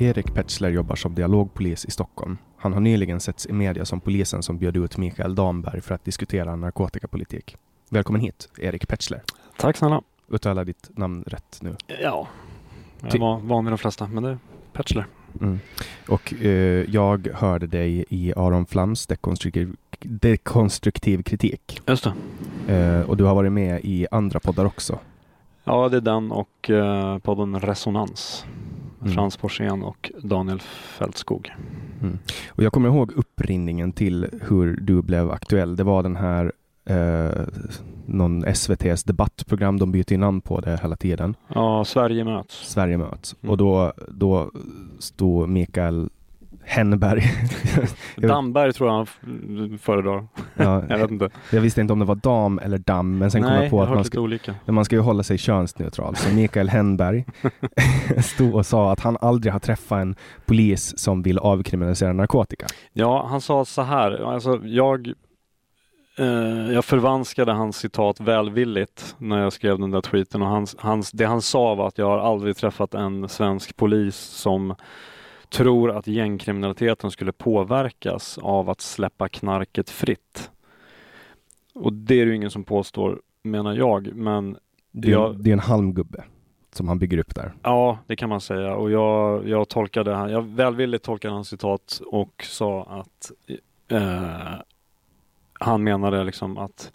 Erik Petzler jobbar som dialogpolis i Stockholm. Han har nyligen setts i media som polisen som bjöd ut Mikael Damberg för att diskutera narkotikapolitik. Välkommen hit, Erik Petzler. Tack snälla. Uttala ditt namn rätt nu. Ja, jag var van vid de flesta, men det är Petzler. Mm. Och eh, jag hörde dig i Aron Flams dekonstruktiv, dekonstruktiv kritik. Just det. Eh, och du har varit med i andra poddar också. Ja, det är den och uh, podden Resonans. Mm. Frans Porsén och Daniel Fältskog. Mm. Och jag kommer ihåg upprinningen till hur du blev aktuell. Det var den här eh, någon SVTs debattprogram. De byter ju namn på det hela tiden. Ja, Sverige möts. Sverige möts. Mm. Och då, då stod Mikael Vet- Damberg tror jag han föredrar. ja, Jag vet inte. jag visste inte om det var dam eller dam, men sen kom Nej, jag på att man ska, olika. men man ska ju hålla sig könsneutral. Så Mikael Henberg stod och sa att han aldrig har träffat en polis som vill avkriminalisera narkotika. Ja, han sa så här. Alltså, jag, eh, jag förvanskade hans citat välvilligt när jag skrev den där tweeten och hans, hans, det han sa var att jag har aldrig träffat en svensk polis som tror att gängkriminaliteten skulle påverkas av att släppa knarket fritt. Och det är det ju ingen som påstår, menar jag, men Det är, Ja. det är en halmgubbe som han bygger upp där. Ja, det kan man säga. Och jag, jag tolkade, jag välvilligt tolkade hans citat och sa att eh, han menade liksom att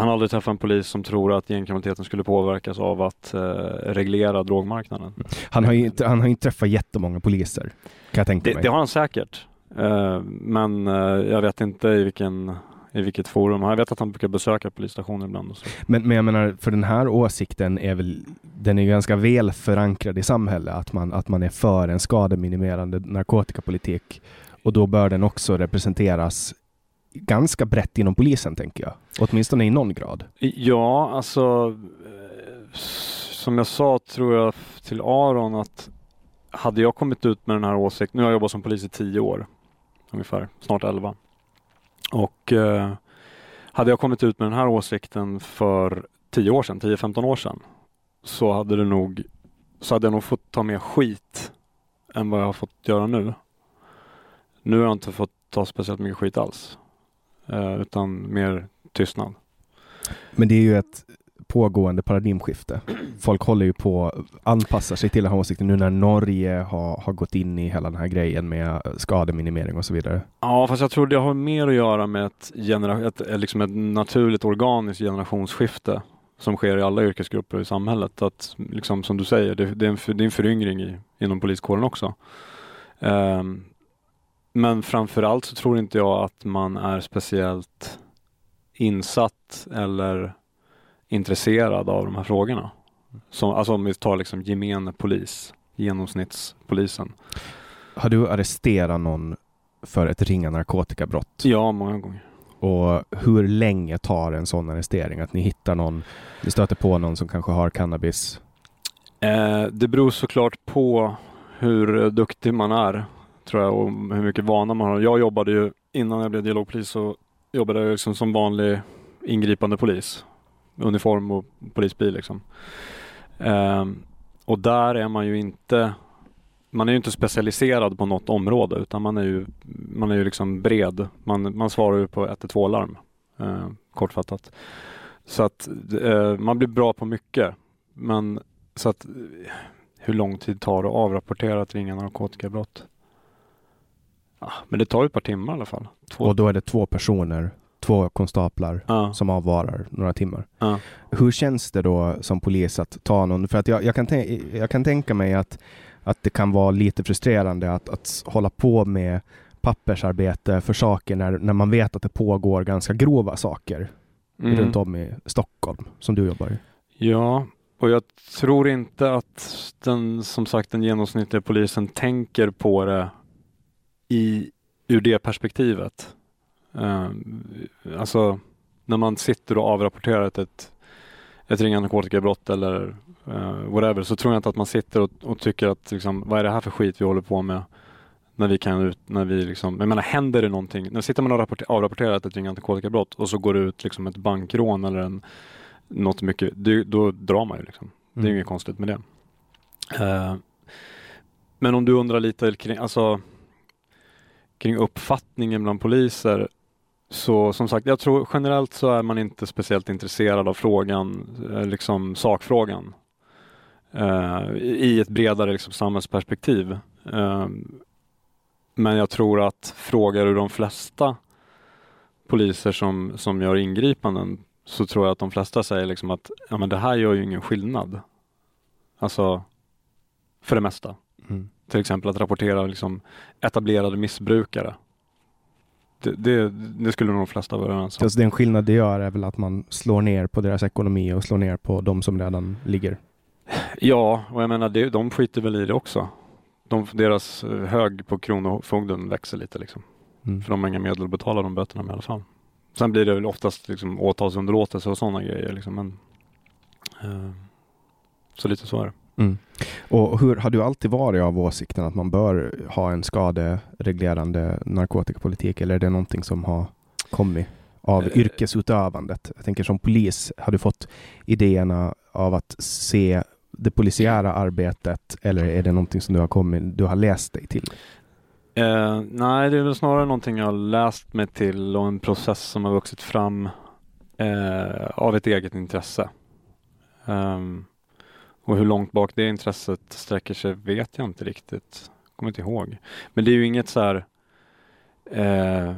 han aldrig träffat en polis som tror att gängkriminaliteten skulle påverkas av att eh, reglera drogmarknaden. Han har ju inte, han har inte träffat jättemånga poliser, kan jag tänka Det, mig. det har han säkert. Eh, men eh, jag vet inte i vilken i vilket forum. Jag vet att han brukar besöka polisstationer ibland. Men, men jag menar, för den här åsikten är väl, den är ganska väl förankrad i samhället, att man, att man är för en skademinimerande narkotikapolitik. Och då bör den också representeras ganska brett inom polisen tänker jag. Åtminstone i någon grad. Ja, alltså som jag sa tror jag till Aron att hade jag kommit ut med den här åsikten, nu har jag jobbat som polis i tio år ungefär, snart elva. Och eh, hade jag kommit ut med den här åsikten för tio år sedan, 10-15 år sedan, så hade det nog så hade jag nog fått ta mer skit än vad jag har fått göra nu. Nu har jag inte fått ta speciellt mycket skit alls. Eh, utan mer tystnad. Men det är ju ett pågående paradigmskifte. Folk håller ju på att anpassa sig till den här åsikten nu när Norge har, har gått in i hela den här grejen med skademinimering och så vidare. Ja, fast jag tror det har mer att göra med ett, genera- ett, liksom ett naturligt organiskt generationsskifte som sker i alla yrkesgrupper i samhället. Att liksom, som du säger, det, det, är, en, för- det är en föryngring i, inom poliskåren också. Ehm, men framförallt så tror inte jag att man är speciellt insatt eller intresserad av de här frågorna. Som, alltså om vi tar liksom gemene polis, genomsnittspolisen. Har du arresterat någon för ett ringa narkotikabrott? Ja, många gånger. Och hur länge tar en sån arrestering? Att ni hittar någon, ni stöter på någon som kanske har cannabis? Eh, det beror såklart på hur duktig man är, tror jag, och hur mycket vana man har. Jag jobbade ju, innan jag blev dialogpolis, så jobbade jag liksom som vanlig ingripande polis. Uniform och polisbil liksom. Eh, och där är man ju inte man är ju inte specialiserad på något område utan man är ju, man är ju liksom bred. Man, man svarar ju på 112-larm, eh, kortfattat. Så att eh, man blir bra på mycket. Men så att hur lång tid tar det att avrapportera att ringa narkotikabrott? Ja, men det tar ju ett par timmar i alla fall. Två. Och då är det två personer, två konstaplar ja, som avvarar några timmar. ja. Hur känns det då som polis att ta någon? För att jag, jag, kan, jag kan tänka mig att, att det kan vara lite frustrerande att, att hålla på med pappersarbete för saker när, när man vet att det pågår ganska grova saker Mm. runt om i Stockholm som du jobbar i. Ja, och jag tror inte att den, som sagt, den genomsnittliga polisen tänker på det i, ur det perspektivet. Eh, alltså, när man sitter och avrapporterar ett, ett, ett ringa narkotikabrott eller eh, whatever, så tror jag inte att man sitter och, och tycker att liksom, vad är det här för skit vi håller på med? När vi kan ut, när vi liksom, jag menar händer det någonting, när sitter man och rapporter, avrapporterar ett ringa narkotikabrott och så går det ut liksom ett bankrån eller en, något mycket, det, då drar man ju liksom. Det är Mm. inget konstigt med det. Eh, men om du undrar lite kring, alltså, kring uppfattningen bland poliser så som sagt, jag tror generellt så är man inte speciellt intresserad av frågan, eh, liksom sakfrågan. eh, I ett bredare liksom, samhällsperspektiv. Eh, men jag tror att frågar du de flesta poliser som, som gör ingripanden så tror jag att de flesta säger liksom att ja, men det här gör ju ingen skillnad. Alltså, för det mesta. Mm. Till exempel att rapportera liksom etablerade missbrukare. Det, det, det skulle nog de flesta vara överens om. Alltså den skillnad det gör är väl att man slår ner på deras ekonomi och slår ner på de som redan ligger. Ja, och jag menar det, de skiter väl i det också. De, deras eh, hög på Kronofogden växer lite liksom. Mm. För de har inga medel att betala de böterna med i alla fall. Sen blir det väl oftast liksom åtalsunderlåtelse och sådana grejer liksom. Men, eh, så lite så är det. Mm. Och hur har du alltid varit av åsikten att man bör ha en skadereglerande narkotikapolitik eller är det någonting som har kommit av Eh. yrkesutövandet? Jag tänker som polis, har du fått idéerna av att se det polisiära arbetet eller är det någonting som du har, kommit, du har läst dig till? Eh, nej, det är väl snarare någonting jag har läst mig till och en process som har vuxit fram eh, av ett eget intresse. Ehm, och hur långt bak det intresset sträcker sig vet jag inte riktigt. Kommer inte ihåg. Men det är ju inget så här eh,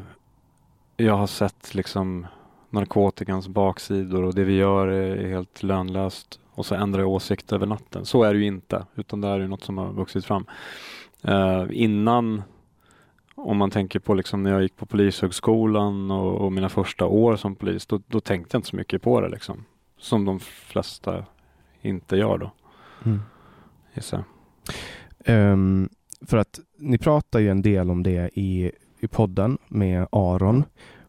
jag har sett liksom narkotikans baksidor och det vi gör är helt lönlöst och så ändrar jag åsikt över natten. Så är det ju inte, utan det är ju något som har vuxit fram. Eh, innan, om man tänker på liksom när jag gick på polishögskolan och, och mina första år som polis, då, då tänkte jag inte så mycket på det liksom. Som de flesta inte gör då, gissar jag. Ehm, för att ni pratar ju en del om det i, i podden med Aron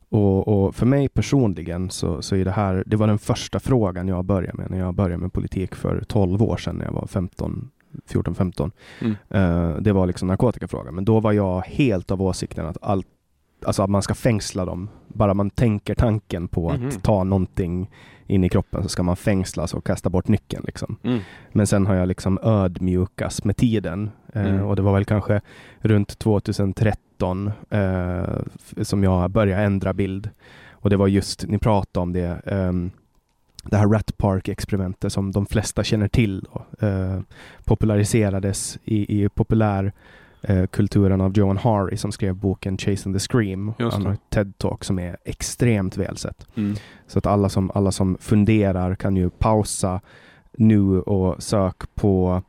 Och, och, för mig personligen så, så är det här, det var den första frågan jag började med när jag började med politik för 12 år sedan när jag var 15, 14-15. Mm. Uh, det var liksom narkotikafrågan. Men då var jag helt av åsikten att allt alltså att man ska fängsla dem. Bara man tänker tanken på mm -hmm. att mhm. ta någonting in i kroppen så ska man fängslas och kasta bort nyckeln. Liksom. Mm. Men sen har jag liksom ödmjukas med tiden eh, mm. och det var väl kanske runt 2013 eh, som jag började ändra bild. Och det var just, ni pratade om det, eh, det här Rat Park-experimentet som de flesta känner till. Då, eh, populariserades i, i populär eh, kulturen av Joan Hari som skrev boken Chasing the Scream. Han har ett TED-talk som är extremt välsett. Mm. Så att alla som, alla som funderar kan ju pausa nu och sök på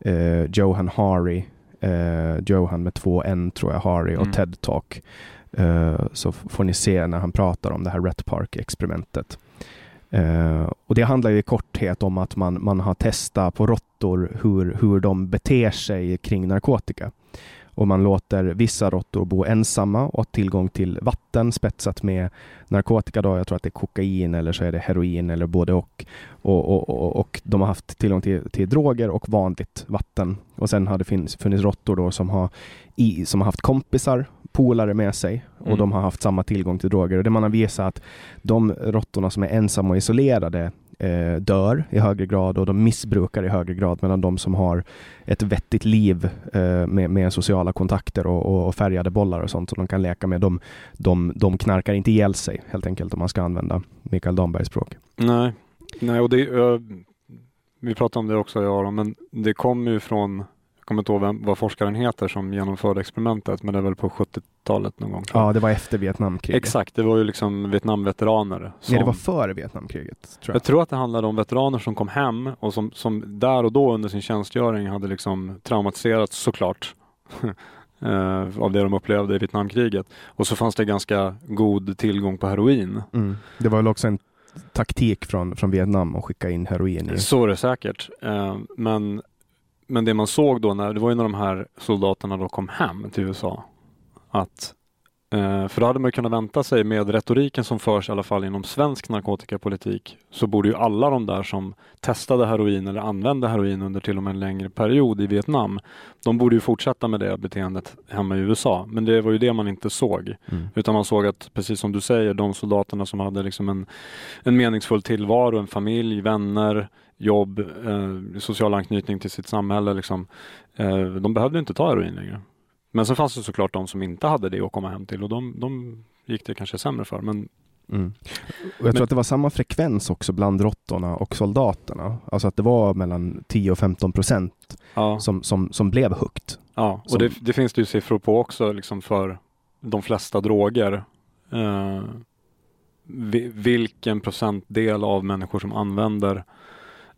eh, Johan Hari, eh, Johan med två N tror jag, Hari och mm. TED-talk. Uh, så får ni se när han pratar om det här Ret Park-experimentet. Uh, och det handlar ju i korthet om att man, man har testat på råttor hur, hur de beter sig kring narkotika och man låter vissa råttor bo ensamma och ha tillgång till vatten spetsat med narkotika. Då. Jag tror att det är kokain eller så är det heroin eller både och. Och, och, och, och de har haft tillgång till, till droger och vanligt vatten. Och sen har det funnits, funnits råttor då som har, i, som har haft kompisar, polare med sig och mm. de har haft samma tillgång till droger. Och det man har visat att de råttorna som är ensamma och isolerade eh, dör i högre grad och de missbrukar i högre grad medan de som har ett vettigt liv eh, med, med, sociala kontakter och, och, färgade bollar och sånt som de kan leka med, de, de, de knarkar inte ihjäl sig helt enkelt om man ska använda Mikael Dambergs språk. Nej, Nej och det, uh, vi pratade om det också jag och men det kommer ju från kommer inte ihåg vem, vad forskaren heter som genomförde experimentet, men det är väl på 70-talet någon gång. Ja, det var efter Vietnamkriget. Exakt, det var ju liksom Vietnamveteraner. Som... Nej, det var före Vietnamkriget. Tror jag. jag. tror att det handlade om veteraner som kom hem och som, som där och då under sin tjänstgöring hade liksom traumatiserats såklart. Uh, av det de upplevde i Vietnamkriget. Och så fanns det ganska god tillgång på heroin. Mm. Det var väl också en taktik från, från Vietnam att skicka in heroin i. Så är det säkert. Uh, men men det man såg då, när, det var ju när de här soldaterna då kom hem till USA, att eh, för då hade man kunnat vänta sig med retoriken som förs i alla fall inom svensk narkotikapolitik så borde ju alla de där som testade heroin eller använde heroin under till och med en längre period i Vietnam, de borde ju fortsätta med det beteendet hemma i USA. Men det var ju det man inte såg. Mm. Utan man såg att, precis som du säger, de soldaterna som hade liksom en, en meningsfull tillvaro, en familj, vänner, jobb, eh, social anknytning till sitt samhälle. Liksom. Eh, de behövde inte ta heroin längre. Men sen fanns det såklart de som inte hade det att komma hem till och de, de gick det kanske sämre för. Men Mm. Och jag tror Men, att det var samma frekvens också bland råttorna och soldaterna. Alltså att det var mellan 10 och 15 procent ja. som, som, som blev högt. Ja, och som... det, det, finns det ju siffror på också liksom för de flesta droger. Eh, vilken procentdel av människor som använder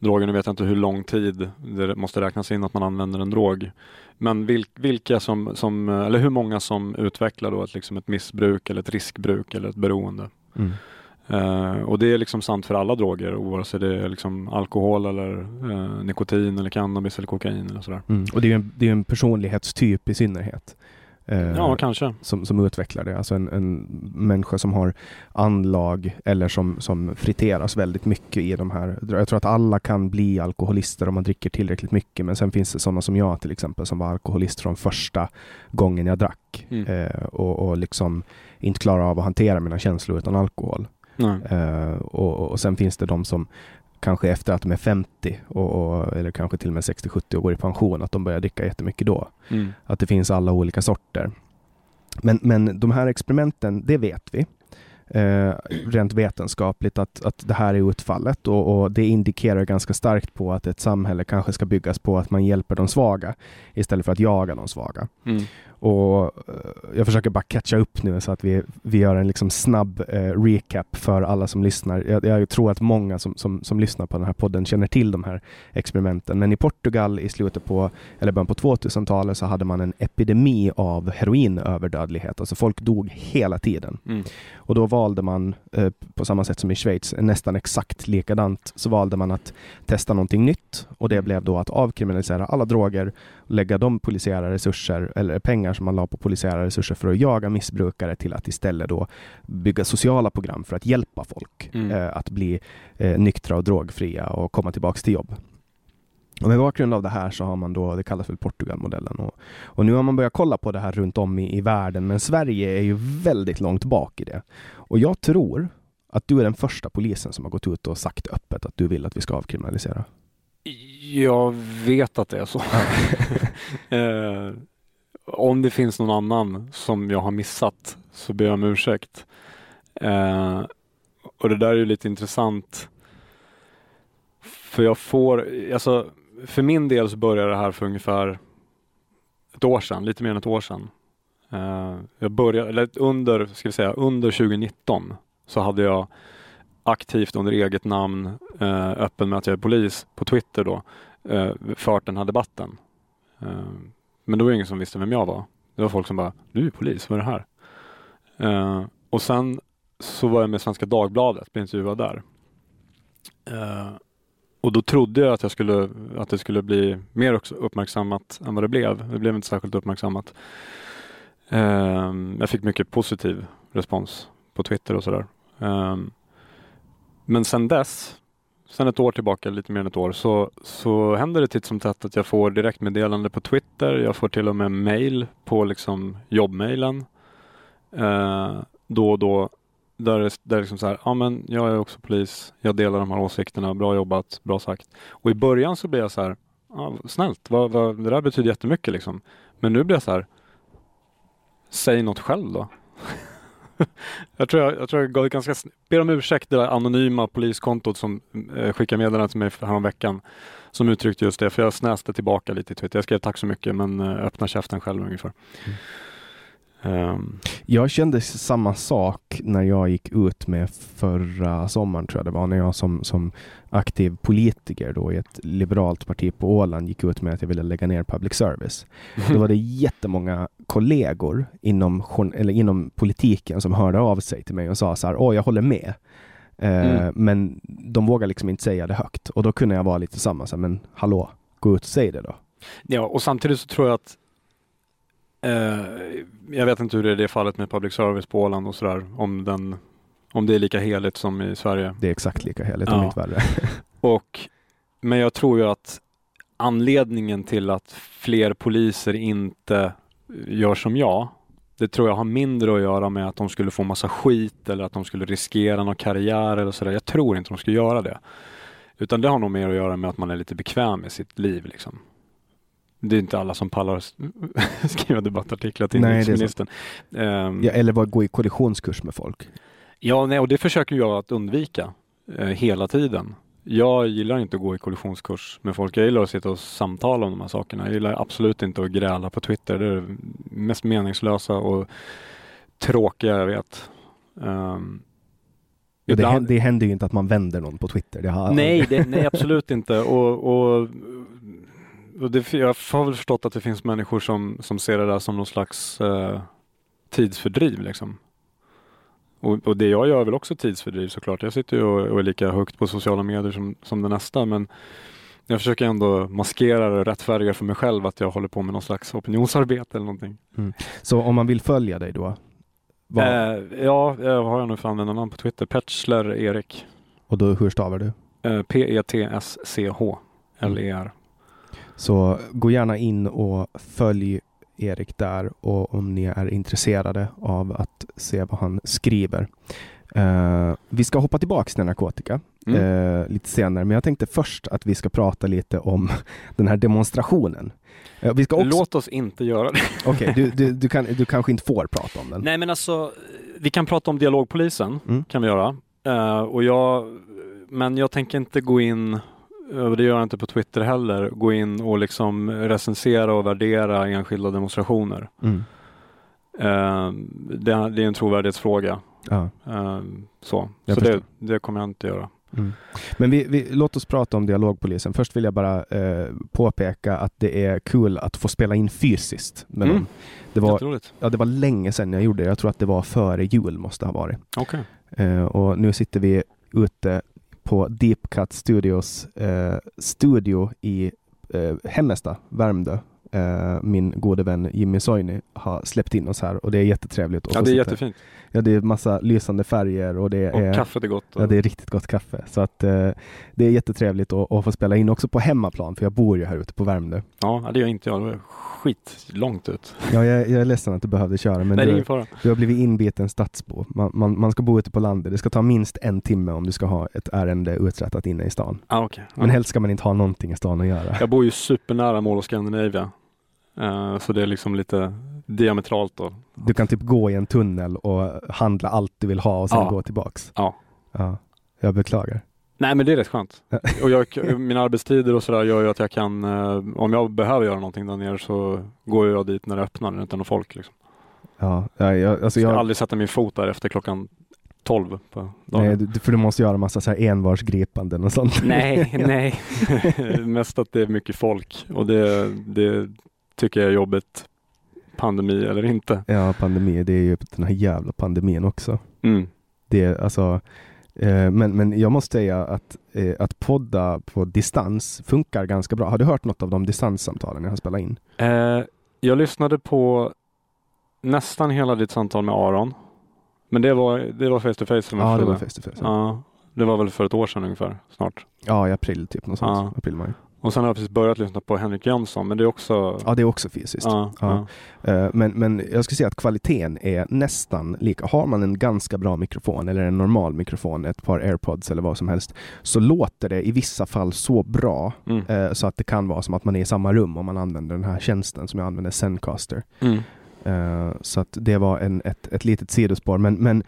droger. Nu vet jag inte hur lång tid det måste räknas in att man använder en drog. Men vil, vilka som, som, eller hur många som utvecklar då ett, liksom ett missbruk eller ett riskbruk eller ett beroende. Mm. Uh, och det är liksom sant för alla droger oavsett det är liksom alkohol eller uh, nikotin eller cannabis eller kokain eller sådär. Mm. Och det är en, det är en personlighetstyp i synnerhet. Eh, ja, kanske. Som, som utvecklar det. Alltså en, en människa som har anlag eller som, som friteras väldigt mycket i de här. Jag tror att alla kan bli alkoholister om man dricker tillräckligt mycket. Men sen finns det sådana som jag till exempel som var alkoholist från första gången jag drack. Mm. Eh, och, och liksom inte klarar av att hantera mina känslor utan alkohol. Eh, och, och sen finns det de som kanske efter att de är 50 och, och eller kanske till och med 60-70 och går i pension, att de börjar dricka jättemycket då. Mm. Att det finns alla olika sorter. Men, men de här experimenten, det vet vi. Eh, rent vetenskapligt att, att det här är utfallet och, och, det indikerar ganska starkt på att ett samhälle kanske ska byggas på att man hjälper de svaga istället för att jaga de svaga. Mm. Och eh, jag försöker bara catcha upp nu så att vi, vi gör en liksom snabb eh, recap för alla som lyssnar. Jag, jag, tror att många som, som, som lyssnar på den här podden känner till de här experimenten. Men i Portugal i slutet på, eller början på 2000-talet så hade man en epidemi av heroinöverdödlighet. Alltså folk dog hela tiden. Mm. Och då valde man, eh, på samma sätt som i Schweiz, nästan exakt likadant, så valde man att testa någonting nytt och det blev då att avkriminalisera alla droger lägga de polisiära resurser eller pengar som man la på polisiära resurser för att jaga missbrukare till att istället då bygga sociala program för att hjälpa folk Mm. eh, att bli eh, nyktra och drogfria och komma tillbaks till jobb. Och med bakgrund av det här så har man då, det kallas för Portugalmodellen. Och, och nu har man börjat kolla på det här runt om i, i världen, men Sverige är ju väldigt långt bak i det. Och jag tror att du är den första polisen som har gått ut och sagt öppet att du vill att vi ska avkriminalisera. Jag vet att det är så. eh, om det finns någon annan som jag har missat så ber jag om ursäkt. Eh, och det där är ju lite intressant. För jag får, alltså för min del så började det här för ungefär ett år sedan, lite mer än ett år sedan. Eh, jag började, eller under, ska vi säga, under 2019 så hade jag aktivt under eget namn, eh, öppen med att jag är polis på Twitter då, eh, fört den här debatten. Eh, men då var det ingen som visste vem jag var. Det var folk som bara, du är polis, vad är det här? Eh, och sen så var jag med Svenska Dagbladet, blev intervjuad där. Eh, och då trodde jag att, jag skulle, att det skulle bli mer också uppmärksammat än vad det blev. Det blev inte särskilt uppmärksammat. Eh, jag fick mycket positiv respons på Twitter och sådär. Eh, men sen dess, sen ett år tillbaka, lite mer än ett år, så, så händer det titt som tätt att jag får direktmeddelande på Twitter. Jag får till och med mail på liksom jobbmailen. Eh, då och då. Där det där är liksom så här, ja men jag är också polis, jag delar de här åsikterna, bra jobbat, bra sagt. Och i början så blev jag så här, ah, snällt, vad, vad, det där betyder jättemycket liksom. Men nu blir jag så här, säg något själv då. jag tror jag, jag, tror jag gav ganska, ber om ursäkt det där anonyma poliskontot som eh, skickade meddelande till mig häromveckan. Som uttryckte just det, för jag snäste tillbaka lite i Twitter. Jag skrev tack så mycket men eh, öppna käften själv ungefär. Mm. Ehm, Jag kände samma sak när jag gick ut med förra sommaren, tror jag det var, när jag som, som aktiv politiker då i ett liberalt parti på Åland gick ut med att jag ville lägga ner public service. Då var det jättemånga kollegor inom, eller inom politiken som hörde av sig till mig och sa så här, åh jag håller med. Eh, Mm. Men de vågar liksom inte säga det högt. Och då kunde jag vara lite samma, så här, men hallå, gå ut och säg det då. Ja, och samtidigt så tror jag att jag vet inte hur det är i det fallet med public service på Åland och sådär, om, den, om det är lika heligt som i Sverige. Det är exakt lika heligt, om Ja. inte värre. Och, men jag tror ju att anledningen till att fler poliser inte gör som jag, det tror jag har mindre att göra med att de skulle få massa skit eller att de skulle riskera någon karriär eller sådär. Jag tror inte de skulle göra det. Utan det har nog mer att göra med att man är lite bekväm med sitt liv. Liksom. Det är inte alla som pallar s- skriva debattartiklar till inrikesministern. Ehm, Ja, eller bara gå i kollisionskurs med folk. Ja, nej, och det försöker jag att undvika eh, hela tiden. Jag gillar inte att gå i kollisionskurs med folk. Jag gillar att sitta och samtala om de här sakerna. Jag gillar absolut inte att gräla på Twitter. Det är det mest meningslösa och tråkiga jag vet. Um, det, händer, det händer ju inte att man vänder någon på Twitter. Har Nej, det, nej, absolut inte. Och, och det, jag har väl förstått att det finns människor som, som ser det där som någon slags eh, tidsfördriv. Liksom. Och, och det jag gör är väl också tidsfördriv såklart. Jag sitter ju och, och är lika högt på sociala medier som, som det nästa. Men jag försöker ändå maskera och rättfärdiga för mig själv att jag håller på med någon slags opinionsarbete eller någonting. Så om man vill följa dig då? Vad, Eh, ja, jag har jag nu för användarnamn på Twitter. Petschler Erik. och då, hur stavar du? Eh, P-E-T-S-C-H L-E-R. Så gå gärna in och följ Erik där och om ni är intresserade av att se vad han skriver. Eh, vi ska hoppa tillbaks till narkotika Mm. eh, lite senare, men jag tänkte först att vi ska prata lite om den här demonstrationen. Eh, vi ska också... Låt oss inte göra det. Okej, du, du, du, kan, du kanske inte får prata om den? Nej men alltså, vi kan prata om dialogpolisen, Mm. kan vi göra. Och jag, men jag tänker inte gå in, och det gör jag inte på Twitter heller, gå in och liksom recensera och värdera enskilda demonstrationer. Mm. Eh, det, det är en trovärdighetsfråga. Ja. Eh, så Jag så det, det kommer jag inte göra. Mm. Men vi, vi, låt oss prata om dialogpolisen. Först vill jag bara eh, påpeka att det är kul att få spela in fysiskt med Mm. dem. Det var, ja, det var länge sedan jag gjorde det. Jag tror att det var före jul måste ha varit. Okej. Eh, och nu sitter vi ute på Deep Cut Studios eh, studio i eh, Hemmesta, Värmdö. eh, min gode vän Jimmy Soini har släppt in oss här och det är jättetrevligt. Ja, det är jättefint. Ja, det är massa lysande färger och det Och är kaffet är gott. Ja, det är riktigt gott kaffe. Så att eh, det är jättetrevligt att, att få spela in också på hemmaplan, för jag bor ju här ute på Värmdö. Ja, det gör inte jag. Det är skit långt ut. Ja, jag, jag är ledsen att du behövde köra, men Nej, är du, fara. du har blivit inbiten stadsbo. Man, man, man ska bo ute på landet. Det ska ta minst en timme om du ska ha ett ärende uträttat inne i stan. Ah, okay. Men helst ska man inte ha någonting i stan att göra. Jag bor ju supernära Mall of Scandinavia. Eh, så det är liksom lite diametralt då. Du kan typ gå i en tunnel och handla allt du vill ha och sen Ja. gå tillbaks. Ja. Ja, jag beklagar. Nej men det är rätt skönt. Och jag, mina arbetstider och sådär gör ju att jag kan, eh, om jag behöver göra någonting där nere så går jag dit när det öppnar, är någon folk. Liksom. Ja, ja, jag, alltså Så jag ska aldrig sätta min fot där efter klockan 12 på dagen. nej, för du måste göra massa så här envarsgripanden och sånt. Nej, nej. Mest att det är mycket folk och det, det tycker jag är jobbigt. Pandemi eller inte. Ja, pandemi, det är ju den här jävla pandemin också. Mm. Det är alltså, eh, men, men jag måste säga att, eh, att podda på distans funkar ganska bra. Har du hört något av de distanssamtalen jag har spelat in? Eh, jag lyssnade på nästan hela ditt samtal med Aron. Men det var, det var face to face som Ja, det var face to face. Ja. Ja, det var väl för ett år sedan ungefär, snart. ja, i april typ. Något sånt. Ja. April, maj. Och sen har jag precis börjat lyssna på Henrik Jönsson, men det är också... Ja, det är också fysiskt. ja, Ja. ja. Eh, Men, men jag skulle säga att kvaliteten är nästan lika. Har man en ganska bra mikrofon eller en normal mikrofon, ett par airpods eller vad som helst, så låter det i vissa fall så bra Mm. eh, så att det kan vara som att man är i samma rum om man använder den här tjänsten som jag använder, Zencaster. Mm. Eh, så att det var en, ett, ett litet sidospår. Men, men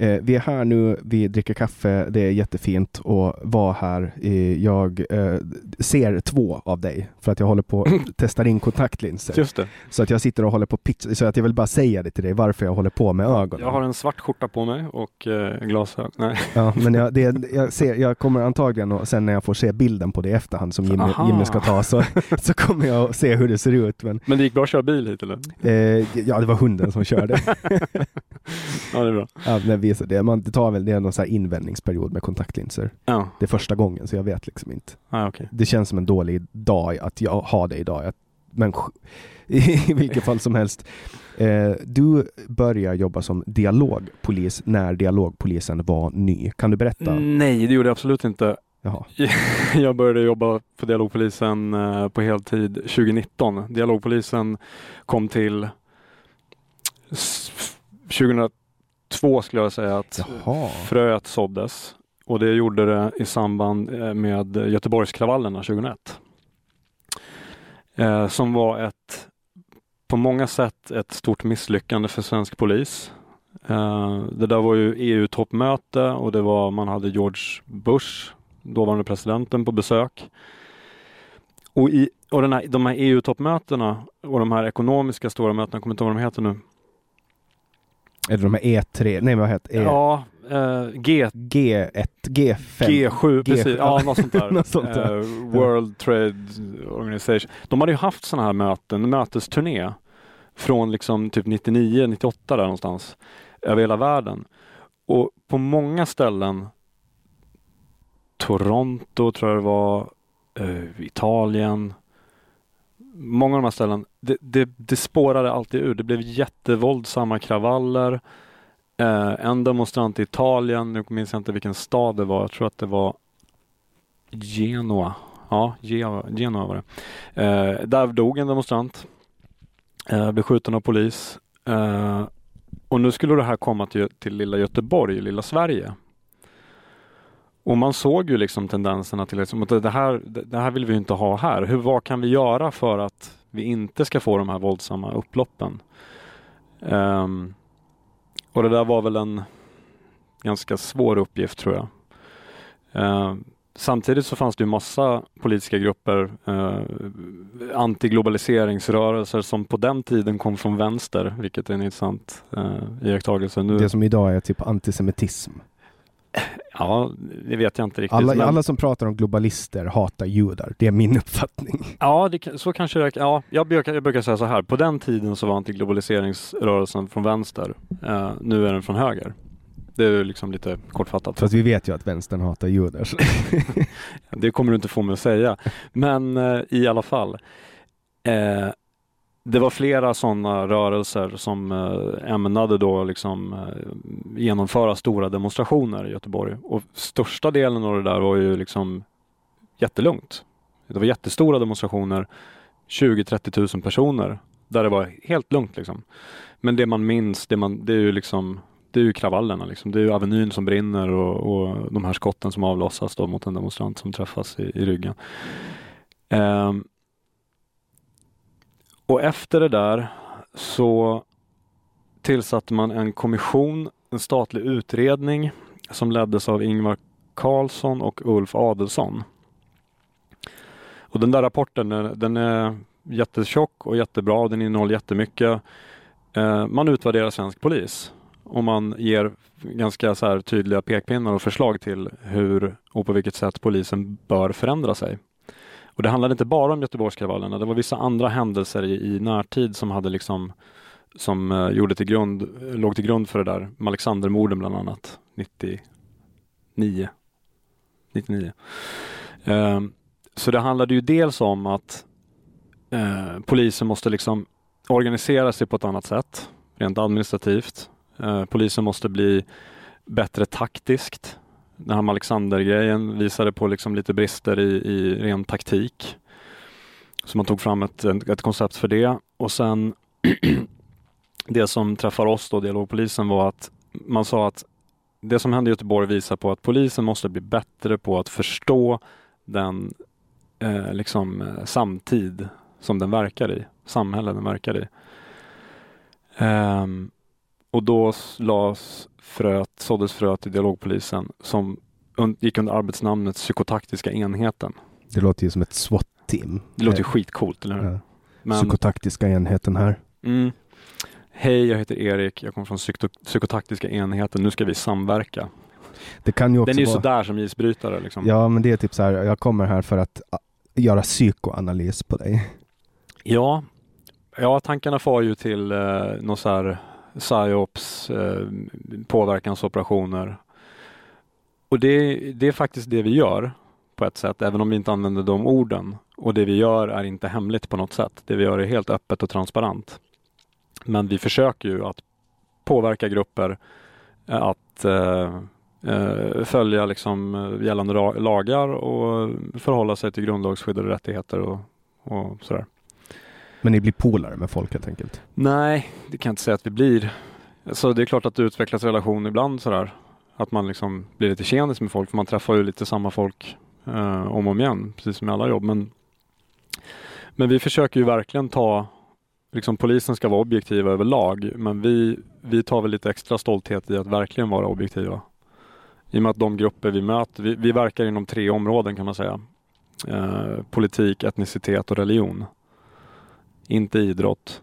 eh, vi är här nu, vi dricker kaffe, det är jättefint att vara här. Eh, jag eh, ser två av dig för att jag håller på att testa in kontaktlinser. Just det. Så att jag sitter och håller på pitch, så att jag vill bara säga det till dig varför jag håller på med ögonen. Jag har en svart skjorta på mig och eh, glasögon. Nej. Ja, men jag, det, jag, ser, jag kommer antagligen, och sen när jag får se bilden på det i efterhand som Jimmy. Jimmy ska ta, så, så kommer jag att se hur det ser ut. Men Men det gick bra att köra bil hit eller? eh, ja, det var hunden som körde. Ja, det är bra. Ja, det, är det, man, det tar väl det är någon så invändningsperiod med kontaktlinser. Ja. Det är första gången så jag vet liksom inte. Ah, okay. Det känns som en dålig dag att jag har det idag. Jag, men i vilket fall som helst. Eh, du började jobba som dialogpolis när dialogpolisen var ny. Kan du berätta? Mm, nej, det gjorde jag absolut inte. Jaha. Jag började jobba för dialogpolisen eh, på heltid 2019. Dialogpolisen kom till 2012 två skulle jag säga att Jaha. fröet såddes och det gjorde det i samband eh, med Göteborgskravallerna 2001. Eh, som var ett på många sätt ett stort misslyckande för svensk polis. Eh, det där var ju EU-toppmöte och det var, man hade George Bush, dåvarande presidenten, på besök. Och, i, och den här, de här EU-toppmötena och de här ekonomiska stora mötena, jag kommer inte ihåg vad de heter nu, det de här E3, nej vad heter E, Ja, eh, G G1, G5? G7, precis. G7, Ja, något sånt där. Något sånt där. Eh, World Trade Organization. De hade ju haft sådana här möten, en mötesturné från liksom typ 99, 98 där någonstans över hela världen. Och på många ställen Toronto tror jag det var, eh, Italien. Många av de här ställen, det, det, det spårade alltid ur. Det blev jättevåldsamma kravaller. Eh, en demonstrant i Italien, nu minns jag inte vilken stad det var, jag tror att det var Genoa. Ja, Genoa var det. Eh, där dog en demonstrant. Eh, blev skjuten av polis. Eh, och nu skulle det här komma till, till lilla Göteborg, lilla Sverige. Och man såg ju liksom tendenserna till liksom att det här, det här vill vi inte ha här. Hur, vad kan vi göra för att vi inte ska få de här våldsamma upploppen? Um, och det där var väl en ganska svår uppgift tror jag. Ehm, samtidigt så fanns det ju massa politiska grupper, uh, antiglobaliseringsrörelser som på den tiden kom från vänster, vilket är en intressant uh, iakttagelse. Nu, Det som idag är typ antisemitism. Ja, det vet jag inte riktigt. Alla, men- alla som pratar om globalister hatar judar. Det är min uppfattning. Ja, det, så kanske det Ja, jag brukar, jag brukar säga så här. På den tiden så var antiglobaliseringsrörelsen från vänster. Eh, nu är den från höger. Det är liksom lite kortfattat. Fast vi vet ju att vänstern hatar judar. Det kommer du inte få mig att säga. Men eh, i alla fall. Eh, det var flera sådana rörelser som eh, ämnade då liksom eh, genomföra stora demonstrationer i Göteborg. Och största delen av det där var ju liksom jättelugnt. Det var jättestora demonstrationer, 20-30 000 personer, där det var helt lugnt liksom. Men det man minns, det, man, det är ju liksom det är ju kravallerna. Liksom. Det är ju Avenyn som brinner och, och de här skotten som avlossas då mot en demonstrant som träffas i, i ryggen. Um, och efter det där så tillsatte man en kommission, en statlig utredning som leddes av Ingvar Carlsson och Ulf Adelsson. Och den där rapporten den är jättetjock och jättebra. och Den innehåller jättemycket. Eh, man utvärderar svensk polis och man ger ganska så här tydliga pekpinnar och förslag till hur och på vilket sätt polisen bör förändra sig. Och det handlade inte bara om Göteborgskravallerna, det var vissa andra händelser i, i närtid som hade liksom som uh, gjorde till grund, låg till grund för det där, Alexandermorden bland annat, 99. 99. Uh, så det handlade ju dels om att uh, polisen måste liksom organisera sig på ett annat sätt, rent administrativt. Eh, polisen måste bli bättre taktiskt den här Alexander-grejen visade på liksom lite brister i, i ren taktik. Så man tog fram ett, ett koncept för det och sen det som träffar oss då, dialogpolisen, var att man sa att det som hände i Göteborg visar på att polisen måste bli bättre på att förstå den eh, liksom, eh, samtid som den verkar i, samhället den verkar i. Um, och då lades fröet, såddes fröet i dialogpolisen som gick under arbetsnamnet psykotaktiska enheten. Det låter ju som ett SWAT-team. Det låter ju skitcoolt, eller hur? Ja. Men, psykotaktiska enheten här. Mm. Hej, jag heter Erik. Jag kommer från psyko psykotaktiska enheten. Nu ska vi samverka. Det kan ju också Den är ju vara... sådär som isbrytare. Liksom. Ja, men det är typ så här. Jag kommer här för att göra psykoanalys på dig. Ja, ja tankarna får ju till eh, något så här psyops, eh, påverkansoperationer. Och det, det är faktiskt det vi gör på ett sätt, även om vi inte använder de orden. Och det vi gör är inte hemligt på något sätt. Det vi gör är helt öppet och transparent. Men vi försöker ju att påverka grupper eh, att eh, eh, följa liksom eh, gällande lagar och förhålla sig till grundlagsskyddade rättigheter och, och sådär. Men ni blir polare med folk helt enkelt? Nej, det kan jag inte säga att vi blir. Så det är klart att det utvecklas relation ibland sådär. Att man liksom blir lite tjenis med folk, för man träffar ju lite samma folk eh, om och om igen, precis som i alla jobb. Men, men vi försöker ju verkligen ta, liksom polisen ska vara objektiva överlag, men vi, vi tar väl lite extra stolthet i att verkligen vara objektiva. I och med att de grupper vi möter, vi, vi verkar inom tre områden kan man säga. Eh, politik, etnicitet och religion inte idrott.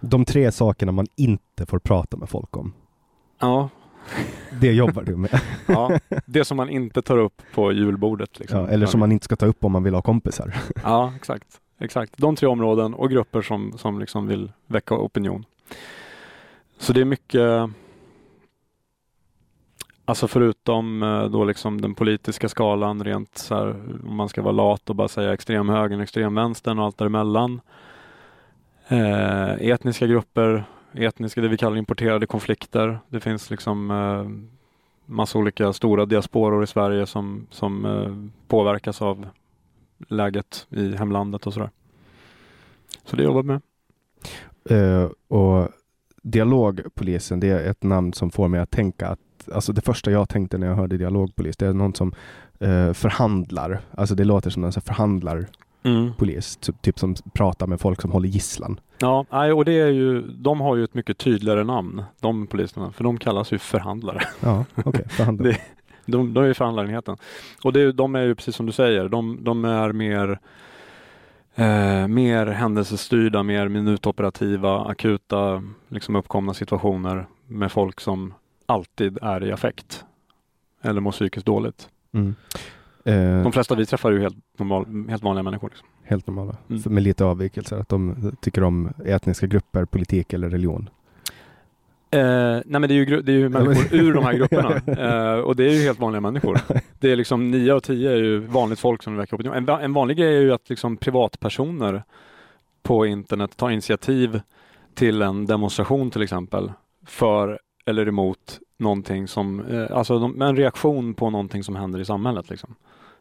De tre sakerna man inte får prata med folk om. Ja. Det jobbar du med. ja, det som man inte tar upp på julbordet. Liksom. Ja, eller som man inte ska ta upp om man vill ha kompisar. ja, exakt. exakt. De tre områden och grupper som, som liksom vill väcka opinion. Så det är mycket Alltså förutom eh, då liksom den politiska skalan rent så här, om man ska vara lat och bara säga extremhögern, extremvänstern och allt däremellan eh, etniska grupper, etniska, det vi kallar importerade konflikter. Det finns liksom eh, massa olika stora diasporor i Sverige som, som eh, påverkas av läget i hemlandet och sådär. Så det jobbar vi med. Uh, och Dialogpolisen, det är ett namn som får mig att tänka att Alltså det första jag tänkte när jag hörde dialogpolis, det är någon som eh, förhandlar. Alltså det låter som någon förhandlar mm. polis, typ, som pratar med folk som håller gisslan. Ja, och det är ju, de har ju ett mycket tydligare namn, de poliserna, för de kallas ju förhandlare. Ja, okej, okay, förhandlare. det, de, de är ju förhandlarenheten. Och det, de är ju precis som du säger, de, de är mer Eh, mer händelsestyrda, mer minutoperativa, akuta, liksom uppkomna situationer med folk som alltid är i affekt eller mår psykiskt dåligt. Mm. Eh, de flesta vi träffar är ju helt, normal, helt vanliga människor. Liksom. Helt normala, mm. med lite avvikelser, att de tycker om etniska grupper, politik eller religion. Eh, nej men det är ju, det är ju människor ur de här grupperna eh, och det är ju helt vanliga människor. Det är liksom nio av tio är ju vanligt folk som väcker opinion. En, en vanlig grej är ju att liksom privatpersoner på internet tar initiativ till en demonstration till exempel för eller emot någonting som, eh, alltså en reaktion på någonting som händer i samhället. Liksom.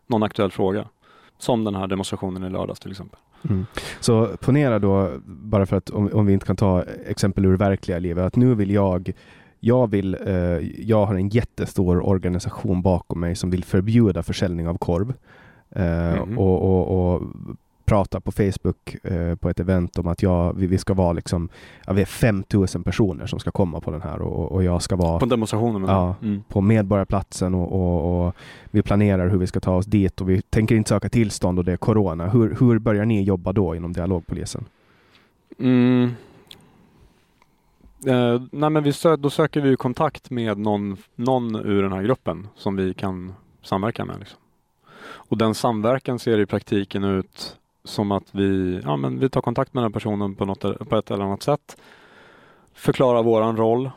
Någon aktuell fråga. Som den här demonstrationen i lördags till exempel. Mm. Så ponera då, bara för att om, om, vi inte kan ta exempel ur verkliga livet, att nu vill jag jag, vill, eh, jag har en jättestor organisation bakom mig som vill förbjuda försäljning av korv. Eh, mm. och, och, och pratar på Facebook eh, på ett event om att jag, vi, vi ska vara liksom, ja, vi är 5000 personer som ska komma på den här och, och jag ska vara på demonstrationen? Ja, mm. på Medborgarplatsen och, och, och, vi planerar hur vi ska ta oss dit och vi tänker inte söka tillstånd och det är Corona. Hur, hur börjar ni jobba då inom dialogpolisen? Mm. Eh, nej men vi sö då söker vi kontakt med någon, någon ur den här gruppen som vi kan samverka med. Liksom. Och den samverkan ser i praktiken ut som att vi, ja, men vi tar kontakt med den personen på, något, på ett eller annat sätt. Förklarar våran roll.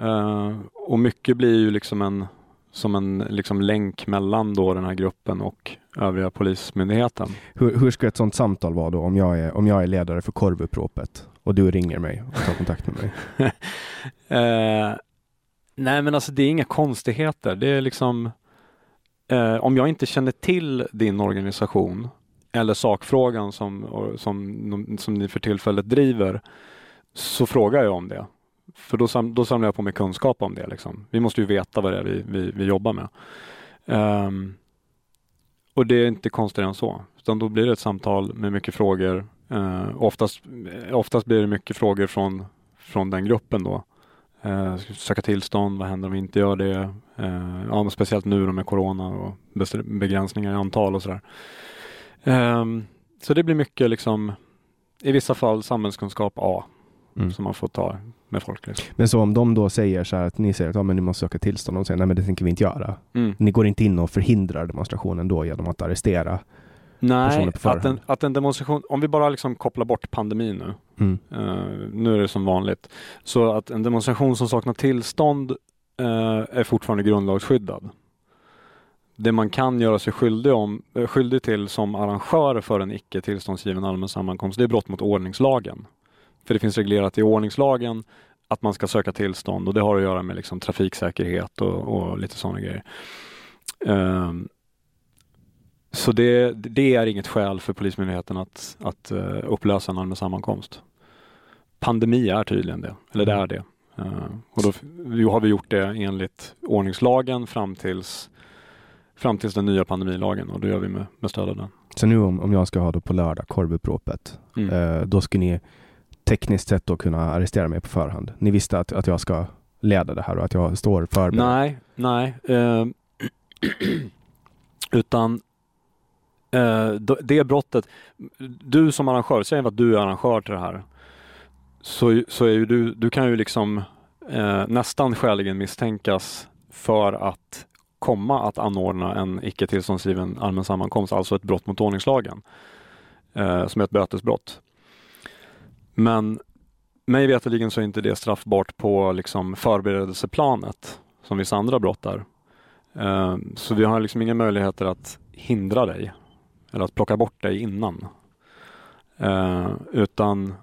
Eh, och mycket blir ju liksom en, som en liksom länk mellan då den här gruppen och övriga Polismyndigheten. Hur, hur ska ett sådant samtal vara då om jag är, om jag är ledare för korvuppropet och du ringer mig och tar kontakt med mig? eh, nej men alltså det är inga konstigheter. Det är liksom eh, om jag inte känner till din organisation eller sakfrågan som, som, som ni för tillfället driver så frågar jag om det. För då, sam, då samlar jag på mig kunskap om det. Liksom. Vi måste ju veta vad det är vi, vi, vi jobbar med. Um, och det är inte konstigare än så. Utan då blir det ett samtal med mycket frågor. Uh, oftast, oftast blir det mycket frågor från, från den gruppen då. Uh, söka tillstånd, vad händer om vi inte gör det? Uh, ja, speciellt nu med Corona och begränsningar i antal och sådär. Um, så det blir mycket liksom i vissa fall samhällskunskap A mm. som man får ta med folk. Liksom. Men så om de då säger så här att ni säger att ja, men ni måste söka tillstånd och säger nej men det tänker vi inte göra. Mm. Ni går inte in och förhindrar demonstrationen då genom att arrestera Nej, att en, att en demonstration, om vi bara liksom kopplar bort pandemin nu, mm. uh, nu är det som vanligt, så att en demonstration som saknar tillstånd uh, är fortfarande grundlagsskyddad det man kan göra sig skyldig, om, eh, skyldig till som arrangör för en icke tillståndsgiven allmän sammankomst, det är brott mot ordningslagen. För det finns reglerat i ordningslagen att man ska söka tillstånd och det har att göra med liksom trafiksäkerhet och, och lite sådana grejer. Um, så det, det, är inget skäl för Polismyndigheten att, att uh, upplösa en allmän sammankomst. Pandemi är tydligen det, eller det är det. Uh, och då har vi gjort det enligt ordningslagen fram tills Fram tills den nya pandemilagen och det gör vi med, med stöd av den. Så nu om, om jag ska ha då på lördag korvuppropet, mm. eh, då ska ni tekniskt sett då kunna arrestera mig på förhand? Ni visste att, att jag ska leda det här och att jag står förberedd? Nej, nej. Eh, utan eh, det brottet, du som arrangör, säg att du är arrangör till det här, så, så är ju du, du kan ju liksom eh, nästan skäligen misstänkas för att komma att anordna en icke tillståndsgiven allmän sammankomst, alltså ett brott mot ordningslagen, eh, som är ett bötesbrott. Men mig veterligen så är inte det straffbart på liksom förberedelseplanet som vissa andra brott är. Eh, så vi har liksom inga möjligheter att hindra dig eller att plocka bort dig innan. Eh, utan,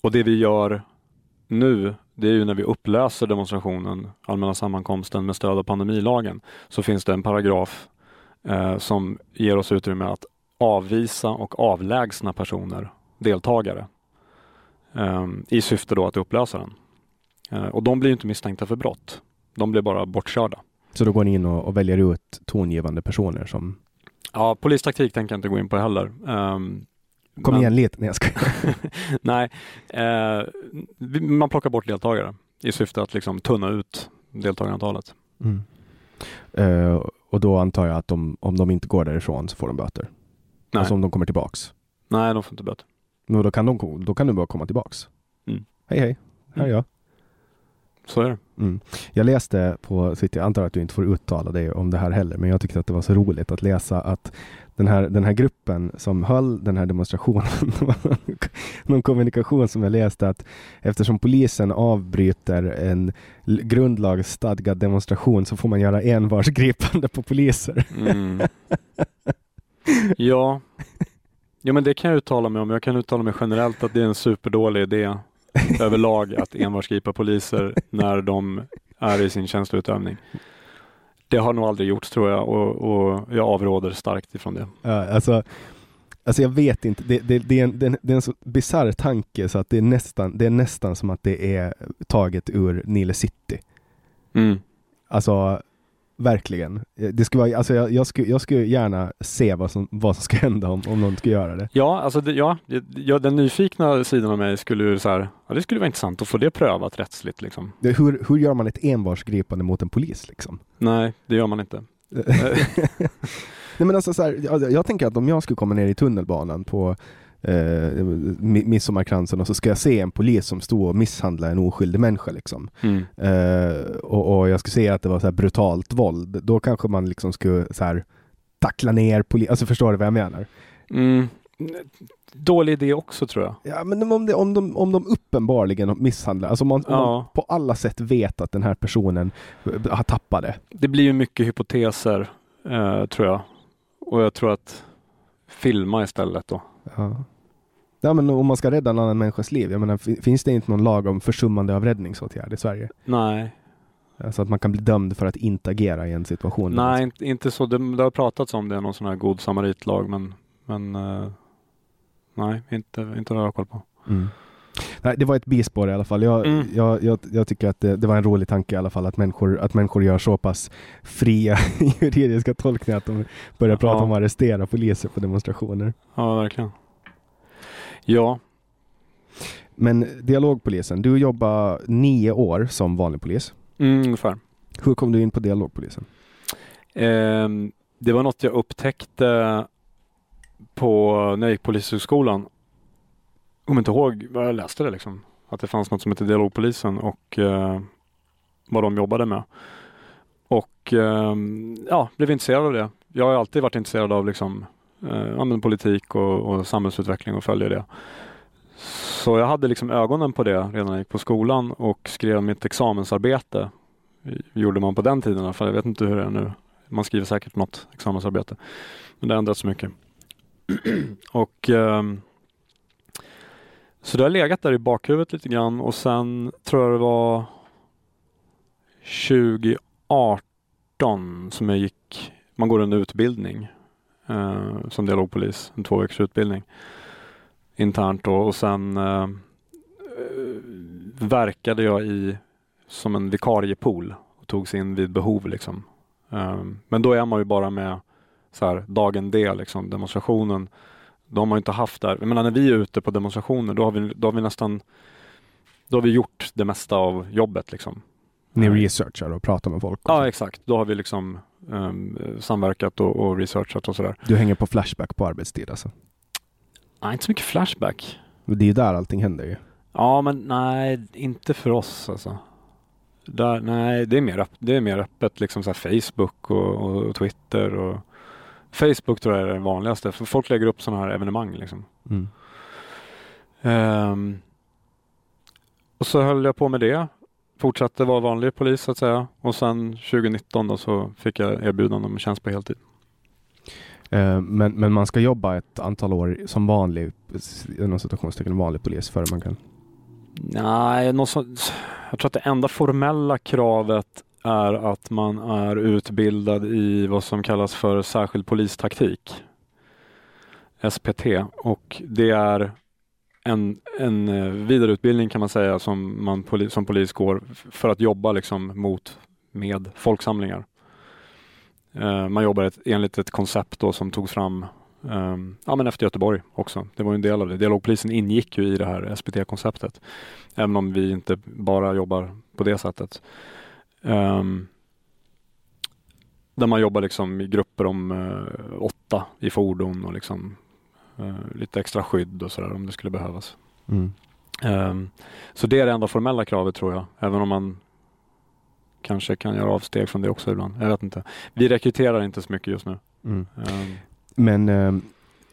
och det vi gör nu det är ju när vi upplöser demonstrationen, allmänna sammankomsten med stöd av pandemilagen, så finns det en paragraf eh, som ger oss utrymme att avvisa och avlägsna personer, deltagare, eh, i syfte då att upplösa den. Eh, och de blir inte misstänkta för brott. De blir bara bortkörda. Så då går ni in och, och väljer ut tongivande personer som Ja, polistaktik tänker jag inte gå in på heller. Um, Kom igen lite. Nej, jag ska. Nej, eh, man plockar bort deltagare i syfte att liksom tunna ut deltagarantalet. Mm. Eh, och då antar jag att de, om de inte går därifrån så får de böter? Nej. Alltså om de kommer tillbaks? Nej, de får inte böter. Men då kan, de, då kan du bara komma tillbaks? Mm. Hej hej, här är mm. jag. Så är det. Mm. Jag läste på Twitter, jag antar att du inte får uttala dig om det här heller, men jag tyckte att det var så roligt att läsa att den här, den här gruppen som höll den här demonstrationen, någon kommunikation som jag läste att eftersom polisen avbryter en grundlagsstadgad demonstration så får man göra envarsgripande på poliser. Mm. Ja, Jo men det kan jag uttala mig om. Jag kan uttala mig generellt att det är en superdålig idé överlag att enbart gripa poliser när de är i sin tjänsteutövning. Det har nog aldrig gjorts tror jag och, och jag avråder starkt ifrån det. Ja, alltså, alltså jag vet inte, det, det, det, är en, det, är en så bisarr tanke så att det är, nästan, det är nästan som att det är taget ur Nile City. Mm. Alltså verkligen. Det skulle vara, alltså jag, jag, skulle, jag skulle gärna se vad som, vad som ska hända om, om någon skulle göra det. Ja, alltså det, ja, ja, den nyfikna sidan av mig skulle ju så här, ja, det skulle vara intressant att få det prövat rättsligt. Liksom. Det, hur, hur gör man ett envarsgripande mot en polis? Liksom? Nej, det gör man inte. Nej, men alltså, så här, jag, jag tänker att om jag skulle komma ner i tunnelbanan på eh, midsommarkransen och så ska jag se en polis som står och misshandlar en oskyldig människa. Liksom. Mm. Eh, och, och, jag skulle se att det var så brutalt våld. Då kanske man liksom skulle så här, tackla ner polisen. Alltså förstår du vad jag menar? Mm. Dålig idé också tror jag. Ja, men om, det, om, de, om de uppenbarligen misshandlar, alltså om man, ja. om man på alla sätt vet att den här personen har tappat det. Det blir ju mycket hypoteser, eh, tror jag. Och jag tror att filma istället då. Ja. Ja, men om man ska rädda en annan människas liv, jag menar, finns det inte någon lag om försummande av räddningsåtgärd i Sverige? Nej. Så att man kan bli dömd för att inte agera i en situation? Nej, inte, inte så. Det, det, har pratats om det, någon sån här god samaritlag, men, men uh, nej, inte, inte det jag har koll på. Mm. Nej, det var ett bispår i alla fall. Jag, mm. jag, jag, jag, tycker att det, det, var en rolig tanke i alla fall att människor, att människor gör så pass fria juridiska tolkningar att de börjar prata ja. om att arrestera poliser på demonstrationer. Ja, verkligen. Ja. Men dialogpolisen, du jobbar nio år som vanlig polis. Mm, ungefär. Hur kom du in på dialogpolisen? Eh, det var något jag upptäckte på, när jag gick polishögskolan. Jag kommer inte ihåg vad jag läste det liksom. Att det fanns något som hette dialogpolisen och eh, vad de jobbade med. Och eh, ja, blev intresserad av det. Jag har alltid varit intresserad av liksom eh, politik och, och samhällsutveckling och följer det. Så jag hade liksom ögonen på det redan när jag gick på skolan och skrev mitt examensarbete. gjorde man på den tiden i alla fall. Jag vet inte hur det är nu. Man skriver säkert något examensarbete. Men det har ändrats mycket. och eh, Så det har legat där i bakhuvudet lite grann och sen tror jag det var 2018 som jag gick, man går en utbildning eh, som dialogpolis, en två veckors utbildning internt då och sen eh, verkade jag i som en vikariepool och togs in vid behov liksom. Eh, men då är man ju bara med så här, dagen D, liksom, demonstrationen. Då har man inte haft där. Jag menar när vi är ute på demonstrationer då har vi, då har vi nästan då har vi gjort det mesta av jobbet liksom. Ni researchar och pratar med folk? ja, exakt. Då har vi liksom um, samverkat och, och, researchat och sådär. Du hänger på Flashback på arbetstid alltså? Nej, inte så mycket Flashback. Men det är ju där allting händer ju. Ja, men nej, inte för oss alltså. Där, nej, det är mer, det är mer öppet, liksom så Facebook och, och, Twitter och Facebook tror jag är det vanligaste, för folk lägger upp sådana här evenemang liksom. Mm. Um, och så höll jag på med det fortsatte vara vanlig polis så att säga och sen 2019 då så fick jag erbjudande om tjänst på heltid. Eh, men, men man ska jobba ett antal år som vanlig, inom situationstecken vanlig polis före man kan? Nej, något så, jag tror att det enda formella kravet är att man är utbildad i vad som kallas för särskild polistaktik. SPT och det är en, en eh, vidareutbildning kan man säga som man som polis går för att jobba liksom mot med folksamlingar. Eh, man jobbar ett, enligt ett koncept då som togs fram eh, ja, men efter Göteborg också. Det var en del av det. Dialogpolisen ingick ju i det här SPT-konceptet. Även om vi inte bara jobbar på det sättet. Eh, där man jobbar liksom i grupper om eh, åtta i fordon och liksom lite extra skydd och sådär om det skulle behövas. Mm. Um, så det är det enda formella kravet tror jag, även om man kanske kan göra avsteg från det också ibland. Jag vet inte. Vi rekryterar inte så mycket just nu. Mm. Um, Men um,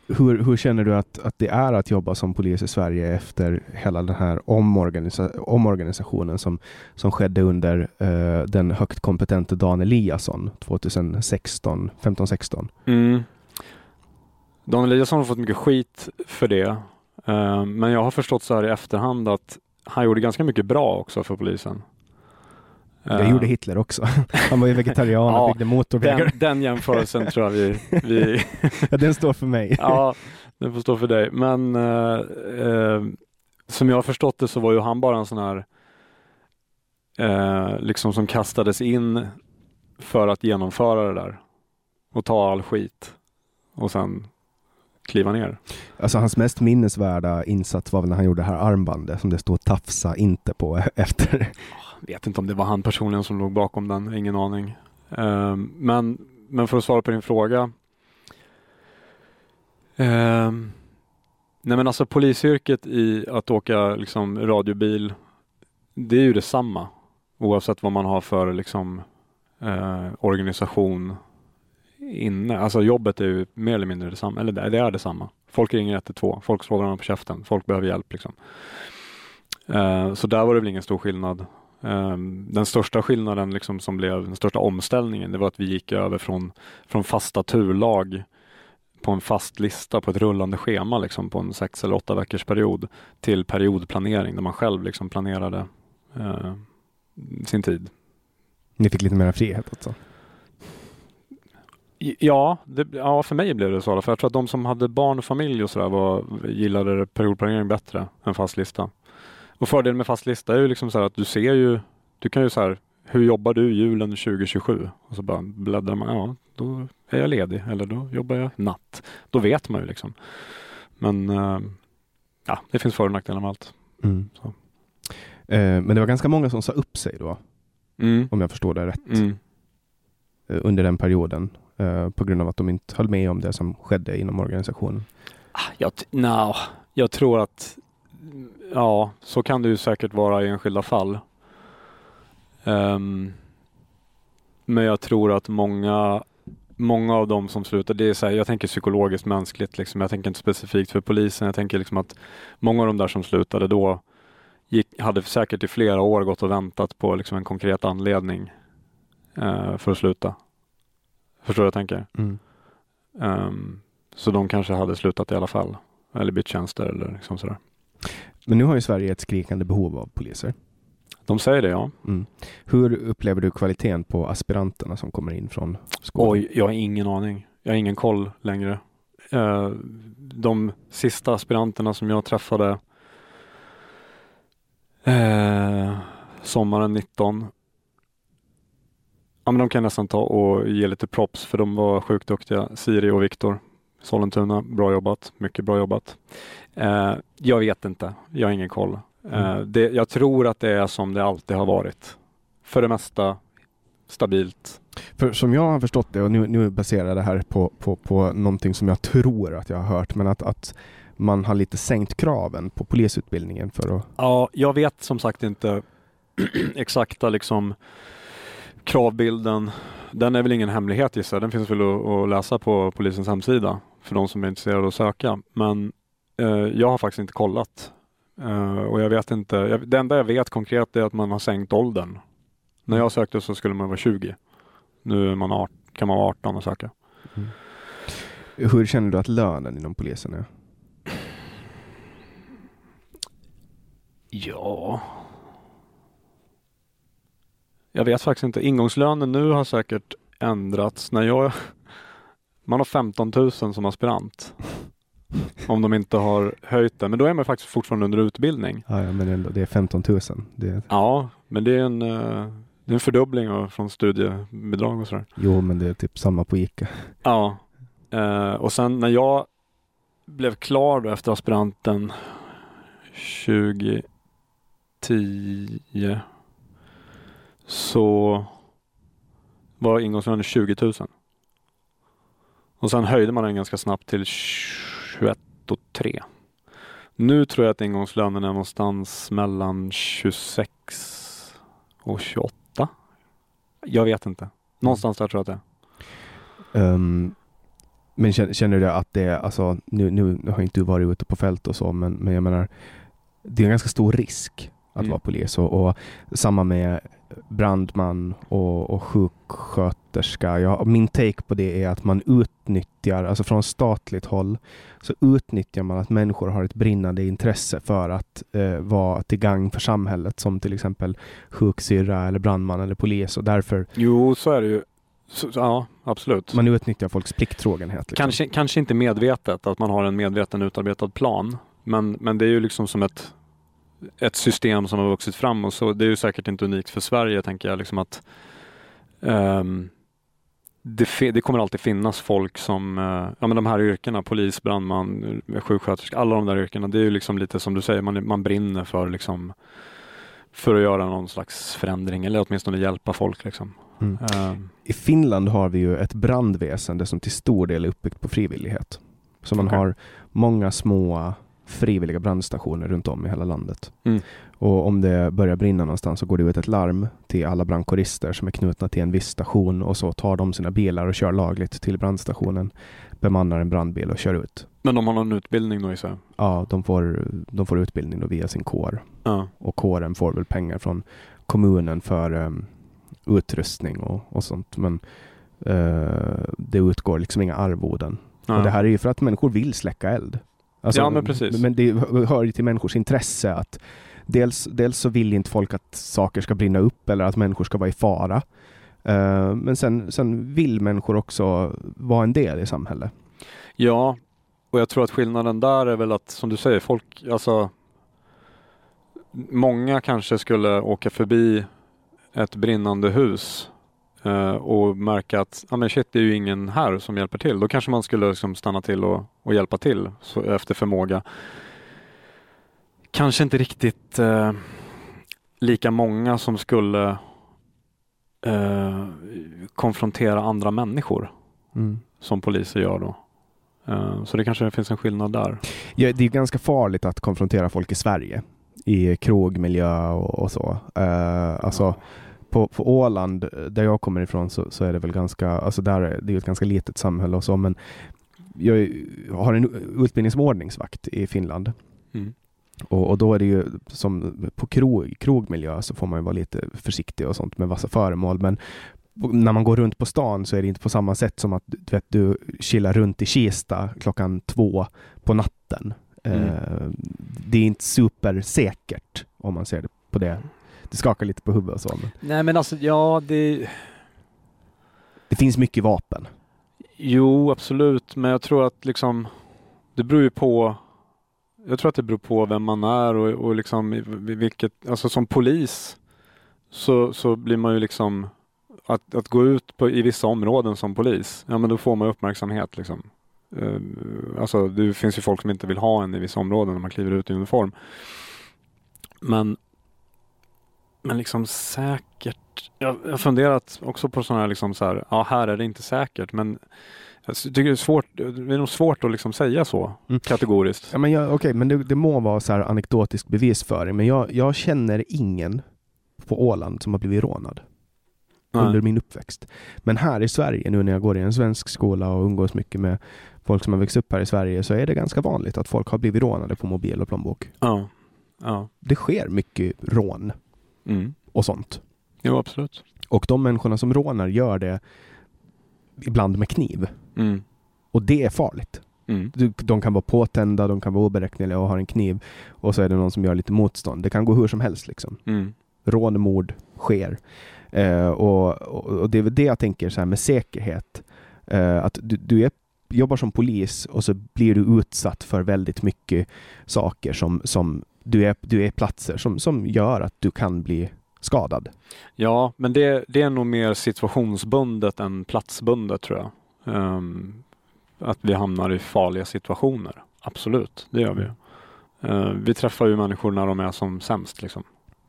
hur, hur, känner du att, att det är att jobba som polis i Sverige efter hela den här omorganisa omorganisationen som, som skedde under uh, den högt kompetente Dan Eliasson 2016, 15-16? Mm Daniel Eliasson har fått mycket skit för det. Eh, men jag har förstått så här i efterhand att han gjorde ganska mycket bra också för polisen. Det Eh, gjorde Hitler också. Han var ju vegetarian och Ja, byggde motorvägar. den, den jämförelsen tror jag vi, vi Ja, den står för mig. Ja, den får stå för dig. Men eh, eh, som jag har förstått det så var ju han bara en sån här eh, liksom som kastades in för att genomföra det där och ta all skit och sen kliva ner. Alltså hans mest minnesvärda insats var när han gjorde det här armbandet som det stod tafsa inte på efter. Vet inte om det var han personligen som låg bakom den, ingen aning. Eh, men, men för att svara på din fråga. Eh, nej men alltså polisyrket i att åka liksom radiobil, det är ju detsamma oavsett vad man har för liksom eh, organisation inne. Alltså jobbet är ju mer eller mindre detsamma, eller det det är detsamma. Folk ringer 112, folk slår varandra på käften, folk behöver hjälp liksom. Uh, så där var det väl ingen stor skillnad. Uh, den största skillnaden liksom som blev den största omställningen det var att vi gick över från, från fasta turlag på en fast lista på ett rullande schema liksom på en sex eller åtta veckors period till periodplanering där man själv liksom planerade uh, sin tid. Ni fick lite mer frihet alltså. Ja, det, ja, för mig blev det så. För jag tror att de som hade barn och familj och sådär var, gillade periodplanering bättre än fast lista. Och fördelen med fast lista är ju liksom så här att du ser ju, du kan ju så här, hur jobbar du julen 2027? Och så bara bläddrar man, ja, då är jag ledig eller då jobbar jag natt. Då vet man ju liksom. Men eh, ja, det finns för och nackdelar med allt. Mm. Eh, men det var ganska många som sa upp sig då, Mm. om jag förstår det rätt, Mm. eh, under den perioden eh, på grund av att de inte höll med om det som skedde inom organisationen. Ah, jag, no, jag tror att ja, så kan det ju säkert vara i enskilda fall. Um, men jag tror att många, många av dem som slutar, det är så här, jag tänker psykologiskt mänskligt, liksom. jag tänker inte specifikt för polisen. Jag tänker liksom att många av de där som slutade då gick, hade säkert i flera år gått och väntat på liksom en konkret anledning eh, för att sluta. Förstår du vad jag tänker? Mm. Ehm, så de kanske hade slutat i alla fall. Eller bytt tjänster eller liksom sådär. Men nu har ju Sverige ett skrikande behov av poliser. De säger det ja. Mm. Hur upplever du kvaliteten på aspiranterna som kommer in från skolan? Oj, jag har ingen aning. Jag har ingen koll längre. Eh, de sista aspiranterna som jag träffade eh, sommaren 19 Ja men de kan jag nästan ta och ge lite props för de var sjukt duktiga. Siri och Viktor. Sollentuna, bra jobbat. Mycket bra jobbat. Eh, jag vet inte. Jag har ingen koll. Eh, Mm. det, jag tror att det är som det alltid har varit. För det mesta stabilt. För som jag har förstått det, och nu, nu baserar jag det här på, på, på någonting som jag tror att jag har hört, men att, att man har lite sänkt kraven på polisutbildningen för att... Ja, jag vet som sagt inte exakta liksom kravbilden. Den är väl ingen hemlighet gissar jag. Den finns väl att, läsa på polisens hemsida för de som är intresserade att söka. Men eh, jag har faktiskt inte kollat. Eh, och jag vet inte. Jag, det enda jag vet konkret är att man har sänkt åldern. När jag sökte så skulle man vara 20. Nu man art, kan man vara 18 och söka. Hur känner du att lönen inom polisen är? Ja. Jag vet faktiskt inte. Ingångslönen nu har säkert ändrats. När jag... Man har 15 000 som aspirant. Om de inte har höjt det. Men då är man faktiskt fortfarande under utbildning. Ja, ja, men det är 15 000. Det Ja, men det är en, eh, det är en fördubbling av, från studiebidrag och sådär. jo, men det är typ samma på ICA. Ja. Eh, och sen när jag blev klar då efter aspiranten 2010 så var ingångslönen 20 000. Och sen höjde man den ganska snabbt till 21 och 3. Nu tror jag att ingångslönen är någonstans mellan 26 och 28. Jag vet inte. Någonstans där tror jag att det är. Ehm, men känner, känner du att det är, alltså, nu, nu har inte du varit ute på fält och så, men, men jag menar, det är en ganska stor risk att Mm. vara polis och, och samma med brandman och, och sjuksköterska. Ja, min take på det är att man, ut, utnyttjar, alltså från statligt håll, så utnyttjar man att människor har ett brinnande intresse för att eh, vara till gagn för samhället, som till exempel sjuksyrra eller brandman eller polis och därför Jo, så är det ju. Så, ja, absolut. man utnyttjar folks plikttrogenhet. Liksom. Kanske, kanske inte medvetet, att man har en medveten utarbetad plan. Men, men det är ju liksom som ett, ett system som har vuxit fram och så det är ju säkert inte unikt för Sverige, tänker jag. Liksom att ehm, det, det kommer alltid finnas folk som, eh, ja men de här yrkena, polis, brandman, sjuksköterska, alla de där yrkena, det är ju liksom lite som du säger, man, man brinner för liksom för att göra någon slags förändring eller åtminstone hjälpa folk. Liksom. Mm. Ehm, I Finland har vi ju ett brandväsende som till stor del är uppbyggt på frivillighet. Så man Okej. har många små frivilliga brandstationer runt om i hela landet. Mm. Och om det börjar brinna någonstans så går det ut ett larm till alla brandkårister som är knutna till en viss station och så tar de sina bilar och kör lagligt till brandstationen, bemannar en brandbil och kör ut. men de har någon utbildning då gissar jag? Ja, de får, de får utbildning då via sin kår Ja. och kåren får väl pengar från kommunen för um, utrustning och, och sånt. Men eh, det utgår liksom inga arvoden. Ja. Och det här är ju för att människor vill släcka eld. Alltså, Ja, men precis. Men det hör ju till människors intresse att dels, dels så vill inte folk att saker ska brinna upp eller att människor ska vara i fara. Eh, men sen, sen vill människor också vara en del i samhället. Ja, och jag tror att skillnaden där är väl att som du säger, folk, alltså Många kanske skulle åka förbi ett brinnande hus och märka att ah, men shit, det är ju ingen här som hjälper till. Då kanske man skulle liksom stanna till och, och hjälpa till efter förmåga. Kanske inte riktigt eh, lika många som skulle eh, konfrontera andra människor som poliser gör då. Eh, Så det kanske finns en skillnad där. Ja, det är ganska farligt att konfrontera folk i Sverige i krogmiljö och, och så. Eh, alltså, på, på Åland, där jag kommer ifrån, så, så är det väl ganska, alltså där är det är ett ganska litet samhälle och så, men jag har en utbildning som ordningsvakt i Finland. Mm. Och, och då är det ju som på krog, krogmiljö så får man ju vara lite försiktig och sånt med vassa föremål. Men när man går runt på stan så är det inte på samma sätt som att du, vet, du chillar runt i Kista klockan två på natten. Mm. Eh, det är inte supersäkert om man ser det på det. Det skakar lite på huvudet och så. Men Nej men alltså ja, det det finns mycket vapen. Jo, absolut, men jag tror att liksom det beror ju på jag tror att det beror på vem man är och, och liksom vilket, alltså som polis så, så blir man ju liksom att, att gå ut på, i vissa områden som polis, ja men då får man uppmärksamhet liksom. Eh, alltså det finns ju folk som inte vill ha en i vissa områden när man kliver ut i uniform. Men men liksom säkert, jag har funderat också på sådana här liksom så här, ja här är det inte säkert men jag tycker det är svårt, det är nog svårt att liksom säga så Mm. kategoriskt. Ja, men jag, okej, men det, det må vara så här anekdotisk bevisföring, men jag, jag känner ingen på Åland som har blivit rånad under min uppväxt. Men här i Sverige, nu när jag går i en svensk skola och umgås mycket med folk som har växt upp här i Sverige, så är det ganska vanligt att folk har blivit rånade på mobil och plånbok. Ja. Ja. Det sker mycket rån Mm. och sånt. Jo, absolut. Och de människorna som rånar gör det ibland med kniv. Mm. Och det är farligt. Mm. De kan vara påtända, de kan vara oberäkneliga och ha en kniv. Och så är det någon som gör lite motstånd. Det kan gå hur som helst liksom. Mm. Rån, mord sker. Eh, och, och, och det är väl det jag tänker så här med säkerhet. Eh, att du, du är, jobbar som polis och så blir du utsatt för väldigt mycket saker som, som du, är, du är platser som, som gör att du kan bli skadad. Ja, men det, det är nog mer situationsbundet än platsbundet tror jag. Ehm, att vi hamnar i farliga situationer. Absolut, det gör vi. ju. Eh, vi träffar ju människor när de är som sämst, liksom.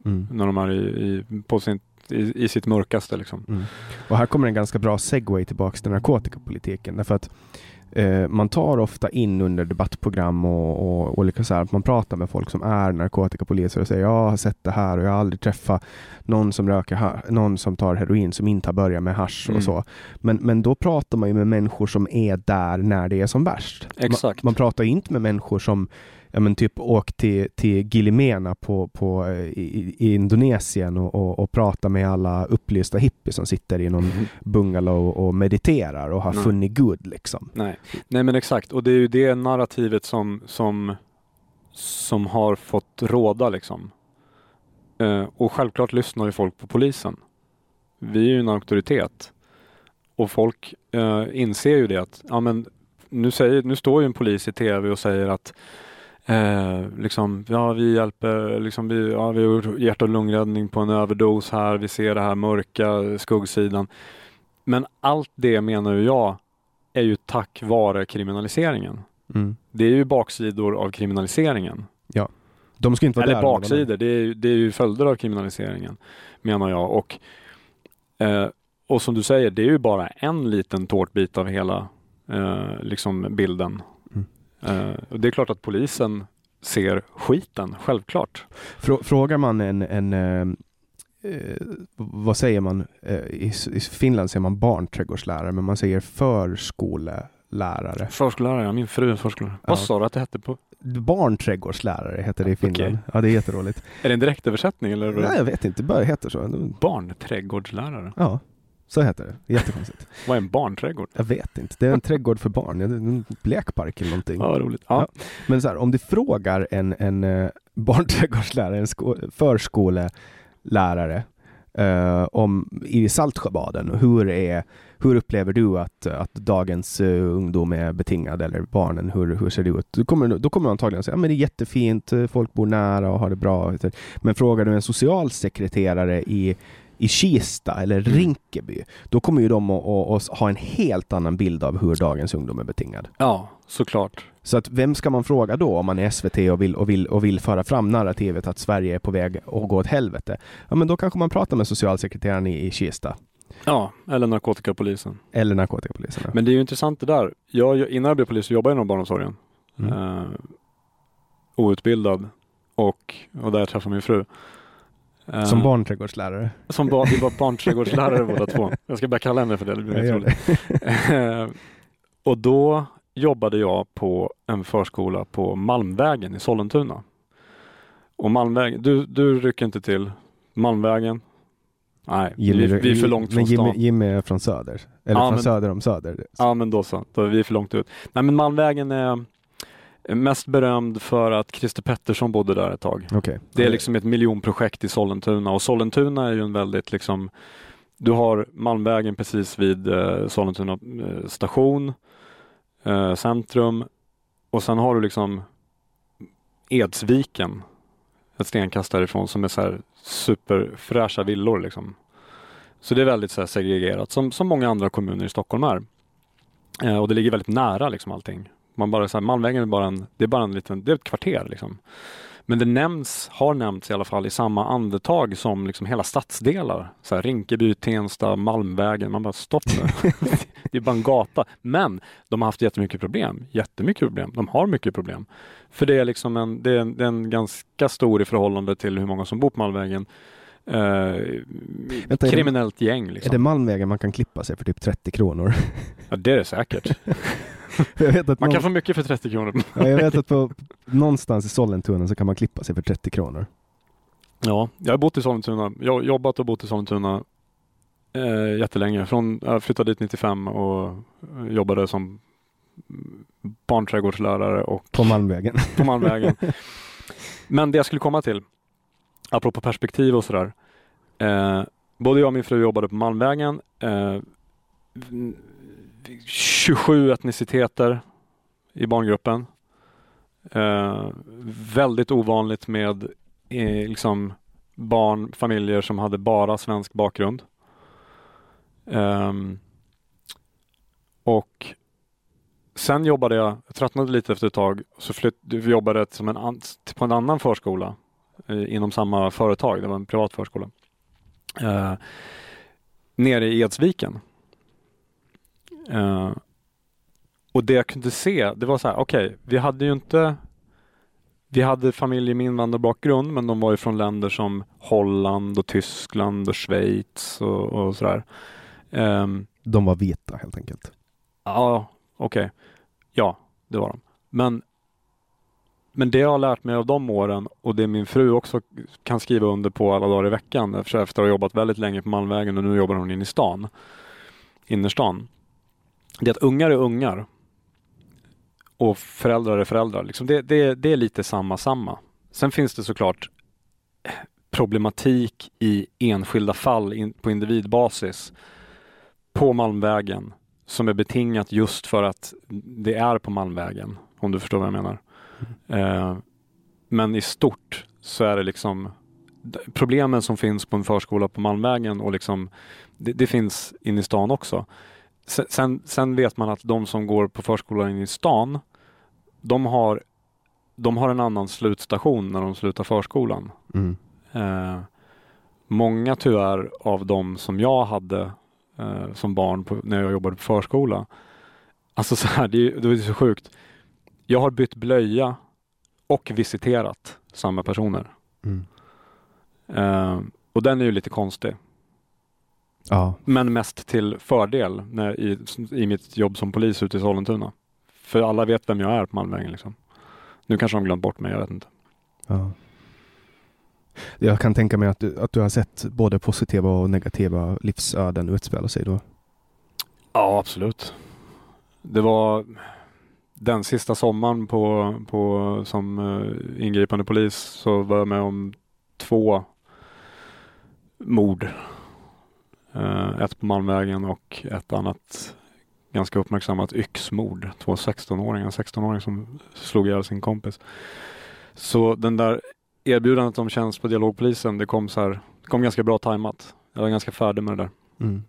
Mm. när de är i, i, på sin, i, i sitt mörkaste. Liksom. Mm. Och här kommer en ganska bra segway tillbaks till narkotikapolitiken. Därför att eh, man tar ofta in under debattprogram och, och olika så här, att man pratar med folk som är narkotikapoliser och säger jag har sett det här och jag har aldrig träffat någon som röker någon som tar heroin som inte har börjat med hasch Mm. och så. Men, men då pratar man ju med människor som är där när det är som värst. Exakt. Man, man pratar inte med människor som ja men typ åkt till, till Gilimena på, på, eh, i, i Indonesien och, och, och pratat med alla upplysta hippies som sitter i någon bungalow och mediterar och har Nej. funnit Gud liksom. Nej. Nej men exakt och det är ju det narrativet som, som, som har fått råda liksom. Eh, och självklart lyssnar ju folk på polisen. Vi är ju en auktoritet. Och folk eh, inser ju det att, ja men nu, säger, nu står ju en polis i tv och säger att eh, liksom, ja vi hjälper, liksom, vi, ja, vi har gjort hjärt och lungräddning på en överdos här, vi ser det här mörka skuggsidan. Men allt det menar jag är ju tack vare kriminaliseringen. Mm. Det är ju baksidor av kriminaliseringen. De ska inte vara Eller där. baksidor, det är, det är ju följder av kriminaliseringen menar jag. Och, eh, och som du säger, det är ju bara en liten tårtbit av hela eh, liksom bilden. Eh, och det är klart att polisen ser skiten, självklart. Frå, frågar man en, en eh, eh, vad säger man? Eh, i, I Finland säger man barnträdgårdslärare, men man säger förskolelärare. Förskollärare, ja, min fru är förskollärare. Ja. Vad sa du att det hette på? Barnträdgårdslärare heter det i. Finland. Ja, det är jätteroligt. Är det en direktöversättning eller? Nej, jag vet inte, det bara heter så. Barnträdgårdslärare? Ja, så heter det. Jättekonstigt. Vad är en barnträdgård? Jag vet inte. Det är en trädgård för barn. En lekpark eller någonting. Ja, roligt. Ja. Men så här, om du frågar en, en eh, barnträdgårdslärare, en sko- förskolelärare eh, om i Saltsjöbaden, hur, är, hur upplever du att, att dagens eh, ungdom är betingad eller barnen, hur, hur ser det ut? Då kommer, då kommer de antagligen säga att ja, det är jättefint, eh, folk bor nära och har det bra. Men frågar du en socialsekreterare i i Kista eller Rinkeby, då kommer ju de att, ha en helt annan bild av hur dagens ungdom är betingad. ja, såklart. Så att vem ska man fråga då om man är SVT och vill, och vill, och vill föra fram narrativet att Sverige är på väg att gå åt helvete? Ja, men då kanske man pratar med socialsekreteraren i, i Kista Ja, eller narkotikapolisen. eller narkotikapolisen. Men det är ju intressant det där. Jag, innan jag blev polis så jobbade jag inom barnomsorgen. Mm. Eh, outbildad och, och där jag träffade min fru. Eh, Som barnträdgårdslärare. Som ba, vi var barnträdgårdslärare båda två. Jag ska börja kalla henne för det, det blir roligt. Eh, och då jobbade jag på en förskola på Malmvägen i Sollentuna. Och Malmvägen, du, du rycker inte till Malmvägen? Nej, vi, vi är för långt men från Jimmy, stan. Jimmy är från söder. Eller Ja, från men- söder om söder. Ja men då så, då är vi för långt ut. Nej men Malmvägen är mest berömd för att Christer Pettersson bodde där ett tag. Okej. Det är liksom ett miljonprojekt i Sollentuna och Sollentuna är ju en väldigt liksom Du har Malmvägen precis vid eh, Sollentuna eh, station, eh, centrum och sen har du liksom Edsviken ett stenkast därifrån som är så här superfräscha villor liksom. Så det är väldigt så segregerat som, som många andra kommuner i Stockholm är. Eh, och det ligger väldigt nära liksom allting. Man bara så här, Malmvägen är bara en, det är bara en liten, det är ett kvarter liksom. Men det nämns, har nämnts i alla fall i samma andetag som liksom hela stadsdelar. Så här, Rinkeby, Tensta, Malmvägen. Man bara stopp nu. det är bara en gata. Men de har haft jättemycket problem. Jättemycket problem. De har mycket problem. För det är liksom en, det är en, det är en ganska stor i förhållande till hur många som bor på Malmvägen. Är det- kriminellt gäng Är liksom. det Malmvägen man kan klippa sig för typ 30 kronor? Ja, det är det säkert. Man någon, kan få mycket för 30 kronor. ja, jag vet att på, någonstans i Sollentuna så kan man klippa sig för 30 kronor. Ja, jag har bott i Sollentuna. Jag har jobbat och bott i Sollentuna eh, jättelänge. Från, jag flyttade dit 95 och jobbade som barnträdgårdslärare och På Malmvägen. på Malmvägen. Men det jag skulle komma till, apropå perspektiv och sådär. Eh, både jag och min fru jobbade på Malmvägen. Eh, 27 etniciteter i barngruppen. Eh, väldigt ovanligt med eh, liksom barn, familjer som hade bara svensk bakgrund. Ehm, och sen jobbade jag, jag tröttnade lite efter ett tag, så flytt, jobbade jag som en, an- på en annan förskola inom samma företag, det var en privat förskola. Eh, nere i Edsviken. Eh, och det jag kunde se, det var så här, okej, vi hade ju inte vi hade familjer med invandrarbakgrund men de var ju från länder som Holland och Tyskland och Schweiz och, och sådär. Ehm, De var vita helt enkelt. Ja, okej. Ja, det var de. Men men det jag har lärt mig av de åren och det min fru också kan skriva under på alla dagar i veckan efter, att ha jobbat väldigt länge på Malmvägen och nu jobbar hon inne i stan, innerstan. Det är att ungar är ungar och föräldrar är föräldrar. Liksom det, det, det är lite samma samma. Sen finns det såklart problematik i enskilda fall in, på individbasis på Malmvägen som är betingat just för att det är på Malmvägen, om du förstår vad jag menar. Eh, men i stort så är det liksom problemen som finns på en förskola på Malmvägen och liksom det, det finns inne i stan också. Sen, sen, vet man att de som går på förskolan inne i stan, de har, de har en annan slutstation när de slutar förskolan. Mm. Eh, många tyvärr av de som jag hade eh, som barn på, när jag jobbade på förskola. Alltså så här, det, det är så sjukt. Jag har bytt blöja och visiterat samma personer. Mm. Eh, och den är ju lite konstig. Ja. Men mest till fördel när, i, i mitt jobb som polis ute i Sollentuna. För alla vet vem jag är på Malmvägen. Liksom. Nu kanske de glömt bort mig, jag vet inte. Ja. Jag kan tänka mig att du, att du har sett både positiva och negativa livsöden utspela sig då? Ja, absolut. Det var den sista sommaren på, på, som uh, ingripande polis så var jag med om två mord. Uh, ett på Malmvägen och ett annat ganska uppmärksammat yxmord. Två 16-åringar, 16-åring som slog ihjäl sin kompis. Så den där erbjudandet om tjänst på dialogpolisen, det kom så här, det kom ganska bra tajmat. Jag var ganska färdig med det där. Mm.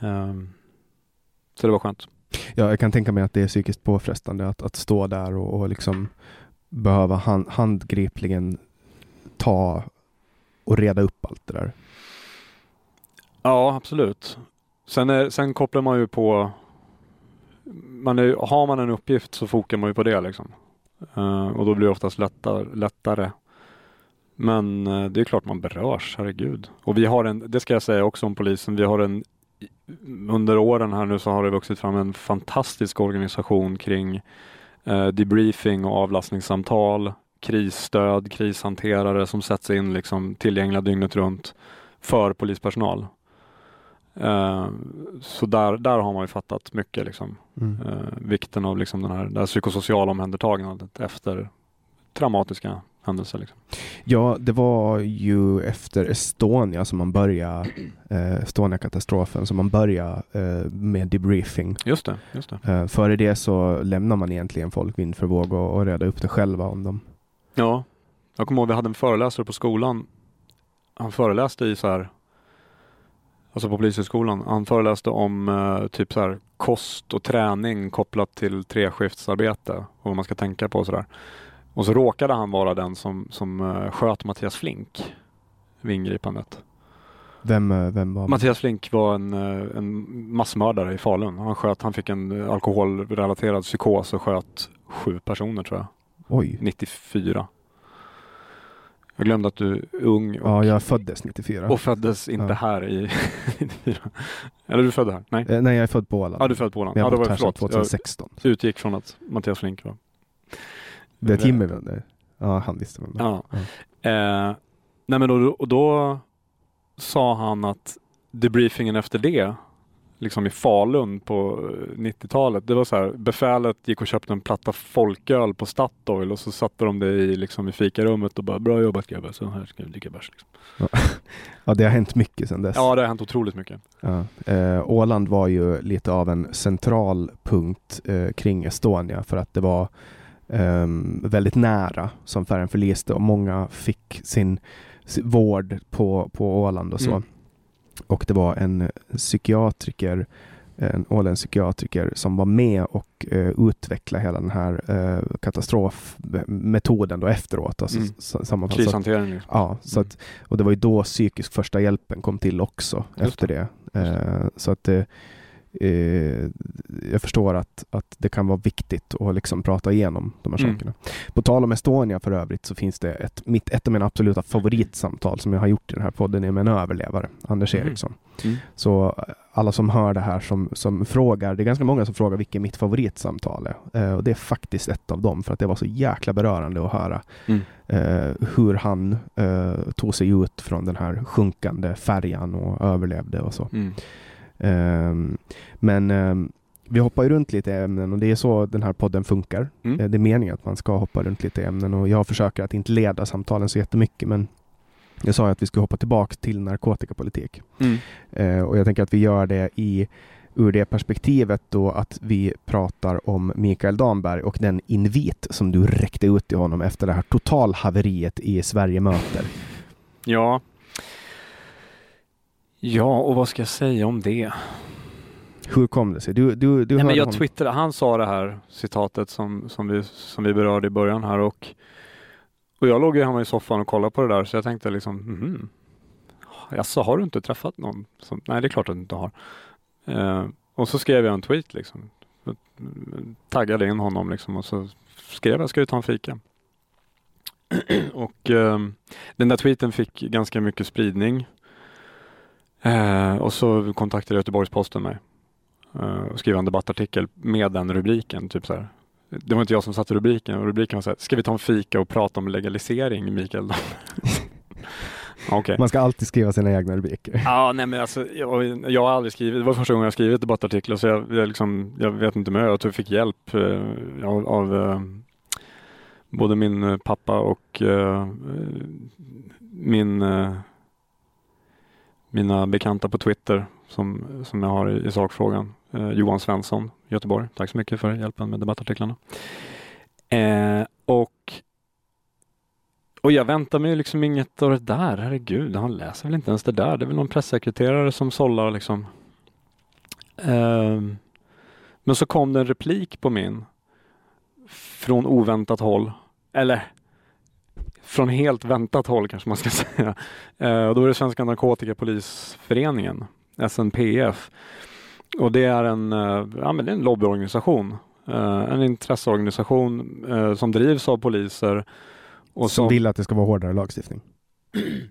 Um, så det var skönt. Ja, jag kan tänka mig att det är psykiskt påfrestande att, att stå där och, och liksom behöva hand, handgripligen ta och reda upp allt det där. Ja, absolut. Sen, är, sen kopplar man ju på man är, har man en uppgift så fokar man ju på det liksom. Uh, och då blir det oftast lättare, lättare men uh, det är klart man berörs, herregud. Och vi har en, det ska jag säga också om polisen, vi har en under åren här nu så har det vuxit fram en fantastisk organisation kring eh, debriefing och avlastningssamtal, krisstöd, krishanterare som sätts in liksom tillgängliga dygnet runt för polispersonal. Eh, så där, där har man ju fattat mycket liksom. Mm. Eh, vikten av liksom den här, det här psykosociala omhändertagandet efter traumatiska händelser. Liksom. Ja, det var ju efter Estonia som man började, eh, Estonia-katastrofen, som man började eh, med debriefing. Just det. Just det. Eh, före det så lämnar man egentligen folk vind för våg och, och reda upp det själva om dem. Ja, jag kommer ihåg vi hade en föreläsare på skolan. Han föreläste i så här Alltså på Polishögskolan. Han föreläste om eh, typ så här kost och träning kopplat till treskiftsarbete och vad man ska tänka på och sådär. Och så råkade han vara den som, som uh, sköt Mattias Flink vid ingripandet. Vem, eh, vem var Mattias Flink var en, eh, en massmördare i Falun. Han, sköt, han fick en alkoholrelaterad psykos och sköt sju personer tror jag. Oj. 94. Jag glömde att du är ung. Och, ja, jag föddes 94. Och föddes inte ja. här i 94. Eller du född här? Nej. Eh, nej, jag är född på Åland. Ja, du är född på Åland. Jag ja, då var här 2016. Jag utgick från att Mattias Flink var det är? Ja, han visste vem det ja. ja. Eh, nej men då, och då sa han att debriefingen efter det, liksom i Falun på 90-talet, eh, det var så här, befälet gick och köpte en platta folköl på Statoil och så satte de det i, liksom, i fikarummet och bara bra jobbat grabbar, så här ska vi dricka bärs. Liksom. Ja, det har hänt mycket sedan dess. Ja, det har hänt otroligt mycket. Ja. Eh, Åland var ju lite av en central punkt eh, kring Estonia för att det var um, väldigt nära som färjan förliste och många fick sin, sin vård på, på Åland och så. Mm. Och det var en psykiatriker en åländsk psykiatriker som var med och uh, utvecklade hela den här uh, katastrofmetoden då efteråt. Alltså, mm. Krishantering. Liksom. Ja, så mm. att, och det var ju då psykisk första hjälpen kom till också Just efter det. det. Uh, så att eh, jag förstår att, att det kan vara viktigt att liksom prata igenom de här Mm. sakerna. På tal om Estonia för övrigt så finns det ett, mitt, ett av mina absoluta favoritsamtal som jag har gjort i den här podden är med en överlevare, Anders Mhm. Eriksson. Mm. Så eh, alla som hör det här som, som frågar, det är ganska många som frågar vilket mitt favoritsamtal är. Eh, och det är faktiskt ett av dem för att det var så jäkla berörande att höra Mm. eh, hur han eh, tog sig ut från den här sjunkande färjan och överlevde och så. Mm. Ehm, men ehm, vi hoppar ju runt lite i ämnen och det är så den här podden funkar. Mm. Eh, Det är meningen att man ska hoppa runt lite i ämnen och jag försöker att inte leda samtalen så jättemycket men jag sa ju att vi skulle hoppa tillbaka till narkotikapolitik. Mm. Eh, och jag tänker att vi gör det i ur det perspektivet då att vi pratar om Mikael Damberg och den invit som du räckte ut till honom efter det här totalhaveriet i Sverige möter. Ja. Ja, och vad ska jag säga om det? Hur kom det sig? Du, du, du Nej, men jag honom. twittrade, han sa det här citatet som, som, vi, som vi berörde i början här och, och jag låg ju hemma i soffan och kollade på det där så jag tänkte liksom, mhm. Jaså, har du inte träffat någon? Så, nej, det är klart att du inte har. Eh, och så skrev jag en tweet liksom. Taggade in honom liksom och så skrev jag, ska vi ta en fika? och eh, den där tweeten fick ganska mycket spridning. Eh, och så kontaktade Göteborgs-Posten mig eh, och skrev en debattartikel med den rubriken. Typ så här. Det var inte jag som satte rubriken och rubriken var så här, ska vi ta en fika och prata om legalisering Mikael? Okej. Man ska alltid skriva sina egna rubriker. Ja, nej men alltså, jag, jag har aldrig skrivit, det var första gången jag skrivit debattartiklar så jag, jag, liksom, jag vet inte mer, jag tror jag fick hjälp eh, av, av eh, både min pappa och eh, min, eh, mina bekanta på Twitter som, som jag har i, i sakfrågan. Eh, Johan Svensson, Göteborg. Tack så mycket för hjälpen med debattartiklarna. Eh, och och jag väntar mig liksom inget av det där. Herregud, han läser väl inte ens det där. Det är väl någon pressekreterare som sållar liksom. Eh, men så kom det en replik på min. Från oväntat håll. Eller från helt väntat håll kanske man ska säga. Eh, och då är det Svenska Narkotikapolisföreningen, SNPF. Och det är en, eh, ja, men det är en lobbyorganisation. Eh, en intresseorganisation eh, som drivs av poliser. Och som vill att det ska vara hårdare lagstiftning.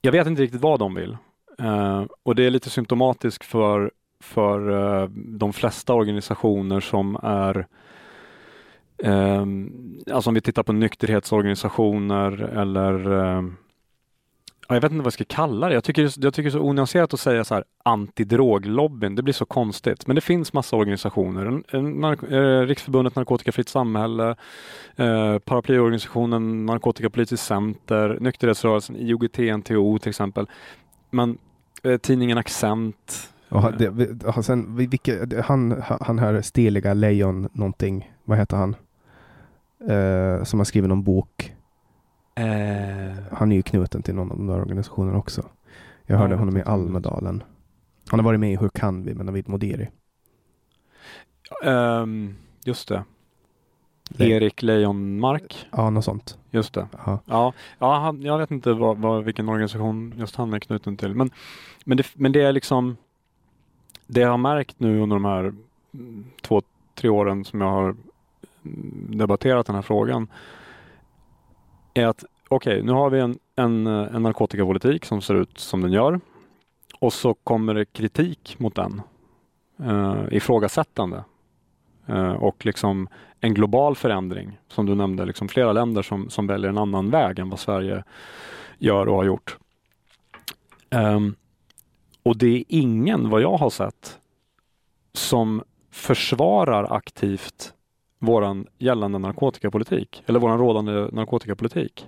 Jag vet inte riktigt vad de vill. Eh, och det är lite symptomatiskt för, för eh, de flesta organisationer som är Alltså om vi tittar på nykterhetsorganisationer eller eh, ja, jag vet inte vad jag ska kalla det. Jag tycker, jag tycker det är så onyanserat att säga så här antidroglobbyn. Det blir så konstigt. Men det finns massa organisationer. Nark- eh, Riksförbundet Narkotikafritt Samhälle, eh, paraplyorganisationen Narkotikapolitiskt Center, nykterhetsrörelsen IOGT-NTO till exempel. Men eh, tidningen Accent. Och han, det, sen, vi- vilka, han, han här stiliga lejon någonting, vad heter han? Eh, som har skrivit någon bok. Eh, Han är ju knuten till någon av de där organisationerna också. Jag Ja, hörde jag honom i. Almedalen. Han har varit med i Hur kan vi med Navid Modiri. ehm, just det. Le- Erik Lejonmark. Ja, något sånt. Just det. Ja. Ja, ja han, jag vet inte vad, vad, vilken organisation just han är knuten till. Men, men, det, men det är liksom det jag har märkt nu under de här två, tre åren som jag har debatterat den här frågan är att okej, nu har vi en, en, en narkotikapolitik som ser ut som den gör och så kommer det kritik mot den. eh, ifrågasättande. Eh, och liksom en global förändring som du nämnde, liksom flera länder som, som väljer en annan väg än vad Sverige gör och har gjort. Um, och det är ingen, vad jag har sett, som försvarar aktivt våran gällande narkotikapolitik eller våran rådande narkotikapolitik.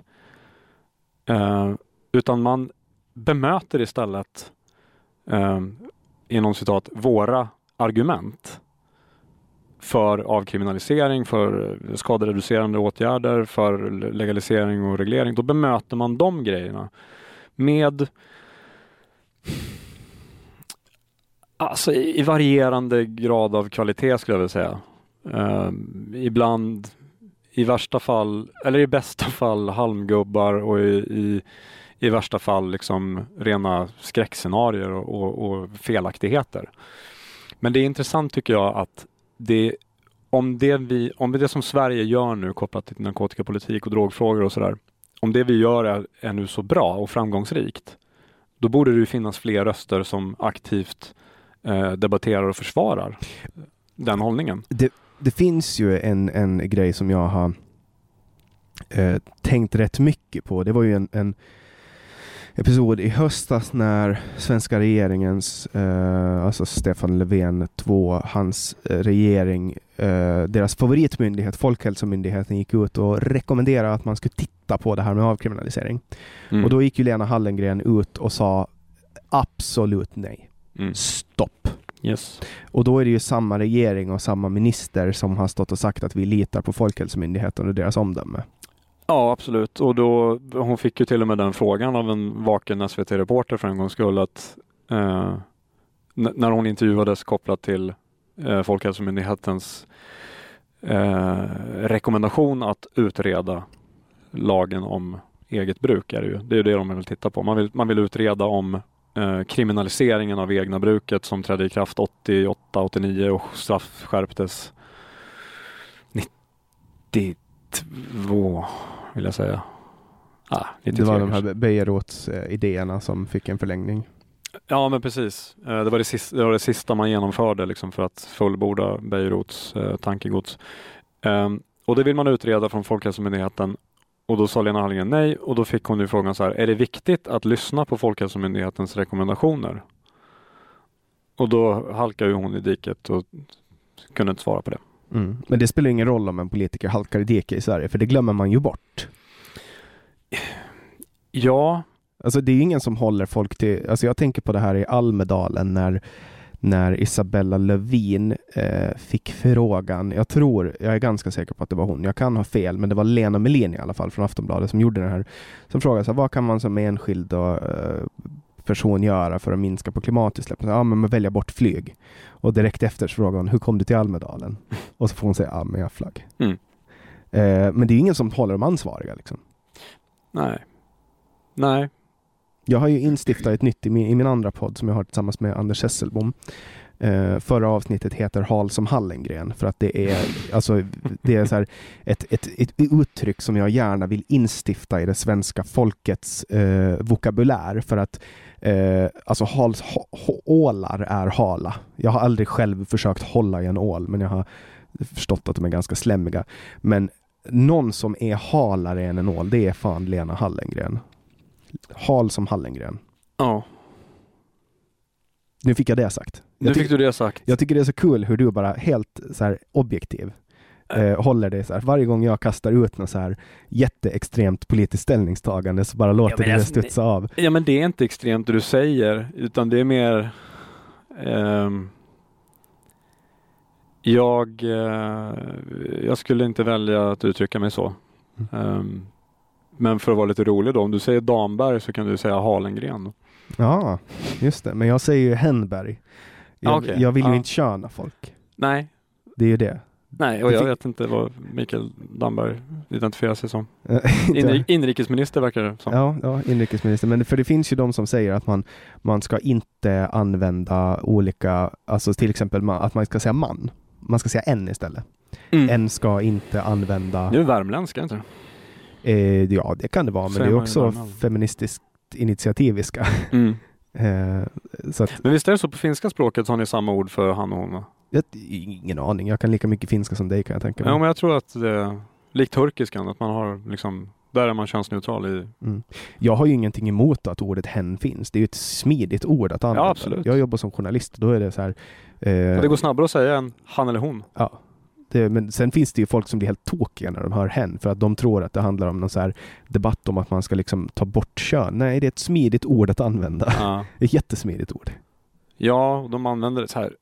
Eh, utan man bemöter istället eh, inom citat våra argument för avkriminalisering, för skadereducerande åtgärder, för legalisering och reglering. Då bemöter man de grejerna med Alltså i i varierande grad av kvalitet skulle jag vilja säga. Eh, ibland, i värsta fall, eller i bästa fall halmgubbar och i, i, i värsta fall liksom rena skräckscenarier och, och, och felaktigheter. Men det är intressant tycker jag att det om det, vi, om det som Sverige gör nu kopplat till narkotikapolitik och drogfrågor och sådär, om det vi gör är, är nu så bra och framgångsrikt, då borde det finnas fler röster som aktivt eh, debatterar och försvarar den hållningen. Det, det finns ju en, en grej som jag har eh, tänkt rätt mycket på. Det var ju en, en episod i höstas när svenska regeringens, eh, alltså Stefan Löfven 2, hans eh, regering, eh, deras favoritmyndighet, Folkhälsomyndigheten, gick ut och rekommenderade att man skulle titta på det här med avkriminalisering. Mm. Och då gick ju Lena Hallengren ut och sa absolut nej. Mm. Stopp. Yes. Och då är det ju samma regering och samma minister som har stått och sagt att vi litar på Folkhälsomyndigheten och deras omdöme. Ja, absolut. Och då, hon fick ju till och med den frågan av en vaken SVT-reporter för en gångs skull att eh, när hon intervjuades kopplat till eh, Folkhälsomyndighetens eh, rekommendation att utreda lagen om eget bruk är det ju. Det är ju det de vill titta på. Man vill, man vill utreda om eh, kriminaliseringen av egna bruket som trädde i kraft 88, 89 och straffskärptes 92 vill jag säga. Ah, 93 Det var de här Bejerots eh, idéerna som fick en förlängning. Ja men precis. Eh, Det var det, sista, det var det sista man genomförde liksom för att fullborda Bejerots eh, tankegods. Ehm, och det vill man utreda från Folkhälsomyndigheten och då sa Lena Hallengren nej och då fick hon ju frågan så här, är det viktigt att lyssna på Folkhälsomyndighetens rekommendationer? Och då halkar ju hon i diket och kunde inte svara på det. Mm. Men det spelar ingen roll om en politiker halkar i diket i Sverige, för det glömmer man ju bort. Ja, Alltså det är ingen som håller folk till, alltså jag tänker på det här i Almedalen när, när Isabella Lövin eh, fick frågan, jag tror, jag är ganska säker på att det var hon, jag kan ha fel, men det var Lena Melin i alla fall från Aftonbladet som gjorde den här, som frågade så här, vad kan man som enskild och, eh, person göra för att minska på klimatutsläppen? Ja, men man välja bort flyg. Och direkt efter så frågade hon, hur kom du till Almedalen? Och så får hon säga, ja men jag flög. Mm. Eh, men det är ingen som håller dem ansvariga liksom. nej. Nej, jag har ju instiftat ett nytt i min, i min andra podd som jag har tillsammans med Anders Hesselbom. Uh, förra avsnittet heter Hal som Hallengren för att det är, alltså, det är så här ett, ett, ett uttryck som jag gärna vill instifta i det svenska folkets uh, vokabulär för att uh, alltså hals, ha, ålar är hala. Jag har aldrig själv försökt hålla i en ål men jag har förstått att de är ganska slämmiga. Men någon som är halare än en ål, det är fan Lena Hallengren. Hal som Hallengren. ja. Nu fick jag det sagt. Nu Jag, fick tyck- du det sagt. jag tycker det är så kul hur du bara helt så här objektiv eh, håller det så här. Varje gång jag kastar ut något så här jätteextremt politiskt ställningstagande så bara låter du det alltså, studsa av. Ja men det är inte extremt det du säger utan det är mer ehm, jag, eh, jag skulle inte välja att uttrycka mig så. Mm. Ehm, men för att vara lite rolig då, om du säger Damberg så kan du säga Halengren. Ja, just det. Men jag säger ju Henberg. Jag, Ah, okej. jag vill ju Ja. inte köna folk. Nej, Det är ju det. nej och Det jag vet inte vad Mikael Damberg identifierar sig som. Inri- inrikesminister verkar det som. Ja, ja, inrikesminister. Men det- för det finns ju de som säger att man, man ska inte använda olika, alltså till exempel ma- att man ska säga man. Man ska säga en istället. Mm. En ska inte använda, Nu är värmländska inte det? Eh, ja det kan det vara, men Säger det är också feministiskt initiativiska. Mm. eh, att, Men visst är det så på finska språket så har ni samma ord för han och hon? jag, ingen aning, jag kan lika mycket finska som dig kan jag tänka mig. Ja, men jag tror att det är likt turkiskan, att man har liksom, där är man könsneutral i. Mm. Jag har ju ingenting emot att ordet hen finns. Det är ju ett smidigt ord att använda. absolut. Jag jobbar som journalist då är det så här. Eh, Det går snabbare att säga än han eller hon. Ja. Det, men sen finns det ju folk som blir helt tokiga när de hör hen för att de tror att det handlar om någon så här debatt om att man ska liksom ta bort kön. Nej, det är ett smidigt ord att använda. Ja, ett jättesmidigt ord. ja de använder det så här.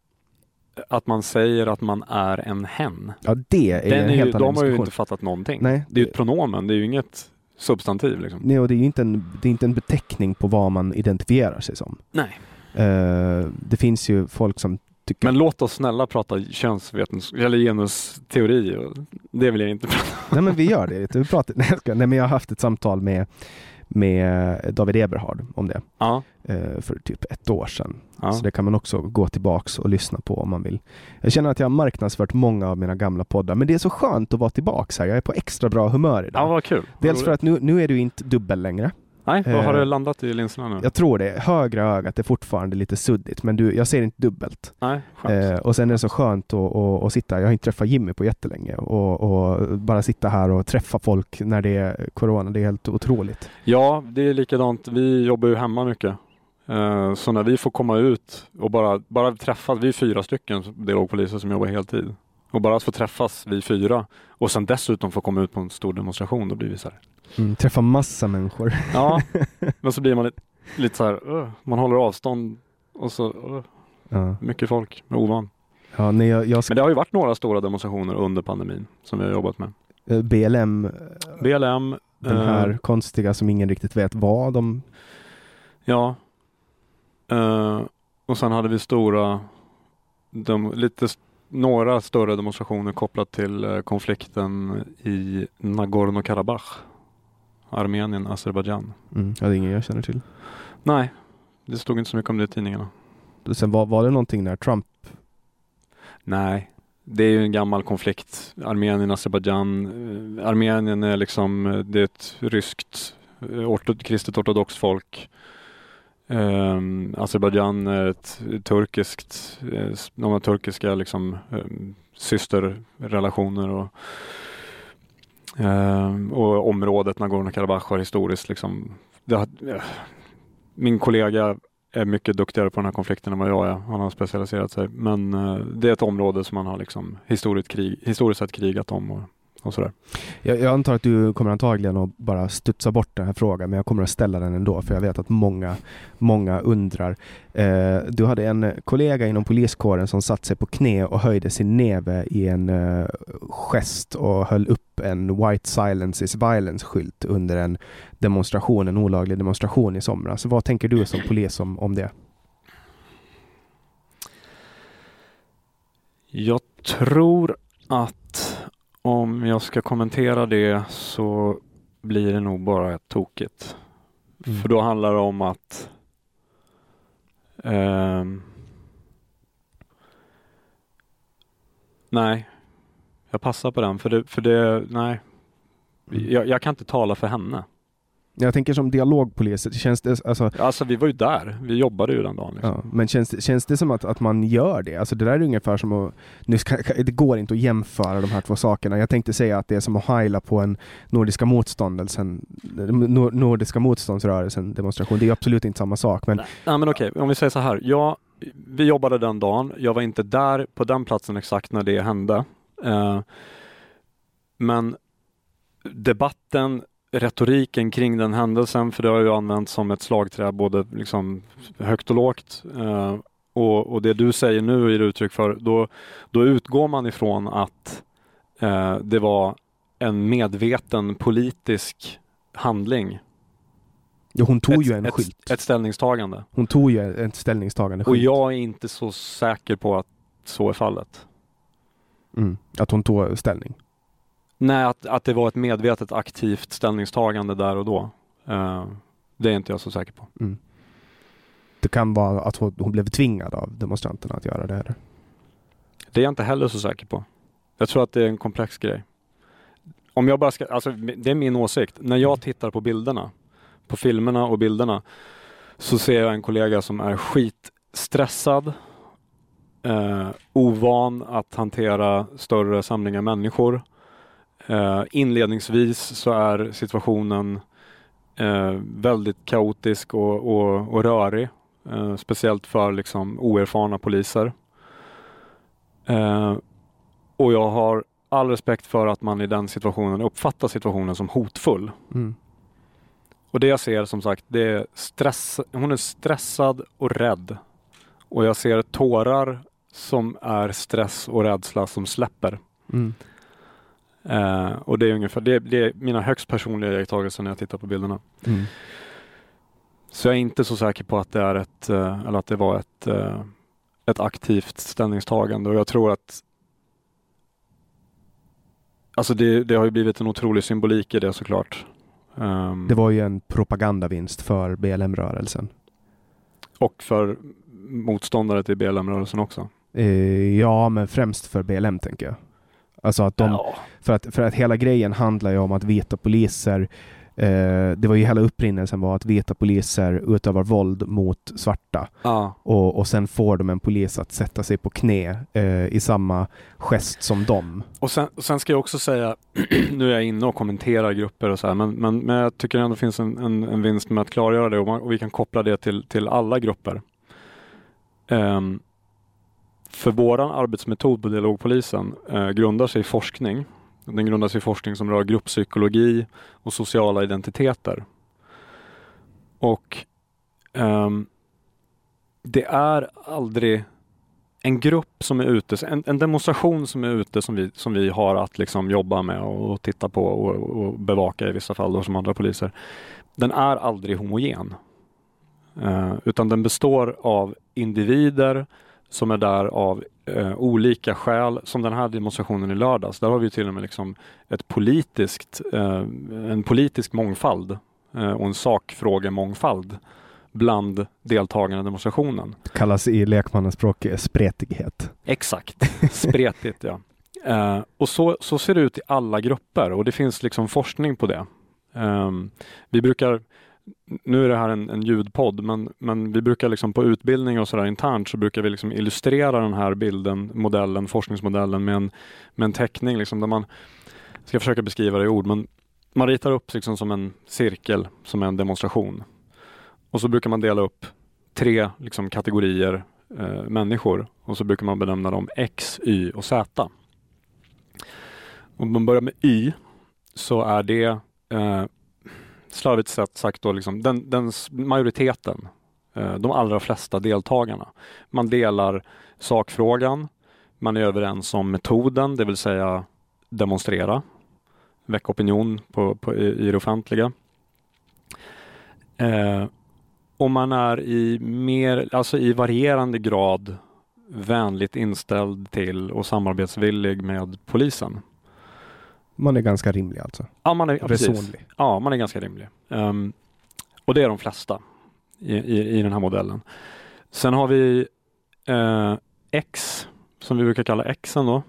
Att man säger att man är en hen. Ja, det är ju Den en är ju, helt annan de har ju inte fattat någonting. Nej, Det är ju ett pronomen, det är ju inget substantiv liksom. nej, och det är ju inte en, det är inte en beteckning på vad man identifierar sig som. Nej. Eh, det finns ju folk som tycker... Men låt oss snälla prata könsvetenskap eller genusteori. Det vill jag inte prata Nej men vi gör det. Vi pratar, nej, jag ska, nej men jag har haft ett samtal med, med David Eberhard om det Ja, eh, för typ ett år sedan. ja. Så det kan man också gå tillbaks och lyssna på om man vill. Jag känner att jag har marknadsfört många av mina gamla poddar, men det är så skönt att vara tillbaks här. Jag är på extra bra humör idag. ja vad kul. Dels för att nu, nu är du inte dubbel längre. Nej, vad har eh, det landat i linserna nu? Jag tror det. Högra ögat är fortfarande lite suddigt, men du, jag ser inte dubbelt. Nej. Eh, och sen är det så skönt att, att, att sitta, jag har inte träffat Jimmy på jättelänge, och, och bara sitta här och träffa folk när det är corona. Det är helt otroligt. Ja, det är likadant. Vi jobbar ju hemma mycket. Eh, Så när vi får komma ut och bara, bara träffas, vi är fyra stycken dialogpoliser som jobbar heltid. Och bara att få träffas vi fyra och sen dessutom få komma ut på en stor demonstration, då blir vi så här. Mm, träffa massa människor. Ja, men så blir man lite, lite så här, "Ugh." man håller avstånd och så ugh, Ja. mycket folk, är ovan. Ja, nej, jag, jag ska, Men det har ju varit några stora demonstrationer under pandemin som vi har jobbat med. eh, BLM, eh, BLM, den eh, här konstiga som ingen riktigt vet vad de... Ja. Eh, och sen hade vi stora, de, lite, några större demonstrationer kopplat till eh, konflikten i Nagorno-Karabach. Armenien, Azerbajdzjan. Mm, ja, det är ingen jag känner till. Nej, det stod inte så mycket om det i tidningarna. Sen var, var det någonting när Trump... Nej, det är ju en gammal konflikt. Armenien, Azerbajdzjan. Eh, Armenien är liksom, eh, det är ett ryskt orto, kristet ortodoxt folk. Eh, Azerbajdzjan är ett turkiskt, eh, de har turkiska liksom eh, systerrelationer och, eh, och området Nagorno-Karabach har historiskt liksom, det eh, min kollega är mycket duktigare på den här konflikten än vad jag är. Han har specialiserat sig. Men eh, det är ett område som man har liksom historiskt, krig, historiskt sett krigat om och, sådär. Jag, jag antar att du kommer antagligen att bara studsa bort den här frågan, men jag kommer att ställa den ändå, för jag vet att många, många undrar. Eh, du hade en kollega inom poliskåren som satt sig på knä och höjde sin näve i en eh, gest och höll upp en White Silence is Violence-skylt under en demonstration, en olaglig demonstration i somras. Vad tänker du som polis om, om det? Jag tror att om jag ska kommentera det så blir det nog bara tokigt. Mm. För då handlar det om att ehm, Nej, jag passar på den för det, för det nej. Jag, jag kan inte tala för henne. Jag tänker som dialogpolis, känns det, alltså, Alltså vi var ju där, vi jobbade ju den dagen. Liksom. Ja, men känns det, känns det som att, att man gör det? Alltså det där är ungefär som att, nu ska, det går inte att jämföra de här två sakerna. Jag tänkte säga att det är som att heila på en Nordiska motståndelsen, Nor- Nordiska motståndsrörelsen demonstration. Det är absolut inte samma sak. Men Nej, nej men okej, om vi säger så här. Ja, vi jobbade den dagen. Jag var inte där på den platsen exakt när det hände. Eh, men debatten, retoriken kring den händelsen, för det har ju använts som ett slagträ både liksom högt och lågt. Eh, och, och det du säger nu det uttryck för, då, då utgår man ifrån att eh, det var en medveten politisk handling. ja, hon tog ett, ju en ett, skylt. ett ställningstagande. Hon tog ju ett ställningstagande Och skylt. jag är inte så säker på att så är fallet. Mm, att hon tog ställning. Nej, att, att det var ett medvetet aktivt ställningstagande där och då. Eh, det är inte jag så säker på. Mm. Det kan vara att hon, hon blev tvingad av demonstranterna att göra det här. Det är jag inte heller så säker på. Jag tror att det är en komplex grej. Om jag bara ska, alltså det är min åsikt. När jag tittar på bilderna, på filmerna och bilderna, så ser jag en kollega som är skitstressad, eh, ovan att hantera större samlingar människor. Eh, inledningsvis så är situationen eh, väldigt kaotisk och, och, och rörig. Eh, speciellt för liksom oerfarna poliser. Och jag har all respekt för att man i den situationen uppfattar situationen som hotfull. Mm. Och det jag ser som sagt, det är stress, hon är stressad och rädd. Och jag ser tårar som är stress och rädsla som släpper. Mm. Eh, och det är ungefär, det, det är mina högst personliga iakttagelser när jag tittar på bilderna. Mm. Så jag är inte så säker på att det är ett, eh, eller att det var ett, eh, ett aktivt ställningstagande och jag tror att Alltså det, det har ju blivit en otrolig symbolik i det såklart. Ehm, Det var ju en propagandavinst för BLM-rörelsen. Och för motståndare till BLM-rörelsen också. Ja, men främst för BLM tänker jag. Alltså att de, ja. för, att, för att hela grejen handlar ju om att vita poliser eh, det var ju hela upprinnelsen var att vita poliser utövar våld mot svarta Ja. och, och sen får de en polis att sätta sig på knä eh, i samma gest som dem. Och sen, och sen ska jag också säga, nu är jag inne och kommenterar grupper och så här, men, men, men jag tycker ändå finns en, en, en vinst med att klargöra det och, man, och vi kan koppla det till, till alla grupper. Ehm, för våran arbetsmetod på dialogpolisen eh, grundar sig i forskning. Den grundar sig i forskning som rör grupppsykologi och sociala identiteter. Och eh, det är aldrig en grupp som är ute, en, en demonstration som är ute som vi, som vi har att liksom jobba med och titta på och, och bevaka i vissa fall då, som andra poliser. Den är aldrig homogen. Eh, utan den består av individer som är där av eh, olika skäl. Som den här demonstrationen i lördags. Där har vi till och med liksom ett politiskt, eh, en politisk mångfald eh, och en sakfrågemångfald bland deltagarna i demonstrationen. Det kallas i lekmannaspråk eh, spretighet. Exakt, spretigt ja. Eh, och så, så ser det ut i alla grupper och det finns liksom forskning på det. Ehm, vi brukar, nu är det här en, en ljudpodd, men, men vi brukar liksom på utbildning och sådär internt så brukar vi liksom illustrera den här bilden, modellen, forskningsmodellen med en, med en teckning liksom där man ska försöka beskriva det i ord, men man ritar upp liksom som en cirkel som en demonstration. Och så brukar man dela upp tre liksom, kategorier eh, människor och så brukar man benämna dem X, Y och Z. Om man börjar med Y så är det eh, slarvigt sett sagt då liksom den, den majoriteten, eh, de allra flesta deltagarna. Man delar sakfrågan, man är överens om metoden, det vill säga demonstrera, väcka opinion på, på, i, i det offentliga. Eh, och man är i mer, alltså i varierande grad vänligt inställd till och samarbetsvillig med polisen. Man är ganska rimlig alltså. Ja, man är, ja, precis. Ja, man är ganska rimlig. Ehm, och det är de flesta i, i, i den här modellen. Sen har vi eh, X, som vi brukar kalla Xen då.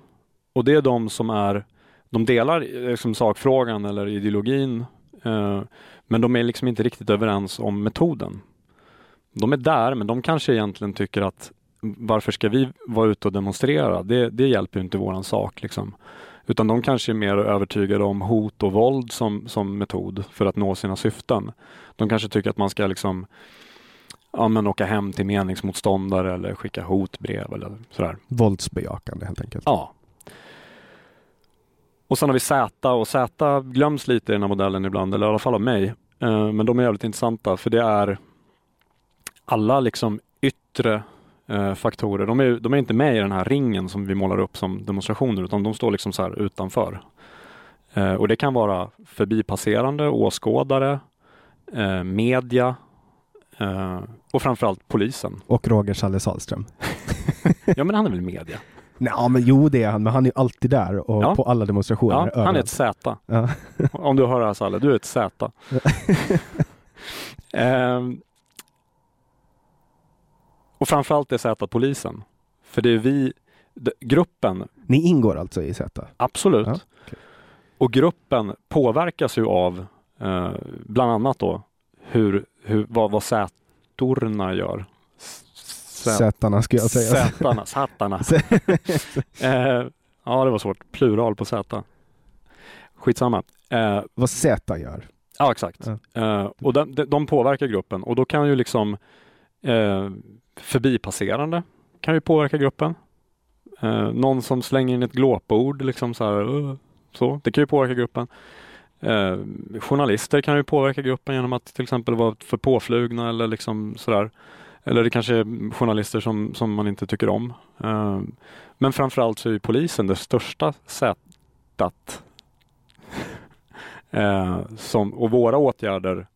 Och det är de som är, de delar liksom sakfrågan eller ideologin, eh, men de är liksom inte riktigt överens om metoden. De är där, men de kanske egentligen tycker att varför ska vi vara ute och demonstrera? Det, det hjälper inte våran sak. Liksom. Utan de kanske är mer övertygade om hot och våld som, som metod för att nå sina syften. De kanske tycker att man ska liksom ja, men åka hem till meningsmotståndare eller skicka hotbrev eller sådär. Våldsbejakande helt enkelt. Ja. Och sen har vi Z och Z glöms lite i den här modellen ibland, eller i alla fall av mig. Eh, Men de är jävligt intressanta för det är alla liksom yttre eh, faktorer. De är, de är inte med i den här ringen som vi målar upp som demonstrationer utan de står liksom så här utanför. Eh, Och det kan vara förbipasserande, åskådare, eh, media eh, och framförallt polisen. Och Roger Challe Sahlström. Ja men han är väl media? Nej, men jo det är han, men han är ju alltid där och Ja. på alla demonstrationer. Ja, han är ett Z. Ja. Om du hör det här Salle, du är ett Z. Ehm, och framförallt är Z polisen. För det är vi, gruppen, Ni ingår alltså i Z? absolut. Ja, okej. Och gruppen påverkas ju av eh, bland annat då hur, hur, vad, vad Z-orna gör. Zätarna skulle jag säga. Zätarna, Satarna. eh, ja, det var svårt. Plural på Z. Skitsamma. Eh, Vad Z gör? Ja, exakt. Ja. Eh, och de, de, de påverkar gruppen och då kan ju liksom eh, förbipasserande kan ju påverka gruppen. Eh, någon som slänger in ett glåpord, liksom så här, uh, så, det kan ju påverka gruppen. Eh, journalister kan ju påverka gruppen genom att till exempel vara för påflugna eller liksom sådär. Eller det kanske är journalister som, som man inte tycker om. Eh, men framförallt så är ju polisen det största sättet Eh, som, och våra åtgärder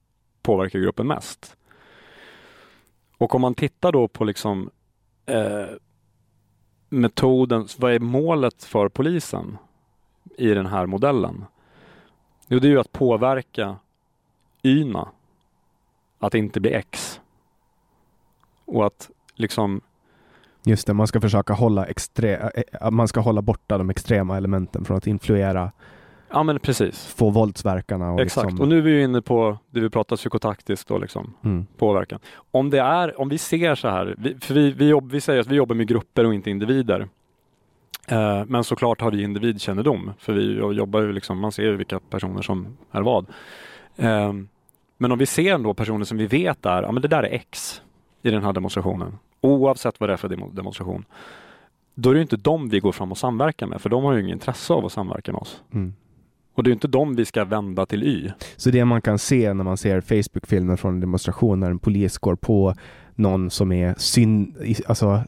påverkar gruppen mest. Och om man tittar då på liksom eh, metoden, vad är målet för polisen i den här modellen? Jo, det är ju att påverka Yna att inte bli X. Och att liksom Just det, man ska försöka hålla, extre- eh, eh, man ska hålla borta de extrema elementen från att influera, Ja men precis. få våldsverkarna. Och Exakt. Liksom, Och nu är vi ju inne på det vi pratar psykotaktiskt då liksom. mm, Påverkan. Om det är, om vi ser så här, vi, för vi, vi, jobb, vi säger att vi jobbar med grupper och inte individer. Eh, men såklart har vi individkännedom, för vi jobbar ju liksom, man ser ju vilka personer som är vad. Eh, men om vi ser då personer som vi vet är, ja men det där är X i den här demonstrationen, oavsett vad det är för demo- demonstration. Då är det inte dem vi går fram och samverkar med, för de har ju inget intresse av att samverka med oss. mm. Och det är inte dem vi ska vända till Y. Så det man kan se när man ser Facebook-filmer från en demonstration när en polis går på någon som är syn, i- alltså,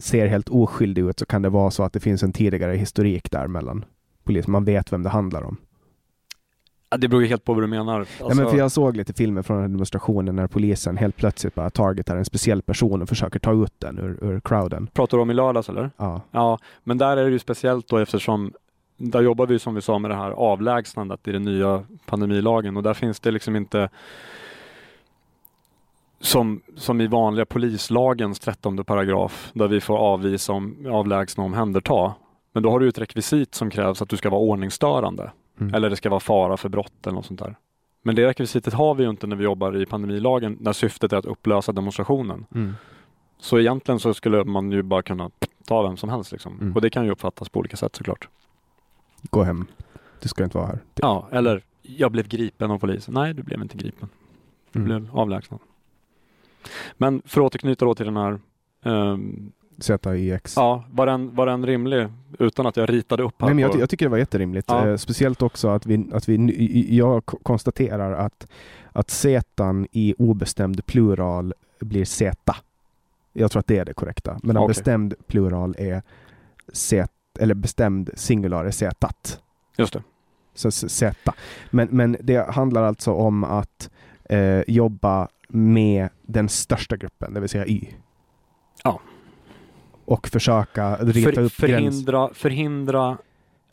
ser helt oskyldig ut så kan det vara så att det finns en tidigare historik där mellan polis. Man vet vem det handlar om. Ja, det beror ju helt på vad du menar. ja, Alltså- men för jag såg lite filmer från demonstrationen när polisen helt plötsligt bara targetar en speciell person och försöker ta ut den ur, ur crowden. Pratar du om i lördags eller? Ja. Ja, men där är det ju speciellt då eftersom där jobbar vi som vi sa med det här avlägsnandet i den nya pandemilagen och där finns det liksom inte som, som i vanliga polislagens 13 paragraf där vi får avvisa om avlägsna och omhänderta. Men då har du ett rekvisit som krävs att du ska vara ordningsstörande Mm. eller det ska vara fara för brott eller något sånt där. Men det rekvisitet har vi ju inte när vi jobbar i pandemilagen när syftet är att upplösa demonstrationen. Mm. Så egentligen så skulle man ju bara kunna ta vem som helst liksom. Mm. Och det kan ju uppfattas på olika sätt såklart. Gå hem. Du ska inte vara här. Ja, eller jag blev gripen av polisen. Nej, du blev inte gripen. Du Mm. blev avlägsnad. Men för att återknyta då till den här ehm, ZIX. Ja, var den, var den rimlig utan att jag ritade upp här Nej, men jag, jag tycker det var jätterimligt. Ja. Eh, speciellt också att vi, att vi jag konstaterar att, att zetan i obestämd plural blir zeta. Jag tror att det är det korrekta. Men en Okej. bestämd plural är zet, eller bestämd singular är zetat. Just det. Så zeta. Men, men det handlar alltså om att eh, jobba med den största gruppen, det vill säga Y. Ja. Och försöka rita För, upp gräns. förhindra, förhindra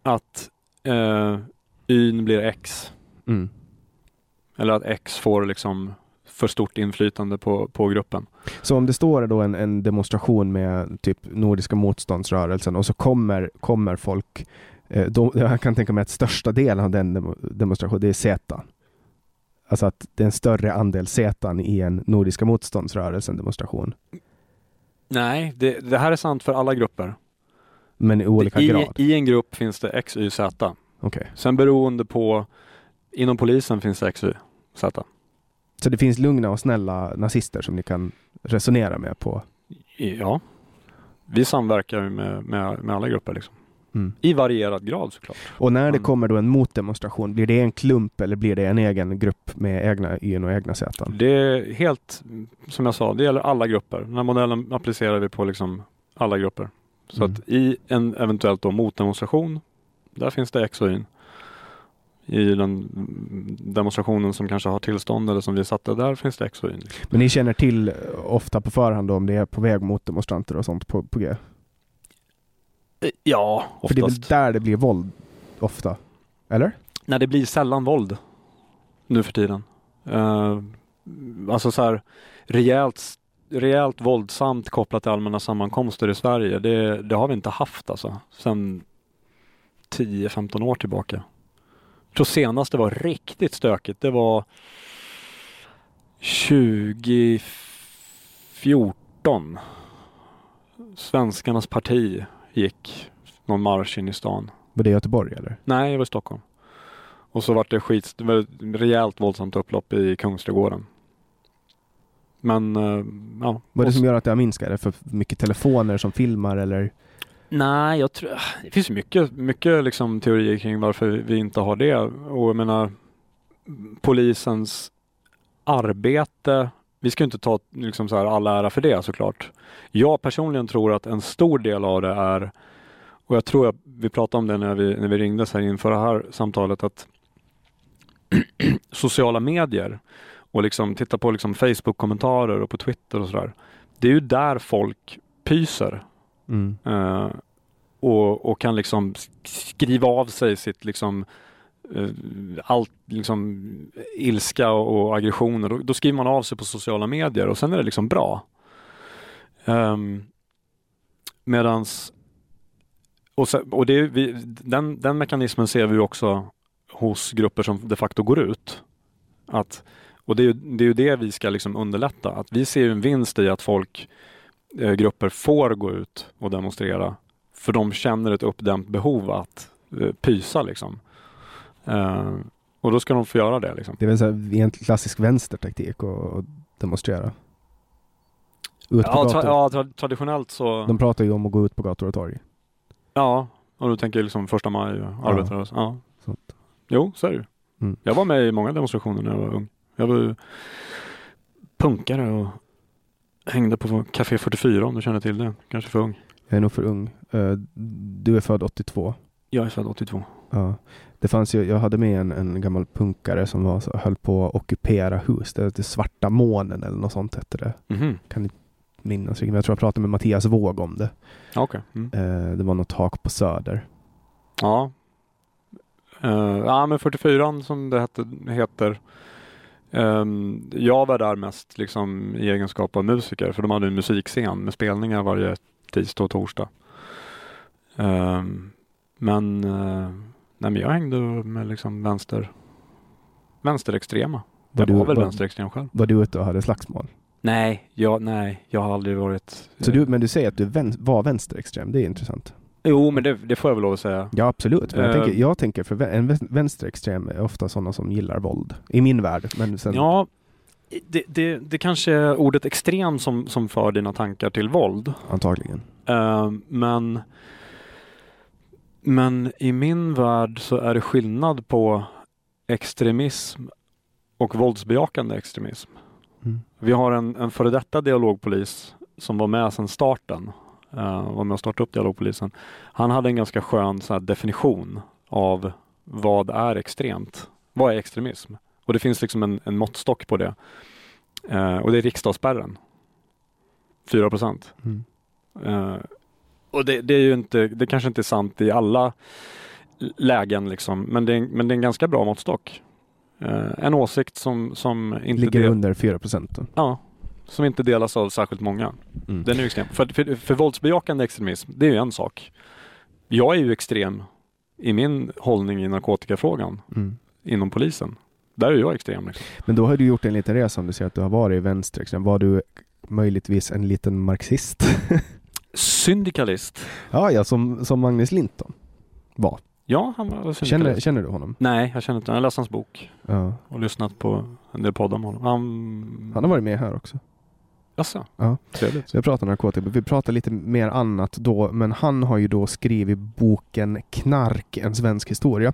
att eh, Y blir X. Mm. Eller att X får liksom för stort inflytande på, på gruppen. Så om det står då en, en demonstration med typ Nordiska motståndsrörelsen och så kommer, kommer folk, eh, då, jag kan tänka mig att största delen av den demo, demonstrationen, det är Z. Alltså att det är en större andel Z i en Nordiska motståndsrörelsen demonstration. Nej, det, det här är sant för alla grupper. Men i olika I, grad. I en grupp finns det X, Y, Z. Okej. Sen beroende på, inom polisen finns det X, Y, Z. Så det finns lugna och snälla nazister som ni kan resonera med på? Ja, vi samverkar med, med, med alla grupper liksom. Mm. I varierad grad såklart. Och när det Mm. kommer då en motdemonstration, blir det en klump eller blir det en egen grupp med egna Y och egna Z? Det är helt, som jag sa, det gäller alla grupper. Den här modellen applicerar vi på liksom alla grupper. Så Mm. att i en eventuellt då motdemonstration, där finns det X och Y. I den demonstrationen som kanske har tillstånd eller som vi satte, där finns det Y. Men ni känner till ofta på förhand om det är på väg mot demonstranter och sånt på, på G? Ja, För det är väl oftast. där det blir våld ofta? Eller? Nej, det blir sällan våld nu för tiden. Uh, alltså så här rejält, rejält våldsamt kopplat till allmänna sammankomster i Sverige. Det, det har vi inte haft alltså sedan 10-15 år tillbaka. Tror senast det var riktigt stökigt. Det var 2014. Svenskarnas parti gick någon marsch in i stan. Var det Göteborg eller? Nej, det var i Stockholm. Och så vart det skit, det var rejält våldsamt upplopp i Kungsträdgården. Men, eh, ja. Vad är det som gör att det har minskat? Är det för mycket telefoner som filmar eller? Nej, jag tror, det finns mycket, mycket liksom teorier kring varför vi inte har det. Och jag menar, polisens arbete, vi ska inte ta liksom så här all ära för det såklart. Jag personligen tror att en stor del av det är, och jag tror att vi pratade om det när vi, när vi ringdes här inför det här samtalet, att sociala medier och liksom titta på liksom Facebook-kommentarer och på Twitter och sådär. Det är ju där folk pyser Mm. Eh, och, och kan liksom skriva av sig sitt liksom uh, allt liksom ilska och, och aggressioner, då, då, skriver man av sig på sociala medier och sen är det liksom bra. Um, medans och, sen, och det, vi, den, den mekanismen ser vi också hos grupper som de facto går ut. Att, och det är, ju, det är ju det vi ska liksom underlätta. Att vi ser en vinst i att folk, eh, grupper får gå ut och demonstrera. För de känner ett uppdämt behov att eh, pysa liksom. Eh, och då ska de få göra det. Liksom. Det är väl så här, en klassisk vänstertaktik att demonstrera? Ut ja, tra ja tra traditionellt så. De pratar ju om att gå ut på gator och torg. Ja, och du tänker liksom första maj och arbetarrörelsen. Ja. ja. Jo, så är det ju. Mm. Jag var med i många demonstrationer när jag var ung. Jag var punkare och hängde på Café 44 om du känner till det. Kanske för ung. Jag är nog för ung. Eh, du är född 82? Jag är född 82. Ja. Det fanns ju, jag hade med en, en gammal punkare som var, så, höll på att ockupera hus. Det hette Svarta månen eller något sånt hette det. Mm. Kan inte minnas men jag tror jag pratade med Mattias Våg om det. Okay. Mm. Eh, det var något tak på Söder. Ja. Uh, ja men 44 som det hette, heter. Um, jag var där mest liksom i egenskap av musiker för de hade en musikscen med spelningar varje tisdag och torsdag. Um, men, uh, nej, men jag hängde med liksom vänster, vänsterextrema. Var jag var väl var, vänsterextrem själv. Var du ute och hade slagsmål? Nej, jag, nej, jag har aldrig varit... Så du, men du säger att du vän, var vänsterextrem, det är intressant. Jo, men det, det, får jag väl lov att säga. Ja, absolut. Men jag, uh, tänker, jag tänker för en vänsterextrem är ofta sådana som gillar våld. I min värld. Men sen... Ja, det, det, det kanske är ordet extrem som, som för dina tankar till våld. Antagligen. Uh, men, men i min värld så är det skillnad på extremism och våldsbejakande extremism. Mm. Vi har en, en före detta dialogpolis som var med sedan starten, uh, var med och startade upp dialogpolisen. Han hade en ganska skön så definition av vad är extremt? Vad är extremism? Och det finns liksom en, en måttstock på det. Uh, och det är riksdagsspärren. 4 procent. Mm. Uh, och det, det, är ju inte, det kanske inte är sant i alla lägen liksom, men det är, men det är en ganska bra måttstock. Eh, en åsikt som, som inte ligger under 4 procent. Ja, som inte delas av särskilt många. Mm. Den är extrem. För, för, för våldsbejakande extremism, det är ju en sak. Jag är ju extrem i min hållning i narkotikafrågan mm. inom polisen. Där är jag extrem. Liksom. Men då har du gjort en liten resa om du säger att du har varit vänsterextrem. Var du möjligtvis en liten marxist? Syndikalist. Ja, ja som, som Magnus Linton var. Ja, han var känner, känner du honom? Nej, jag känner inte honom. Jag har läst hans bok ja. och lyssnat på en del poddar med honom. Han, han har varit med här också. Jaså? Ja. Trevligt. Vi pratar narkotika. Vi pratar lite mer annat då, men han har ju då skrivit boken Knark, en svensk historia.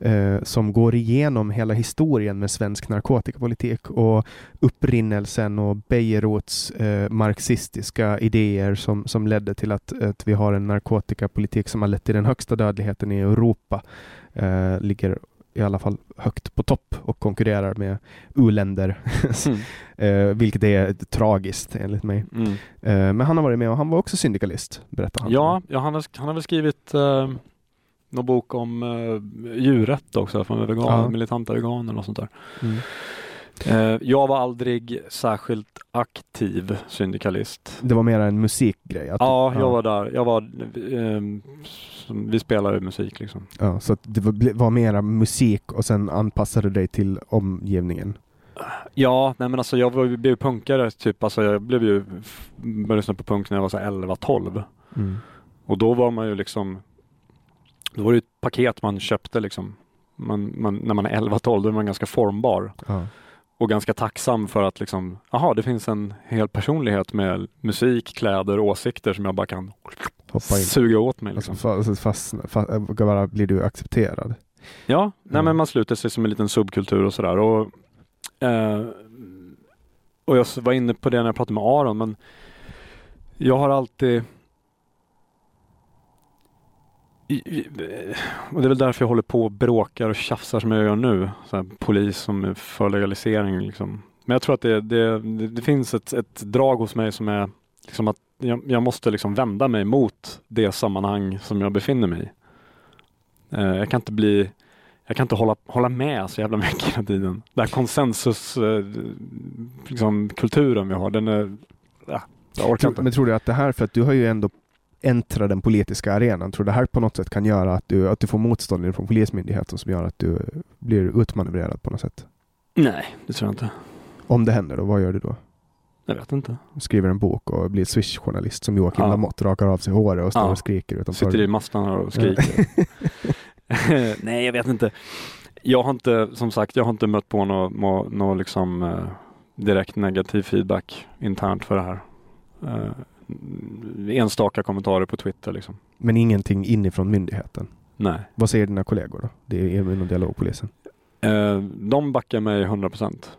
Eh, som går igenom hela historien med svensk narkotikapolitik och upprinnelsen och Bejerots eh, marxistiska idéer som, som ledde till att, att vi har en narkotikapolitik som har lett till den högsta dödligheten i Europa. Eh, ligger i alla fall högt på topp och konkurrerar med u-länder. Mm. eh, vilket är tragiskt enligt mig. Mm. Eh, men han har varit med och han var också syndikalist, berättar han. Ja, ja han, har, han har väl skrivit eh, någon bok om uh, djurrätt också, från vegan, ja. militanta veganer och sånt där. Mm. Uh, jag var aldrig särskilt aktiv syndikalist. Det var mer en musikgrej? Att, ja, jag ja. var där. Jag var, um, vi spelade musik liksom. Ja, så det var, var mera musik och sen anpassade du dig till omgivningen? Ja, nej men alltså jag var, blev punkare typ, alltså jag blev ju, började lyssna på punk när jag var så 11-12. Mm. Och då var man ju liksom då var det ett paket man köpte liksom. Man, man, när man är 11-12 då är man ganska formbar. Ja. Och ganska tacksam för att liksom, aha, det finns en hel personlighet med musik, kläder, åsikter som jag bara kan Hoppa in. suga åt mig. Liksom. Alltså, fast, fast, bara blir du accepterad? Ja, nej, mm. men man sluter sig som en liten subkultur och sådär. Och, eh, och jag var inne på det när jag pratade med Aron, men jag har alltid och det är väl därför jag håller på och bråkar och tjafsar som jag gör nu. Här, polis som är för legalisering. Liksom. Men jag tror att det, det, det finns ett, ett, drag hos mig som är liksom att jag, jag, måste liksom vända mig mot det sammanhang som jag befinner mig i. Eh, jag kan inte bli jag kan inte hålla, hålla med så jävla mycket hela tiden. Den här konsensus eh, liksom, vi har, den är... Ja, jag orkar inte. Men tror du att det här, för att du har ju ändå äntrat den politiska arenan, tror du det här på något sätt kan göra att du, att du får motstånd från Polismyndigheten som gör att du blir utmanövrerad på något sätt? Nej, det tror jag inte. Om det händer då, vad gör du då? Jag vet inte. Skriver en bok och blir Swish-journalist som Joakim Ja. Lamotte, rakar av sig håret och står Ja. och skriker utanför. Sitter i mastarna och skriker. Nej, jag vet inte. Jag har inte, som sagt, jag har inte mött på någon nå, nå liksom, eh, direkt negativ feedback internt för det här. Eh, enstaka kommentarer på Twitter liksom. Men ingenting inifrån myndigheten. Nej. Vad säger dina kollegor då? Det är inom dialogpolisen. Eh, de backar mig 100 procent.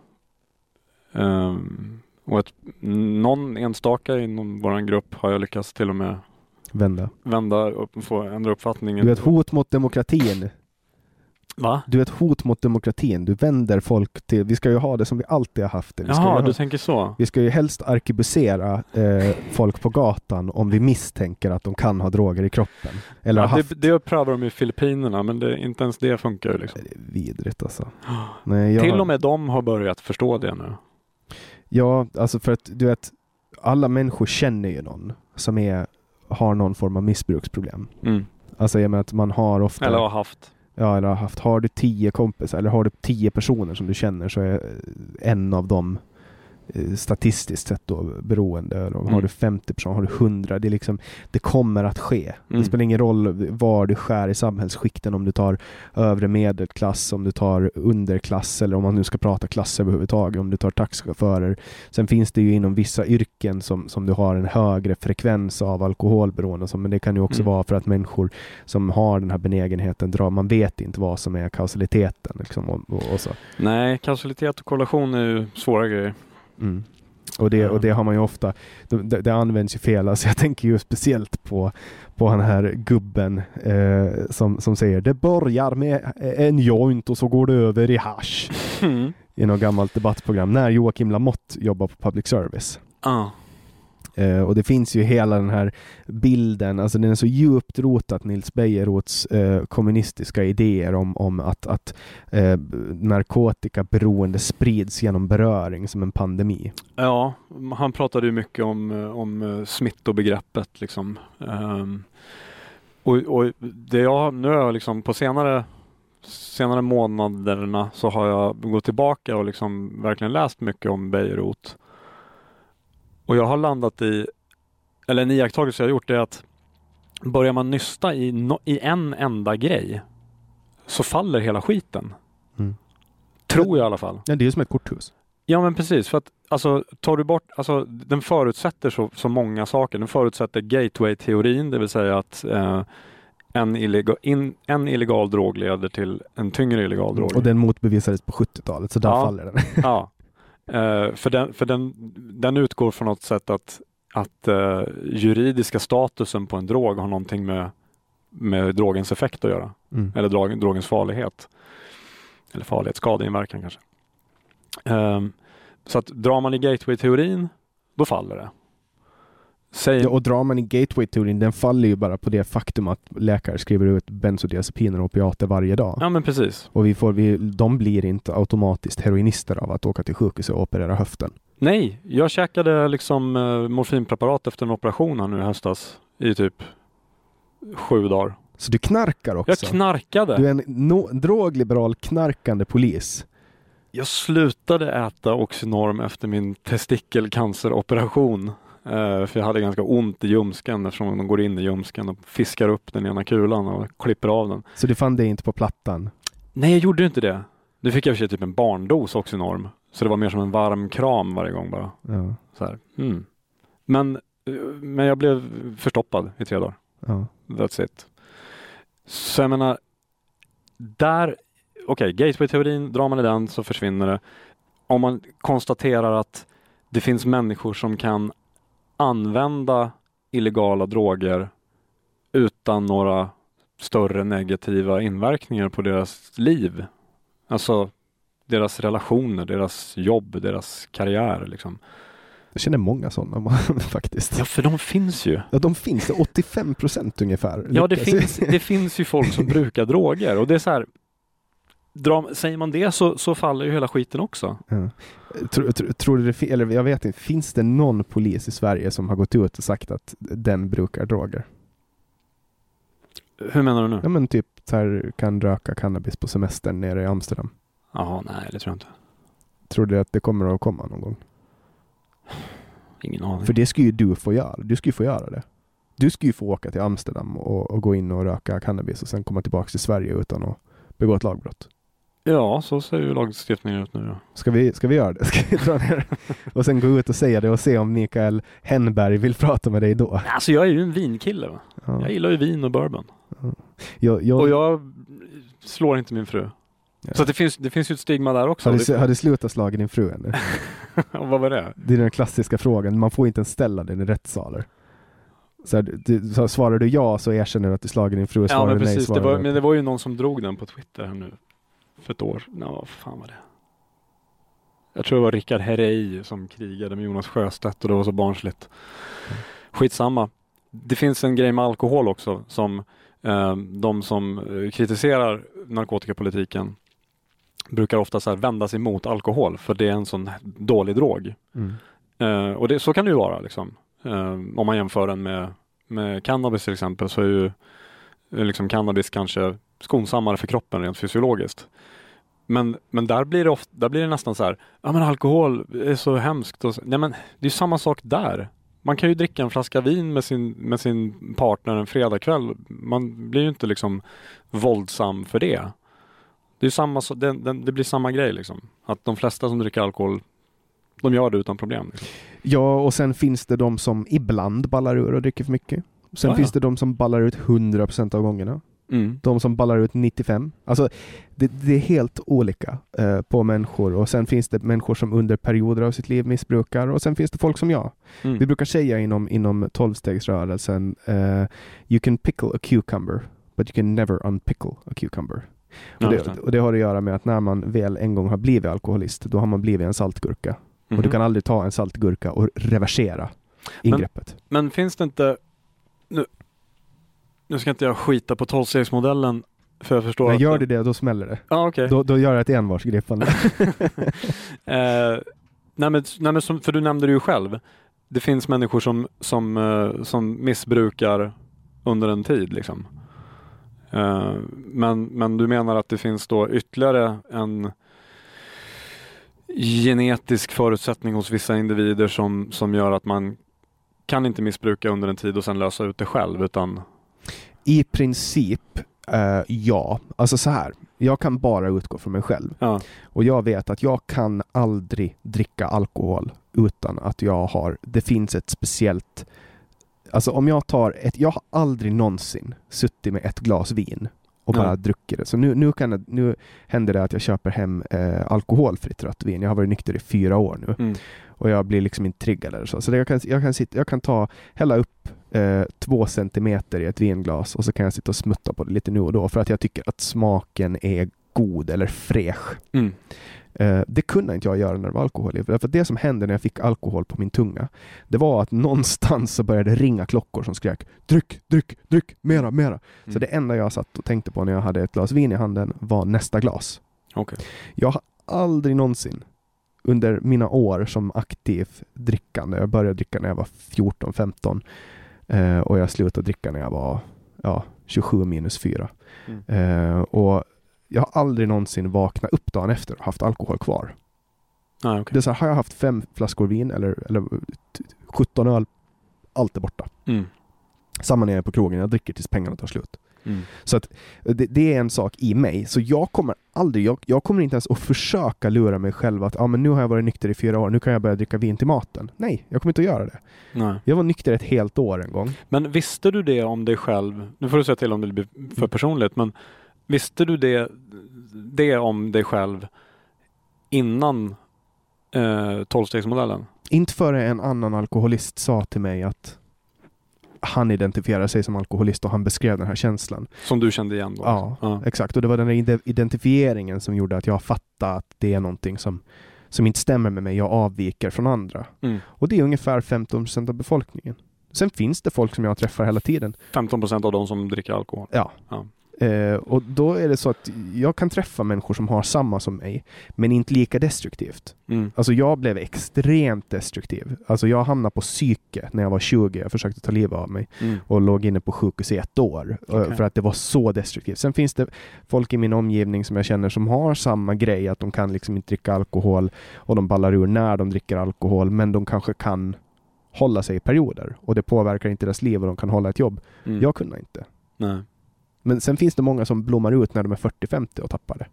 och ett, någon enstaka inom vår grupp har jag lyckats till och med Vända. vända upp, få ändra uppfattningen. Du är ett hot mot demokratin. Va? Du är ett hot mot demokratin. Du vänder folk till... Vi ska ju ha det som vi alltid har haft det. Vi Jaha, du ha, tänker så. vi ska ju helst arkebusera eh, folk på gatan om vi misstänker att de kan ha droger i kroppen. Eller Ja, haft. det, det prövar de i Filippinerna, men det, inte ens det funkar ju. Liksom. Det är vidrigt alltså. Nej, jag, Till och med de har börjat förstå det nu. Ja, alltså för att du vet, alla människor känner ju någon som är, har någon form av missbruksproblem. Mm. Alltså jag menar att man har ofta... Eller har haft. Ja, eller har haft. Har du tio kompisar eller har du tio personer som du känner så är en av dem statistiskt sett då beroende. Och Har Mm. du 50 personer, har du 100, det, är liksom, det kommer att ske. Det Mm. spelar ingen roll var du skär i samhällsskikten, om du tar övre medelklass, om du tar underklass eller om man nu ska prata klass överhuvudtaget, om du tar taxichaufförer. Sen finns det ju inom vissa yrken som, som du har en högre frekvens av alkoholberoende, så, men det kan ju också Mm. vara för att människor som har den här benägenheten drar, man vet inte vad som är kausaliteten. Liksom, och, och, och så. Nej, kausalitet och korrelation är ju svåra grejer. Mm. Och, det, och det har man ju ofta, det, det används ju fel. Alltså jag tänker ju speciellt på, på den här gubben eh, som, som säger det börjar med en joint och så går det över i hash i något gammalt debattprogram när Joakim Lamotte jobbar på public service. Ah. Eh, och det finns ju hela den här bilden, alltså den är så djupt rotat Nils Bejerots eh, kommunistiska idéer om, om att, att eh, narkotikaberoende sprids genom beröring som en pandemi. Ja, han pratade ju mycket om, eh, om eh, smittobegreppet liksom. Um, och, och det jag, nu har jag liksom på senare, senare månaderna så har jag gått tillbaka och liksom verkligen läst mycket om Beirut. Och jag har landat i, eller en iakttagelse jag har gjort är att börjar man nysta i, no, i en enda grej så faller hela skiten. Mm. Tror jag i alla fall. Ja, det är som ett korthus. Ja men precis, för att alltså, tar du bort, alltså, den förutsätter så, så många saker. Den förutsätter gateway-teorin, det vill säga att eh, en, illegal, in, en illegal drog leder till en tyngre illegal drog. Och den motbevisades på 70-talet, så där Ja. faller den. Ja, eh, för, den, för den, den utgår från något sätt att, att eh, juridiska statusen på en drog har någonting med, med drogens effekt att göra. Mm. Eller drog, drogens farlighet. Eller farlighet, skadeinverkan kanske. Ehm, så att drar man i gateway-teorin, då faller det. Säg, och drar man i gateway-teorin, den faller ju bara på det faktum att läkare skriver ut bensodiazepiner och opiater varje dag. ja men precis. Och vi får, vi, de blir inte automatiskt heroinister av att åka till sjukhuset och operera höften. Nej, jag käkade liksom eh, morfinpreparat efter en operation här nu i höstas i typ sju dagar. Så du knarkar också? Jag knarkade. Du är en no, drogliberal knarkande polis. Jag slutade äta Oxynorm efter min testikelcanceroperation. Eh, för jag hade ganska ont i ljumsken eftersom de går in i ljumsken och fiskar upp den ena kulan och klipper av den. Så du fann det inte på plattan? Nej, jag gjorde inte det. Nu fick jag för sig typ en barndos Oxynorm. Så det var mer som en varm kram varje gång bara. Ja. Så här. Mm. Men, men jag blev förstoppad i tre dagar. ja. That's it. Så jag menar, där, okej, gateway-teorin, drar man i den så försvinner det. Om man konstaterar att det finns människor som kan använda illegala droger utan några större negativa inverkningar på deras liv. Alltså deras relationer, deras jobb, deras karriär. Liksom. Jag känner många sådana faktiskt. Ja, för de finns ju. Ja, de finns. 85 procent ungefär. Ja, det finns, det finns ju folk som brukar droger och det är så här. Drar, säger man det så, så faller ju hela skiten också. Ja. Tror, tror, tror du det, eller jag vet inte, finns det någon polis i Sverige som har gått ut och sagt att den brukar droger? Hur menar du nu? Ja men typ så här, kan röka cannabis på semestern nere i Amsterdam. Jaha, nej det tror jag inte. Tror du att det kommer att komma någon gång? Ingen aning. För det ska ju du få göra. Du ju få göra det. Du ska ju få åka till Amsterdam och, och gå in och röka cannabis och sen komma tillbaka till Sverige utan att begå ett lagbrott. Ja, så ser ju lagstiftningen ut nu. Ja. Ska vi, ska vi göra det? Ska vi dra ner och sen gå ut och säga det och se om Mikael Henberg vill prata med dig då? Alltså jag är ju en vinkille. Va? Ja. Jag gillar ju vin och bourbon. Jag, jag, Och jag slår inte min fru. Ja. Så det, finns, det finns ju ett stigma där också. har, du, har du slutat slaga din fru ännu? Och vad var det? Det är den klassiska frågan. Man får inte ens ställa den i rättssalar. Så, här, du, så svarar du ja så erkänner du att du slagit din fru. Ja men du nej precis, det var, men det var ju någon som drog den på Twitter här nu. För ett år. Ja, vad fan var det? Jag tror det var Rickard Herrey som krigade med Jonas Sjöstedt och det var så barnsligt. Skitsamma. Det finns en grej med alkohol också som eh, de som eh, kritiserar narkotikapolitiken brukar ofta så vända sig mot alkohol för det är en sån dålig drog. Mm. Eh, och det, så kan det ju vara liksom. Eh, om man jämför den med, med cannabis till exempel så är ju eh, liksom cannabis kanske skonsammare för kroppen rent fysiologiskt. Men, men där, blir det ofta, där blir det nästan så här, ja men alkohol är så hemskt. Och så, nej men det är samma sak där. Man kan ju dricka en flaska vin med sin, med sin partner en fredagkväll. Man blir ju inte liksom våldsam för det. Det, är samma, det, det, blir samma grej liksom. Att de flesta som dricker alkohol, de gör det utan problem. Liksom. Ja, och sen finns det de som ibland ballar ur och dricker för mycket. Sen Ja, ja. finns det de som ballar ut 100% av gångerna. Mm. De som ballar ut 95. Alltså, det, det är helt olika eh, på människor och sen finns det människor som under perioder av sitt liv missbrukar och sen finns det folk som jag. Mm. Vi brukar säga inom, inom tolvstegsrörelsen eh, You can pickle a cucumber but you can never unpickle a cucumber. Och det, och det har att göra med att när man väl en gång har blivit alkoholist, då har man blivit en saltgurka. Mhm. Och du kan aldrig ta en saltgurka och reversera ingreppet. Men finns det inte, nu, nu ska inte jag skita på tolvstegsmodellen för jag förstår Men gör du det, då smäller det. Ja okej. Då, då gör jag ett envarsgripande. eh, nej men, nej men som, för du nämnde det ju själv. Det finns människor som, som, eh, som missbrukar under en tid liksom. Eh, men, men du menar att det finns då ytterligare en genetisk förutsättning hos vissa individer som, som gör att man kan inte missbruka under en tid och sen lösa ut det själv utan I princip, eh, ja. Alltså så här. Jag kan bara utgå från mig själv. ja. Och jag vet att jag kan aldrig dricka alkohol utan att jag har, det finns ett speciellt Alltså om jag tar ett, jag har aldrig någonsin suttit med ett glas vin och bara Nej. druckit det. Så nu, nu, kan det, nu händer det att jag köper hem eh, alkoholfritt rött vin. Jag har varit nykter i fyra år nu Mm. och jag blir liksom inte triggad eller så. Så det jag, kan, jag, kan sitta, jag kan ta, hälla upp eh, två centimeter i ett vinglas och så kan jag sitta och smutta på det lite nu och då för att jag tycker att smaken är god eller fräsch. Mm. Eh, det kunde inte jag göra när det var alkohol i. För det som hände när jag fick alkohol på min tunga, det var att någonstans så började ringa klockor som skrek dryck, dryck, dryck, mera, mera. Så Mm. det enda jag satt och tänkte på när jag hade ett glas vin i handen var nästa glas. Okej. Jag har aldrig någonsin under mina år som aktiv drickande, jag började dricka när jag var 14-15 eh, och jag slutade dricka när jag var ja, 27 minus 4. Mm. Eh, och jag har aldrig någonsin vaknat upp dagen efter och haft alkohol kvar. Nej, okej. Det är så här, har jag haft fem flaskor vin eller, eller t- 17 öl, allt är borta. Mm. Samma när jag är på krogen, jag dricker tills pengarna tar slut. Mm. Så att det, det är en sak i mig. Så jag kommer aldrig, jag, jag kommer inte ens att försöka lura mig själv att ah, men nu har jag varit nykter i fyra år, nu kan jag börja dricka vin till maten. Nej, jag kommer inte att göra det. Nej. Jag var nykter ett helt år en gång. Men visste du det om dig själv? Nu får du säga till om det blir för Mm. personligt, men visste du det, det om dig själv innan eh? Inte före en annan alkoholist sa till mig att han identifierar sig som alkoholist och han beskrev den här känslan. Som du kände igen då? Ja, ja. exakt. Och det var den här ide- identifieringen som gjorde att jag fattade att det är någonting som, som inte stämmer med mig. Jag avviker från andra. Mm. Och det är ungefär 15 procent av befolkningen. Sen finns det folk som jag träffar hela tiden. 15 procent av de som dricker alkohol. Ja. Ja. Eh, och då är det så att jag kan träffa människor som har samma som mig, men inte lika destruktivt. Mm. Alltså jag blev extremt destruktiv. Alltså jag hamnade på psyke när jag var 20. Jag försökte ta livet av mig Mm. och låg inne på sjukhus i ett år eh, Okej. för att det var så destruktivt. Sen finns det folk i min omgivning som jag känner som har samma grej, att de kan liksom inte dricka alkohol och de ballar ur när de dricker alkohol, men de kanske kan hålla sig i perioder och det påverkar inte deras liv och de kan hålla ett jobb. Mm. Jag kunde inte. Nej. Men sen finns det många som blommar ut när de är 40-50 och tappar det.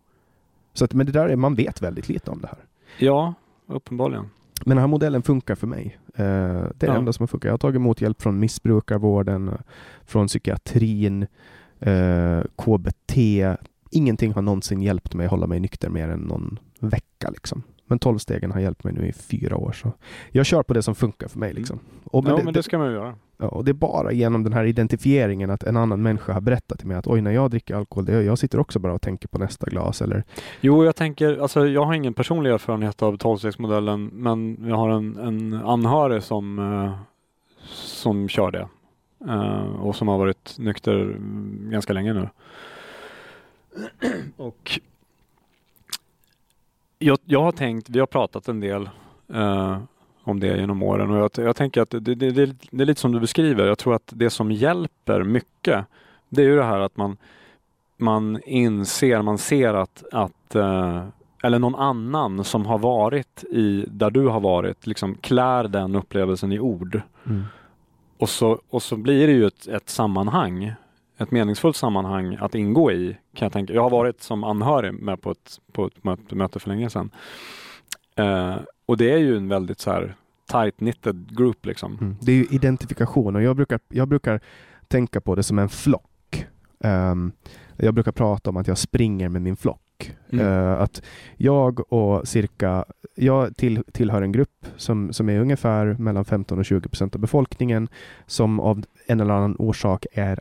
Så att, men det där är, man vet väldigt lite om det här. Ja, uppenbarligen. Men den här modellen funkar för mig. Eh, det är det Ja. enda som funkar. Jag har tagit emot hjälp från missbrukarvården, eh, från psykiatrin, eh, KBT. Ingenting har någonsin hjälpt mig hålla mig nykter mer än någon vecka. Liksom. Men 12 stegen har hjälpt mig nu i fyra år. Så jag kör på det som funkar för mig. Liksom. Och, men ja, det, men det ska man ju göra. Ja, och det är bara genom den här identifieringen att en annan människa har berättat till mig att oj, när jag dricker alkohol, det, jag sitter också bara och tänker på nästa glas. Eller, Jo, jag tänker, alltså jag har ingen personlig erfarenhet av tolvstegsmodellen, men jag har en, en anhörig som, eh, som kör det. Eh, och som har varit nykter mm, ganska länge nu. och jag, jag har tänkt, vi har pratat en del eh, om det genom åren och jag, jag tänker att det, det, det, det är lite som du beskriver. Jag tror att det som hjälper mycket, det är ju det här att man man inser, man ser att, att eh, eller någon annan som har varit i där du har varit, liksom klär den upplevelsen i ord. Och så, och så blir det ju ett, ett sammanhang, ett meningsfullt sammanhang att ingå i, kan jag tänka. Jag har varit som anhörig med på ett, på ett möte för länge sedan. Eh, och det är ju en väldigt så här tight knitted group liksom. Mm. Det är ju identifikation och jag brukar, jag brukar tänka på det som en flock. Ehm, jag brukar prata om att jag springer med min flock. Mm. Eh, att jag och cirka, jag till, tillhör en grupp som, som är ungefär mellan 15 och 20 procent av befolkningen som av en eller annan orsak är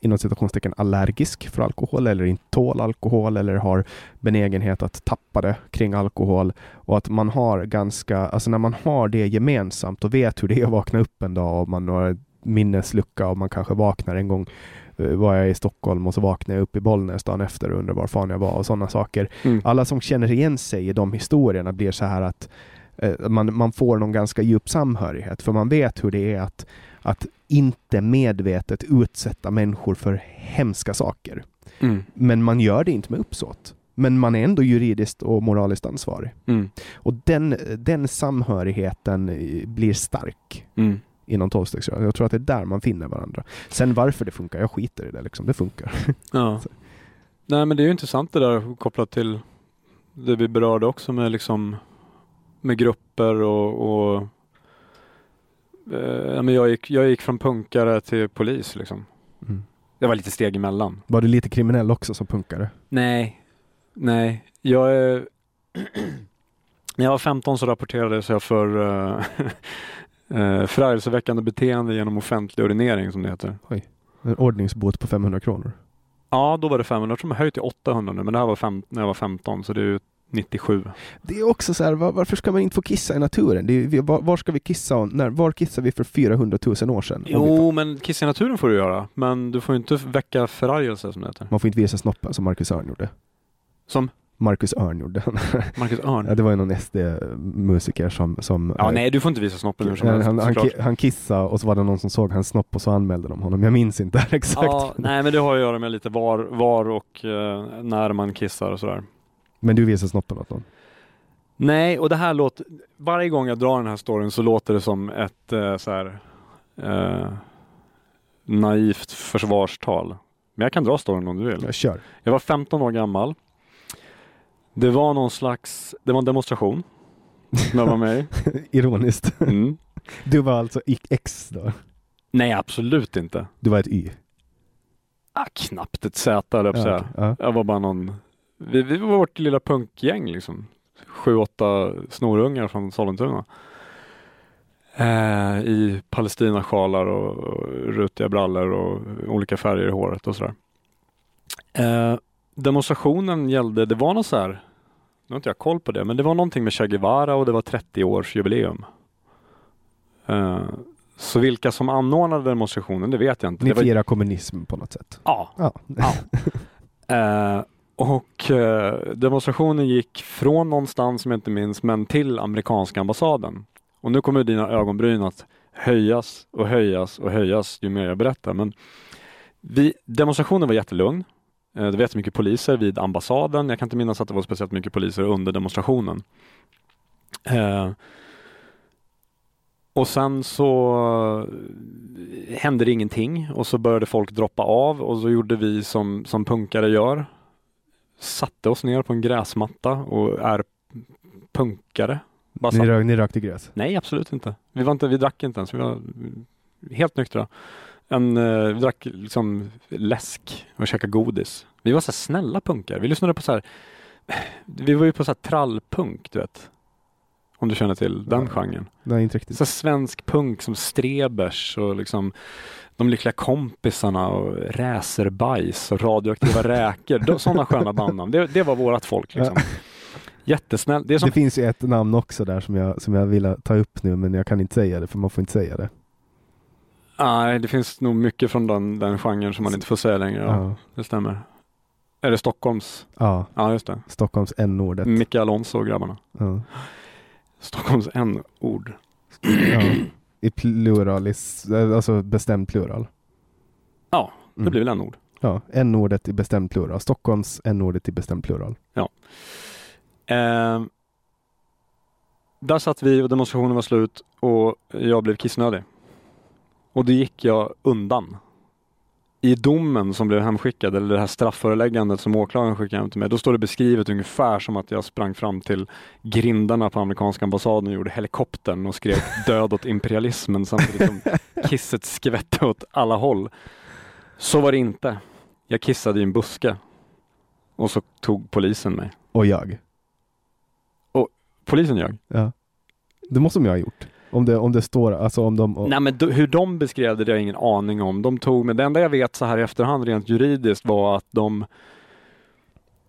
inom citationstecken allergisk för alkohol eller inte tål alkohol eller har benägenhet att tappa det kring alkohol och att man har ganska, alltså när man har det gemensamt och vet hur det är att vakna upp en dag och man har minneslucka och man kanske vaknar en gång eh, var jag i Stockholm och så vaknade jag upp i Bollnäs dagen efter och undrar var fan jag var och sådana saker. Mm. Alla som känner igen sig i de historierna blir så här att eh, man, man får någon ganska djup samhörighet för man vet hur det är att, att inte medvetet utsätta människor för hemska saker. Mm. Men man gör det inte med uppsåt. Men man är ändå juridiskt och moraliskt ansvarig. Mm. Och den, den samhörigheten eh, blir stark Mm. inom tolvstegsrörelsen. Jag tror att det är där man finner varandra. Sen varför det funkar, jag skiter i det liksom. Det funkar. Ja. Nej men det är ju intressant det där kopplat till det vi berörde också med liksom med grupper och, och eh, men jag, gick, jag gick från punkare till polis liksom. Mm. Det var lite steg emellan. Var du lite kriminell också som punkare? Nej, nej. Jag är... När jag var 15 så rapporterades jag för uh, uh, förargelseväckande beteende genom offentlig urinering som det heter. En ordningsbot på 500 kronor. Ja, då var det 500. Jag tror de har höjt till 800 nu, men det här var fem, när jag var 15 så det är 97. Det är också så här, var, varför ska man inte få kissa i naturen? Är, var, var ska vi kissa? och När, var kissade vi för 400 000 år sedan? Jo, men kissa i naturen får du göra. Men du får inte väcka förargelse som det heter. Man får inte visa snoppen som Marcus Örn gjorde. Som Marcus Örn gjorde. Marcus ja, Örn. det var ju någon SD-musiker som... som Ja, eh, nej, du får inte visa snoppen hur som han, helst. han, han, han kissade och så var det någon som såg hans snopp och så anmälde de honom. Jag minns inte exakt. Ja, nej, men det har att göra med lite var, var och eh, när man kissar och sådär. Men du visade snoppen åt någon? Nej, och det här låter... Varje gång jag drar den här storyn så låter det som ett eh, så här eh, naivt försvarstal. Men jag kan dra storyn om du vill. Jag kör. Jag var 15 år gammal. Det var någon slags, det var en demonstration som jag var med i. Ironiskt. Mm. Du var alltså X då? Nej, absolut inte. Du var ett Y? Ah, knappt ett Z, eller jag säga. okej. ja. Jag var bara någon, vi, vi var vårt lilla punkgäng liksom. Sju, åtta snorungar från Sollentuna. Eh, I palestinasjalar och, och rutiga brallor och olika färger i håret och sådär. Eh, demonstrationen gällde, det var något så här, nu har inte jag koll på det, men det var någonting med Che Guevara och det var 30 års jubileum. Eh, Så vilka som anordnade demonstrationen, det vet jag inte. Ni Det var- firar kommunism på något sätt? Ja. Ja. ja. Och eh, demonstrationen gick från någonstans som jag inte minns, men till amerikanska ambassaden. Och nu kommer dina ögonbryn att höjas och höjas och höjas ju mer jag berättar. Men vi, demonstrationen var jättelugn. Eh, det var jättemycket poliser vid ambassaden. Jag kan inte minnas att det var speciellt mycket poliser under demonstrationen. Eh, och sen så eh, hände det ingenting och så började folk droppa av och så gjorde vi som, som punkare gör. Satte oss ner på en gräsmatta och är punkare. Bara Ni, rök, ni rökte gräs? Nej, absolut inte. Vi, var inte. vi drack inte ens. Vi var helt nyktra. En, eh, vi drack liksom läsk och käkade godis. Vi var så snälla punkar. Vi lyssnade på så här. Vi var ju på så här trallpunk, du vet. Om du känner till den Ja. genren. Nej, inte riktigt. Så svensk punk som Strebers och liksom De lyckliga kompisarna och Räserbajs och Radioaktiva räkor. Sådana sköna bandnamn. Det, det var vårat folk liksom. Jättesnällt. Det som Det finns ju ett namn också där som jag, som jag vill ta upp nu men jag kan inte säga det för man får inte säga det. Nej, det finns nog mycket från den, den genren som man inte får säga längre. Ja, Ja. Det stämmer. Är det Stockholms? Ja, Ja, just det. Stockholms n-ordet. Micke Alonso och grabbarna. Ja. Stockholms n-ord. Ja. I pluralis, alltså bestämd plural. Ja, det Mm. blir väl n-ord. Ja, n-ordet i bestämd plural. Stockholms n-ordet i bestämd plural. Eh, där satt vi och demonstrationen var slut och jag blev kissnödig. Och då gick jag undan. I domen som blev hemskickad, eller det här straffföreläggandet som åklagaren skickade hem till mig, då står det beskrivet ungefär som att jag sprang fram till grindarna på amerikanska ambassaden och gjorde helikoptern och skrev död åt imperialismen samtidigt som kisset skvätte åt alla håll. Så var det inte. Jag kissade i en buske. Och så tog polisen mig. Och jag. Polisen ljög. Ja. Det måste de ju ha gjort. Om det, om det står, alltså om de... Nej men d- hur de beskrev det, det har jag ingen aning om. De tog men det enda jag vet så här i efterhand rent juridiskt var att de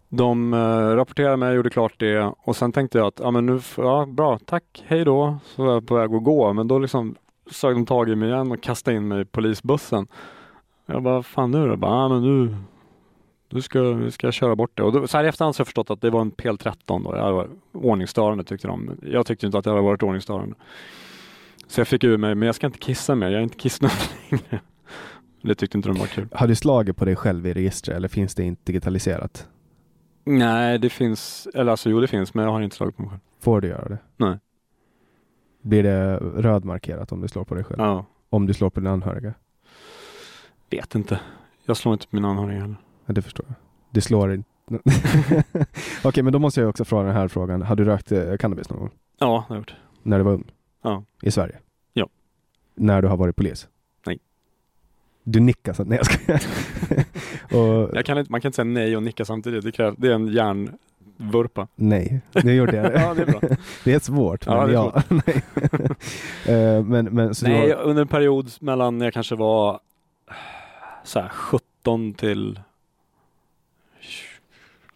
de eh, rapporterade mig, gjorde klart det och sen tänkte jag att ja men nu, ja bra, tack, hej då. Så var jag på väg att gå men då liksom sög de tag i mig igen och kastade in mig i polisbussen. Jag bara, fan nu då? Jag Bara, ja men nu, Nu ska, nu ska köra bort det. Och då, så här i efterhand så har jag förstått att det var en PL13 då. Jag var ordningsstörande tyckte de. Jag tyckte inte att jag hade varit ordningsstörande. Så jag fick ur mig, men jag ska inte kissa mer, jag är inte kissnödig längre. Det tyckte inte de var kul. Har du slagit på dig själv i registret eller finns det inte digitaliserat? Nej, det finns, eller alltså jo det finns, men jag har inte slagit på mig själv. Får du göra det? Nej. Blir det rödmarkerat om du slår på dig själv? Ja, Om du slår på dina anhöriga? vet inte. Jag slår inte på mina anhöriga heller. Ja, det förstår jag. Det slår inte. Okej, men då måste jag också fråga den här frågan. Har du rökt eh, cannabis någon gång? Ja, det har jag gjort. När du var ung? Ja. I Sverige? Ja. När du har varit polis? Nej. Du nickar så nej jag skojar. och, Jag kan inte, man kan inte säga nej och nicka samtidigt. Det, krävs, det är en hjärnvurpa. Nej, det gjorde jag. Ja, det är bra. det är svårt. Ja, Men det är ja, nej. Eh, men, men, så Nej, har, under en period mellan jag kanske var så här, 17 till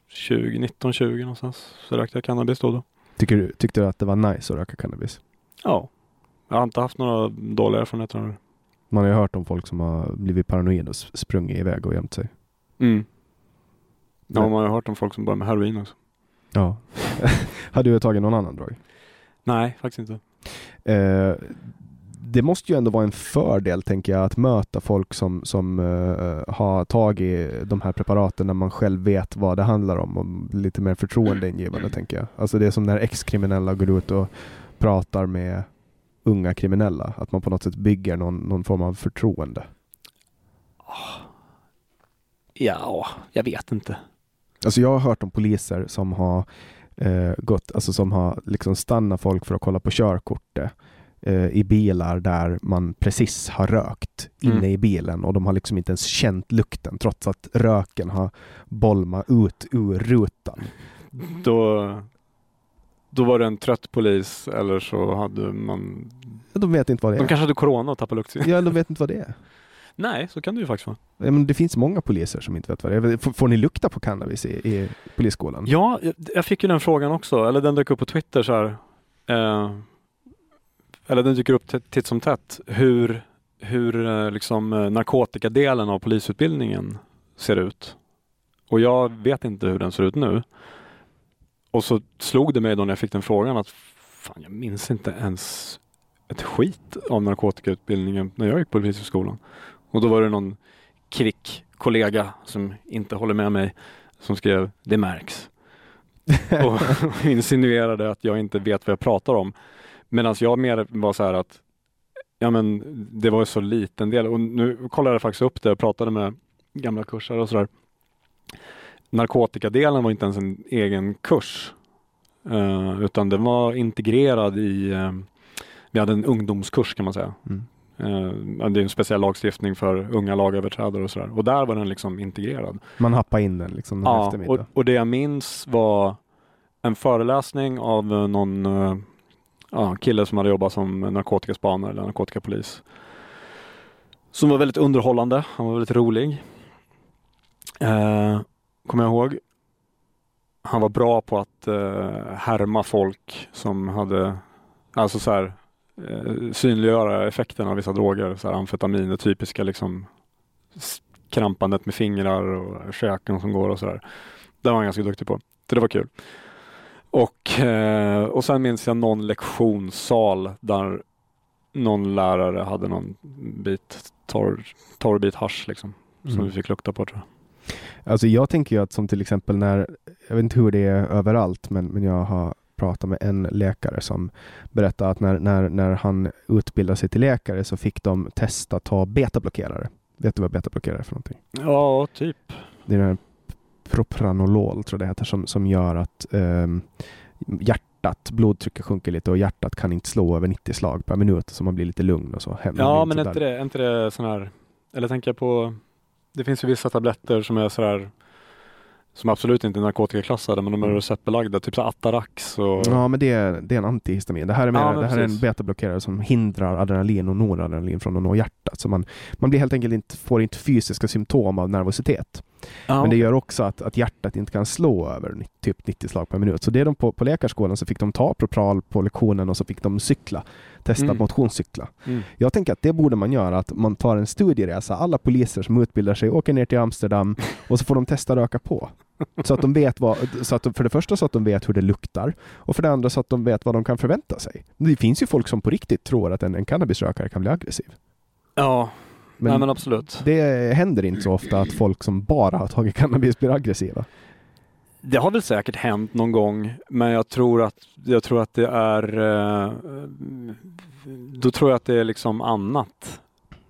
20, 19, 20 någonstans. Så rökte jag cannabis då då. tycker du, tyckte du att det var nice att röka cannabis? Ja. Jag har inte haft några dåliga erfarenheter av det. Man har ju hört om folk som har blivit paranoid och sprungit iväg och gömt sig. Mm. Ja, man har hört om folk som börjar med heroin också. Ja. har du tagit någon annan drog? Nej, faktiskt inte. Eh, det måste ju ändå vara en fördel, tänker jag, att möta folk som, som eh, har tagit de här preparaten när man själv vet vad det handlar om och lite mer förtroendeingivande, tänker jag. Alltså det är som när ex-kriminella går ut och pratar med unga kriminella, att man på något sätt bygger någon, någon form av förtroende. Ja, jag vet inte. Alltså jag har hört om poliser som har eh, gått, alltså som har liksom stannat folk för att kolla på körkortet eh, i bilar där man precis har rökt inne Mm. i bilen och de har liksom inte ens känt lukten trots att röken har bolmat ut ur rutan. Då, då var det en trött polis eller så hade man... De vet inte vad det De är. kanske hade corona och tappade luktsinnet. Ja, de vet inte vad det är. Nej, så kan det ju faktiskt vara. Ja, men det finns många poliser som inte vet vad det är. Får, får ni lukta på cannabis i, i polisskolan? Ja, jag, jag fick ju den frågan också, eller den dök upp på Twitter så här. Eh, eller den dyker upp titt som tätt, hur, hur eh, liksom, eh, narkotikadelen av polisutbildningen ser ut. Och jag vet inte hur den ser ut nu. Och så slog det mig då när jag fick den frågan att fan, jag minns inte ens ett skit av narkotikautbildningen när jag gick på Polishögskolan. Och då var det någon kvick kollega som inte håller med mig som skrev det märks. och insinuerade att jag inte vet vad jag pratar om. Medan jag mer var så här att ja men det var ju så liten del och nu kollade jag faktiskt upp det och pratade med gamla kursare och sådär. Narkotikadelen var inte ens en egen kurs eh, utan den var integrerad i, eh, vi hade en ungdomskurs kan man säga. Mm. Eh, det är en speciell lagstiftning för unga lagöverträdare och sådär och där var den liksom integrerad. Man happar in den liksom någon Ja, och, och det jag minns var en föreläsning av någon ja, kille som hade jobbat som narkotikaspanare eller narkotikapolis. Som var väldigt underhållande. Han var väldigt rolig. Kommer jag ihåg. Han var bra på att eh, härma folk som hade, alltså så här, eh, synliggöra effekterna av vissa droger. Så här, amfetamin, det typiska liksom krampandet med fingrar och käken som går och sådär. Det var han ganska duktig på. Så det var kul. Och, eh, och sen minns jag någon lektionssal där någon lärare hade någon bit torr, torr bit hasch liksom. Som Mm. vi fick lukta på tror jag. Alltså jag tänker ju att som till exempel när, jag vet inte hur det är överallt, men, men jag har pratat med en läkare som berättade att när, när, när han utbildade sig till läkare så fick de testa ta betablockerare. Vet du vad betablockerare är för någonting? Ja, typ. Det är den här propranolol tror jag det heter som, som gör att ehm, hjärtat, blodtrycket sjunker lite och hjärtat kan inte slå över 90 slag per minut så man blir lite lugn och så. Man Ja, men är sådär. inte det, är inte det sån här, eller tänker jag på, det finns ju vissa tabletter som är sådär som absolut inte är narkotikaklassade men de är Mm. receptbelagda, typ så Atarax och Ja, men det är, det är en antihistamin. Det här är, mer, Ja, det här är en betablockerare som hindrar adrenalin och noradrenalin från att nå hjärtat. Så man, man blir helt enkelt inte, får inte fysiska symptom av nervositet. Ja, Men det gör också att, att hjärtat inte kan slå över typ 90 slag per minut. Så det de på, på läkarskolan så fick de ta Propral på lektionen och så fick de cykla. Testa Mm. motionscykla. Mm. Jag tänker att det borde man göra, att man tar en studieresa. Alla poliser som utbildar sig åker ner till Amsterdam och så får de testa röka på. Så att de vet vad, så att de, för det första så att de vet hur det luktar och för det andra så att de vet vad de kan förvänta sig. Det finns ju folk som på riktigt tror att en, en cannabisrökare kan bli aggressiv. Ja, Men, Nej, men absolut. det händer inte så ofta att folk som bara har tagit cannabis blir aggressiva. Det har väl säkert hänt någon gång, men jag tror att, jag tror att det är eh, då tror jag att det är liksom annat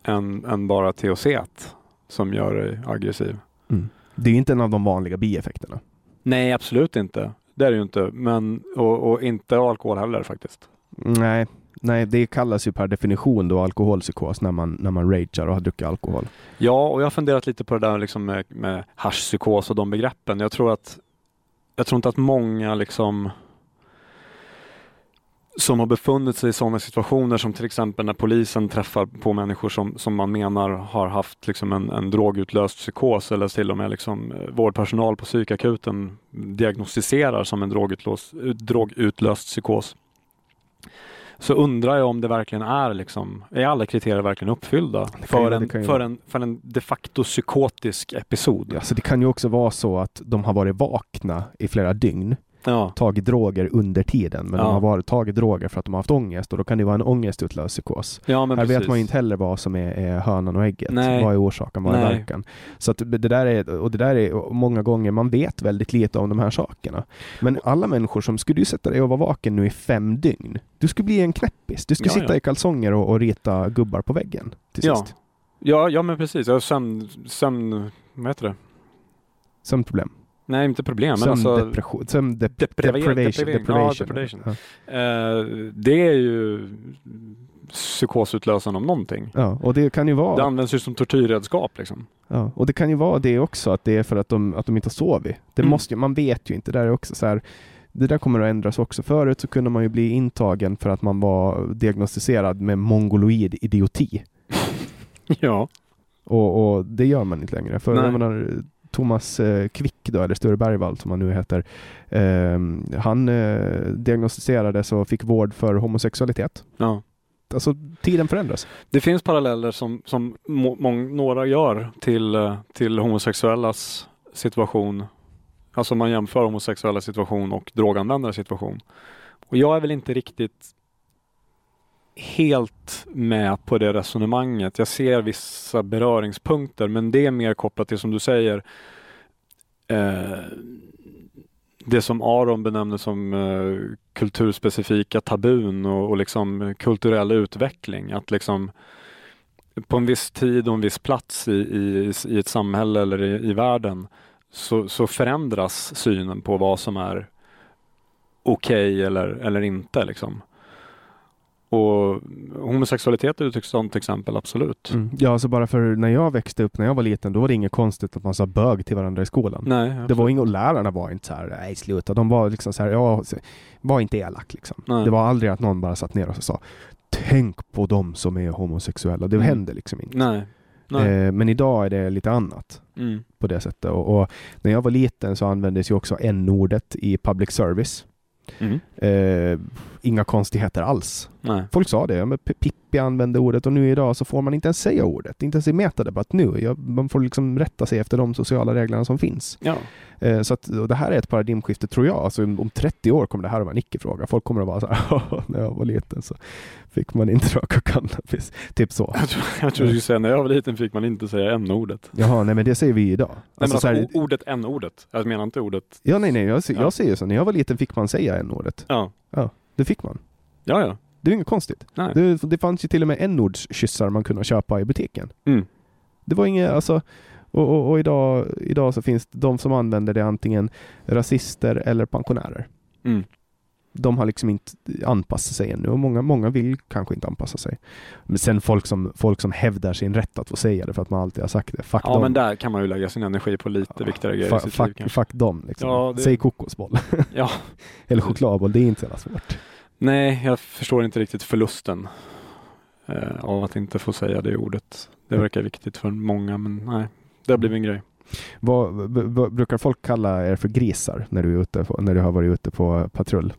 än, än bara THC som gör dig aggressiv. Det är inte en av de vanliga bieffekterna. Nej, absolut inte. Det är det ju inte. Men, och, och inte alkohol heller faktiskt. Nej, nej, det kallas ju per definition då alkoholpsykos när man, när man ragear och har druckit alkohol. Ja, och jag har funderat lite på det där liksom med, med haschpsykos och de begreppen. Jag tror att jag tror inte att många liksom som har befunnit sig i sådana situationer som till exempel när polisen träffar på människor som, som man menar har haft liksom en, en drogutlöst psykos eller till och med liksom eh, vårdpersonal på psykakuten diagnostiserar som en drogutlöst, eh, drogutlöst psykos. Så undrar jag om det verkligen är liksom, är alla kriterier verkligen uppfyllda för, ju- en, ju för, en, för en de facto psykotisk episod? Alltså det kan ju också vara så att de har varit vakna i flera dygn, Ja. tagit droger under tiden, men Ja. de har varit, tagit droger för att de har haft ångest och då kan det vara en ångestutlöst psykos. Ja, Här precis. vet man ju inte heller vad som är, är hönan och ägget. Nej. Vad är orsaken, vad är Nej. verkan? Så att det där är, och det där är många gånger, man vet väldigt lite om de här sakerna. Men alla människor som, skulle du sätta dig och vara vaken nu i fem dygn? Du skulle bli en knäppis. Du skulle Ja, sitta i kalsonger och, och rita gubbar på väggen till Ja. sist. Ja, ja men precis. Sömn, sömn, vad heter det? Sömnproblem. Nej, inte problem, men alltså Sömndepression. Sömn dep- Depriva- deprivation. deprivering. Ja, deprivation. deprivation. Ja. eh, det är ju psykosutlösande om någonting. Ja, och det kan ju vara Det används ju som tortyrredskap liksom. Ja, och det kan ju vara det också, att det är för att de, att de inte har sovit. Det Mm. måste, man vet ju inte. Det där är också så här, det där kommer att ändras också. Förut så kunde man ju bli intagen för att man var diagnostiserad med mongoloid idioti. Ja. Och, och det gör man inte längre. För menar, Thomas eh, Quick då, eller Sture Bergvall som han nu heter, ehm, han eh, diagnostiserades och fick vård för homosexualitet. Ja. alltså tiden förändras. Det finns paralleller som, som några gör till, eh, till homosexuellas situation. Alltså man jämför homosexuella situation och droganvändares situation. Och jag är väl inte riktigt helt med på det resonemanget. Jag ser vissa beröringspunkter men det är mer kopplat till som du säger eh, det som Aron benämner som eh, kulturspecifika tabun och, och liksom kulturell utveckling. Att liksom på en viss tid och en viss plats i, i, i ett samhälle eller i, i världen så, så förändras synen på vad som är okej okay eller, eller inte. Liksom. Och homosexualitet är ett sådant exempel, absolut. Mm. Ja, alltså bara för när jag växte upp, när jag var liten, då var det inget konstigt att man sa bög till varandra i skolan. Nej, absolut. det var inget, och lärarna var inte så här, nej sluta, de var liksom så här, ja, var inte elak liksom. Nej. Det var aldrig att någon bara satt ner och sa, tänk på dem som är homosexuella. Det mm. hände liksom inte. Nej. Nej. Eh, men idag är det lite annat mm. på det sättet. Och, och, när jag var liten så användes ju också n-ordet i public service. Mm. Eh, inga konstigheter alls. Nej. Folk sa det, men Pippi använde ordet och nu idag så får man inte ens säga ordet. Inte ens i metadebatt nu. Man får liksom rätta sig efter de sociala reglerna som finns. Ja. Eh, så att, det här är ett paradigmskifte tror jag. Alltså, om 30 år kommer det här att vara en icke-fråga. Folk kommer att vara så här, när jag var liten så fick man inte röka cannabis. Typ så. Jag tror, jag tror du skulle säga när jag var liten fick man inte säga n-ordet. Jaha, nej men det säger vi idag. Nej, alltså, alltså, här, ordet n-ordet. Jag menar inte ordet. Ja, nej, nej. Jag, jag säger så. När jag var liten fick man säga n-ordet. Ja. Ja, det fick man. Ja, ja. Det är inget konstigt. Det, det fanns ju till och med n-ordskyssar man kunde köpa i butiken. Mm. Det var inget, alltså, och, och, och, idag, idag så finns de som använder det antingen rasister eller pensionärer. Mm. De har liksom inte anpassat sig ännu och många, många vill kanske inte anpassa sig. Men sen folk som, folk som hävdar sin rätt att få säga det för att man alltid har sagt det. Fuck ja, dem. men där kan man ju lägga sin energi på lite ja, viktigare grejer fuck, fuck, fuck dem. Liksom. Ja, det... Säg kokosboll. ja. eller chokladboll, det är inte så svårt. Nej, jag förstår inte riktigt förlusten eh, av att inte få säga det ordet. Det verkar viktigt för många, men nej, det har blivit en grej. Vad, vad, brukar folk kalla er för grisar när du, är ute på, när du har varit ute på patrull?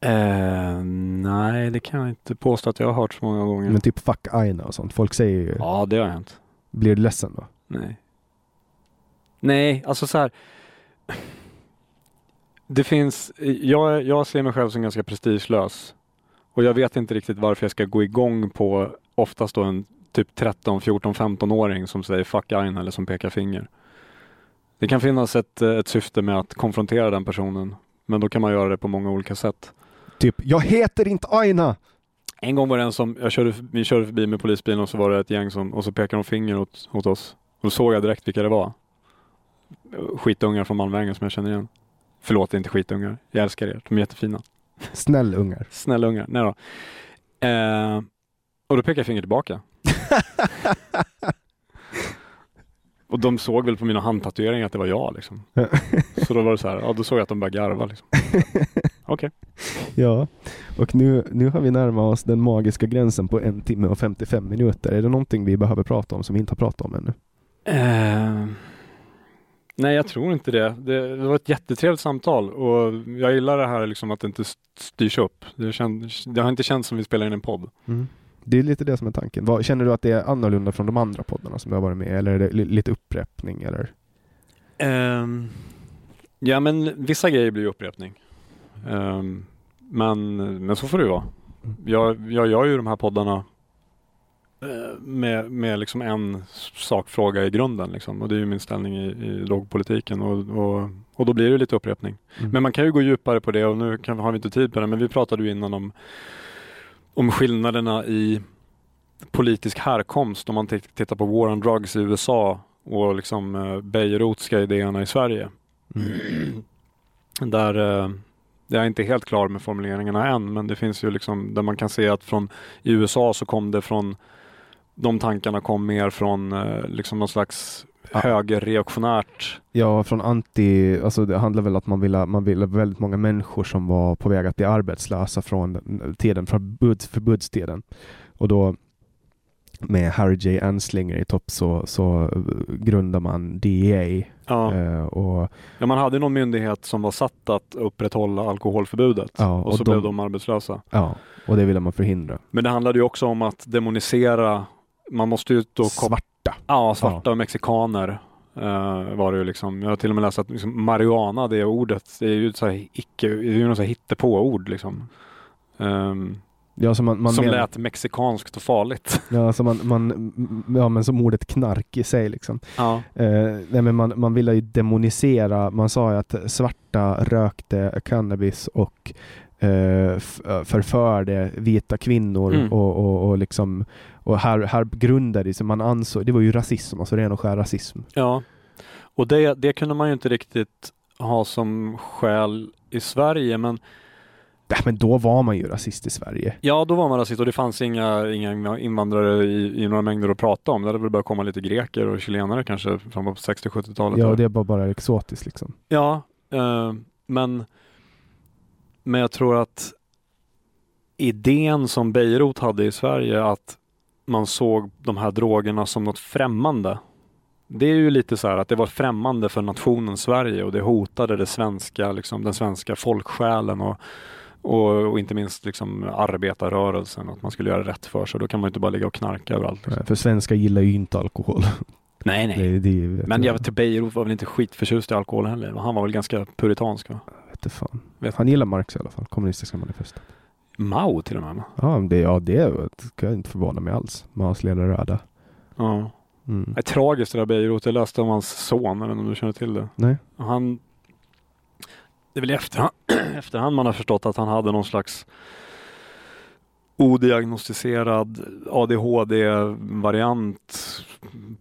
Eh, nej, det kan jag inte påstå att jag har hört så många gånger. Men typ fuck Aina och sånt. Folk säger ju... Ja, det har hänt. Blir du ledsen då? Nej. Nej, alltså så här. Det finns, jag, jag ser mig själv som ganska prestigelös. Och jag vet inte riktigt varför jag ska gå igång på oftast då en typ 13, 14, 15-åring som säger fuck Aina eller som pekar finger. Det kan finnas ett, ett syfte med att konfrontera den personen. Men då kan man göra det på många olika sätt. Typ, jag heter inte Aina! En gång var det en som, jag körde, vi körde förbi med polisbilen och så var det ett gäng som, och så pekade de finger åt, åt oss. Och då såg jag direkt vilka det var. Skitungar från Malmvägen som jag känner igen. Förlåt, inte skitungar. Jag älskar er. De är jättefina. Snällungar. Snällungar. Nej då. Eh, och då pekade jag finger tillbaka. och de såg väl på mina handtatueringar att det var jag. Liksom. så då var det så här, ja då såg jag att de började garva. Liksom. Okej. Okay. Ja, och nu, nu har vi närmat oss den magiska gränsen på en timme och 55 minuter. Är det någonting vi behöver prata om som vi inte har pratat om ännu? Eh, nej, jag tror inte det. det. det. var ett jättetrevligt samtal och jag gillar det här liksom att det inte styrs upp. Det, känd, det har inte känts som vi spelar in en podd. Mm. Det är lite det som är tanken. Vad, känner du att det är annorlunda från de andra poddarna som du har varit med eller är det lite upprepning? Eller? Um, ja, men vissa grejer blir upprepning. Um, men, men så får det vara. Jag, jag gör ju de här poddarna med, med liksom en sakfråga i grunden. Liksom. Och det är ju min ställning i, i drogpolitiken. Och, och, och då blir det lite upprepning. Mm. Men man kan ju gå djupare på det och nu kan, har vi inte tid på det. Men vi pratade ju innan om, om skillnaderna i politisk härkomst om man tittar på War on Drugs i USA och liksom uh, Beirutska idéerna i Sverige. Mm. Där uh, jag är inte helt klar med formuleringarna än, men det finns ju liksom där man kan se att från i USA så kom det från de tankarna kom mer från eh, liksom någon slags högerreaktionärt. Ja, från anti, alltså det handlar väl om att man ville, man ville väldigt många människor som var på väg att bli arbetslösa från tiden, från förbudstiden. Och då med Harry J. Anslinger i topp så, så eh, grundar man DEA. Ja. Eh, och, ja, man hade någon myndighet som var satt att upprätthålla alkoholförbudet Ja, och, och så de- blev de arbetslösa. ja, och det ville man förhindra. Men det handlade ju också om att demonisera, man måste ju då Svarta. Ja, svarta och mexikaner eh, var det ju liksom. Jag har till och med läst att liksom, marijuana, det ordet, det är ju så här icke, det är ju något hittepå-ord liksom. Ehm, Ja, så man, man som men- lät mexikanskt och farligt. Ja, så man, man, ja, men som ordet knark i sig liksom. Ja. Eh, nej, men man, man ville ju demonisera, man sa ju att svarta rökte cannabis och f- förförde vita kvinnor Mm. och, och, och liksom och här, här grundade sig, man ansåg, det var ju rasism, alltså ren och skär rasism. ja. Och det, det kunde man ju inte riktigt ha som skäl i Sverige, men Ja, men då var man ju rasist i Sverige. ja, då var man rasist och det fanns inga, inga invandrare i, i några mängder att prata om. Det hade väl börjat komma lite greker och chilenare kanske framåt 60-70-talet. Ja, det var bara exotiskt liksom. Ja, eh, men, men jag tror att idén som Beirut hade i Sverige att man såg de här drogerna som något främmande. Det är ju lite så här att det var främmande för nationen Sverige och det hotade det svenska, liksom, den svenska folksjälen och, och, och inte minst liksom arbetarrörelsen, att man skulle göra rätt för sig. Då kan man inte bara ligga och knarka överallt. Liksom. För svenskar gillar ju inte alkohol. Nej, nej. Det, det, Men jag Beirut var väl inte skitförtjust i alkohol heller. Han var väl ganska puritansk va? vet fan. Vet. Han gillar Marx i alla fall, kommunistiska manifestet. Mao till och med. Ja, det, ja, det ska jag inte förvåna mig alls. Maos lilla röda. Ja. Mm. Det är tragiskt det där Beirut. Jag läste om hans son, inte om du känner till det. Nej. Han, det är väl i efterhand, efterhand man har förstått att han hade någon slags odiagnostiserad ADHD-variant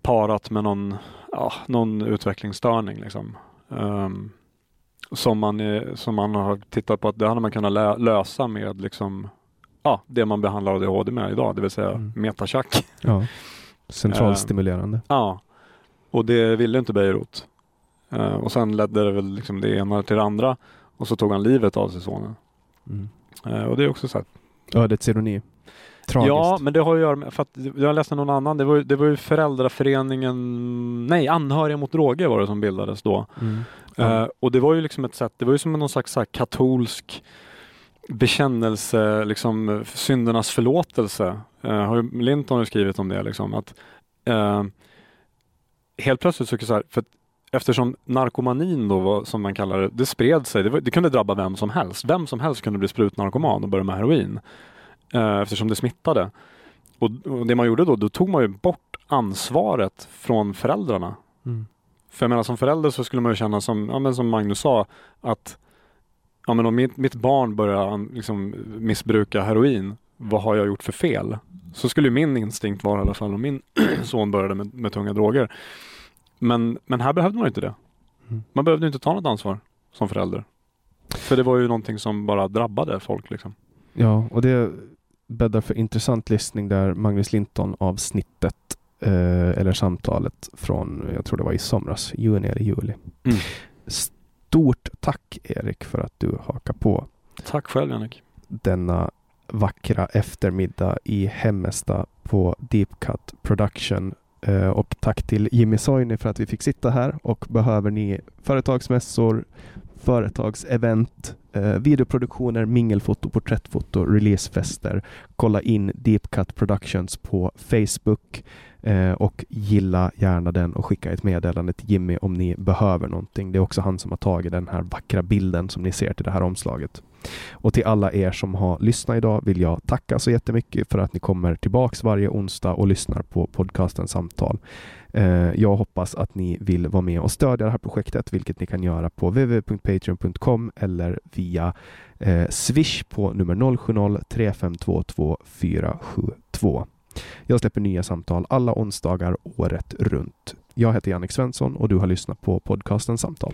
parat med någon, ja, någon utvecklingsstörning. Liksom. Ehm, som, man är, som man har tittat på att det hade man kunnat lä- lösa med liksom, ja, det man behandlar ADHD med idag, det vill säga Mm. metachack. Ja. Centralstimulerande. Ja, och det ville inte Beirut. Eh, och sen ledde det väl liksom det ena till det andra och så tog han livet av sig sonen. Mm. Eh, och det är också så här, Ödets ironi. Tragiskt. Ja, men det har att göra med, för att jag läste någon annan, det var, det var ju föräldraföreningen, nej, Anhöriga mot droger var det som bildades då. Mm. Ja. Eh, och det var ju liksom ett sätt, det var ju som någon slags så katolsk bekännelse, liksom syndernas förlåtelse. Uh, har Linton har skrivit om det liksom att eh, helt plötsligt så, så här, för eftersom narkomanin då var, som man kallar det, det spred sig. Det, var, det kunde drabba vem som helst. Vem som helst kunde bli sprutnarkoman och börja med heroin. Eh, eftersom det smittade. Och, och det man gjorde då, då tog man ju bort ansvaret från föräldrarna. Mm. För jag menar som förälder så skulle man ju känna som, ja, men som Magnus sa, att ja, men om mitt, mitt barn börjar liksom, missbruka heroin, vad har jag gjort för fel? Så skulle min instinkt vara i alla fall om min son började med, med tunga droger. Men, men här behövde man inte det. Mm. Man behövde inte ta något ansvar som förälder. För det var ju någonting som bara drabbade folk liksom. Ja, och det bäddar för intressant lyssning där Magnus Linton avsnittet eller samtalet från, jag tror det var i somras, juni eller juli. Mm. Stort tack Erik för att du hakar på Tack själv Jannik. denna vackra eftermiddag i Hemmesta på Deep Cut Production. Eh, och tack till Jimmy Soini för att vi fick sitta här och behöver ni företagsmässor, företagsevent, eh, videoproduktioner, mingelfoto, porträttfoto, releasefester. Kolla in Deep Cut Productions på Facebook eh, och gilla gärna den och skicka ett meddelande till Jimmy om ni behöver någonting. Det är också han som har tagit den här vackra bilden som ni ser till det här omslaget. Och till alla er som har lyssnat idag vill jag tacka så jättemycket för att ni kommer tillbaks varje onsdag och lyssnar på podcasten Samtal. Eh, jag hoppas att ni vill vara med och stödja det här projektet, vilket ni kan göra på www.patreon.com eller via eh, Swish på nummer 070-3522 472. Jag släpper nya samtal alla onsdagar året runt. Jag heter Jannik Svensson och du har lyssnat på podcasten Samtal.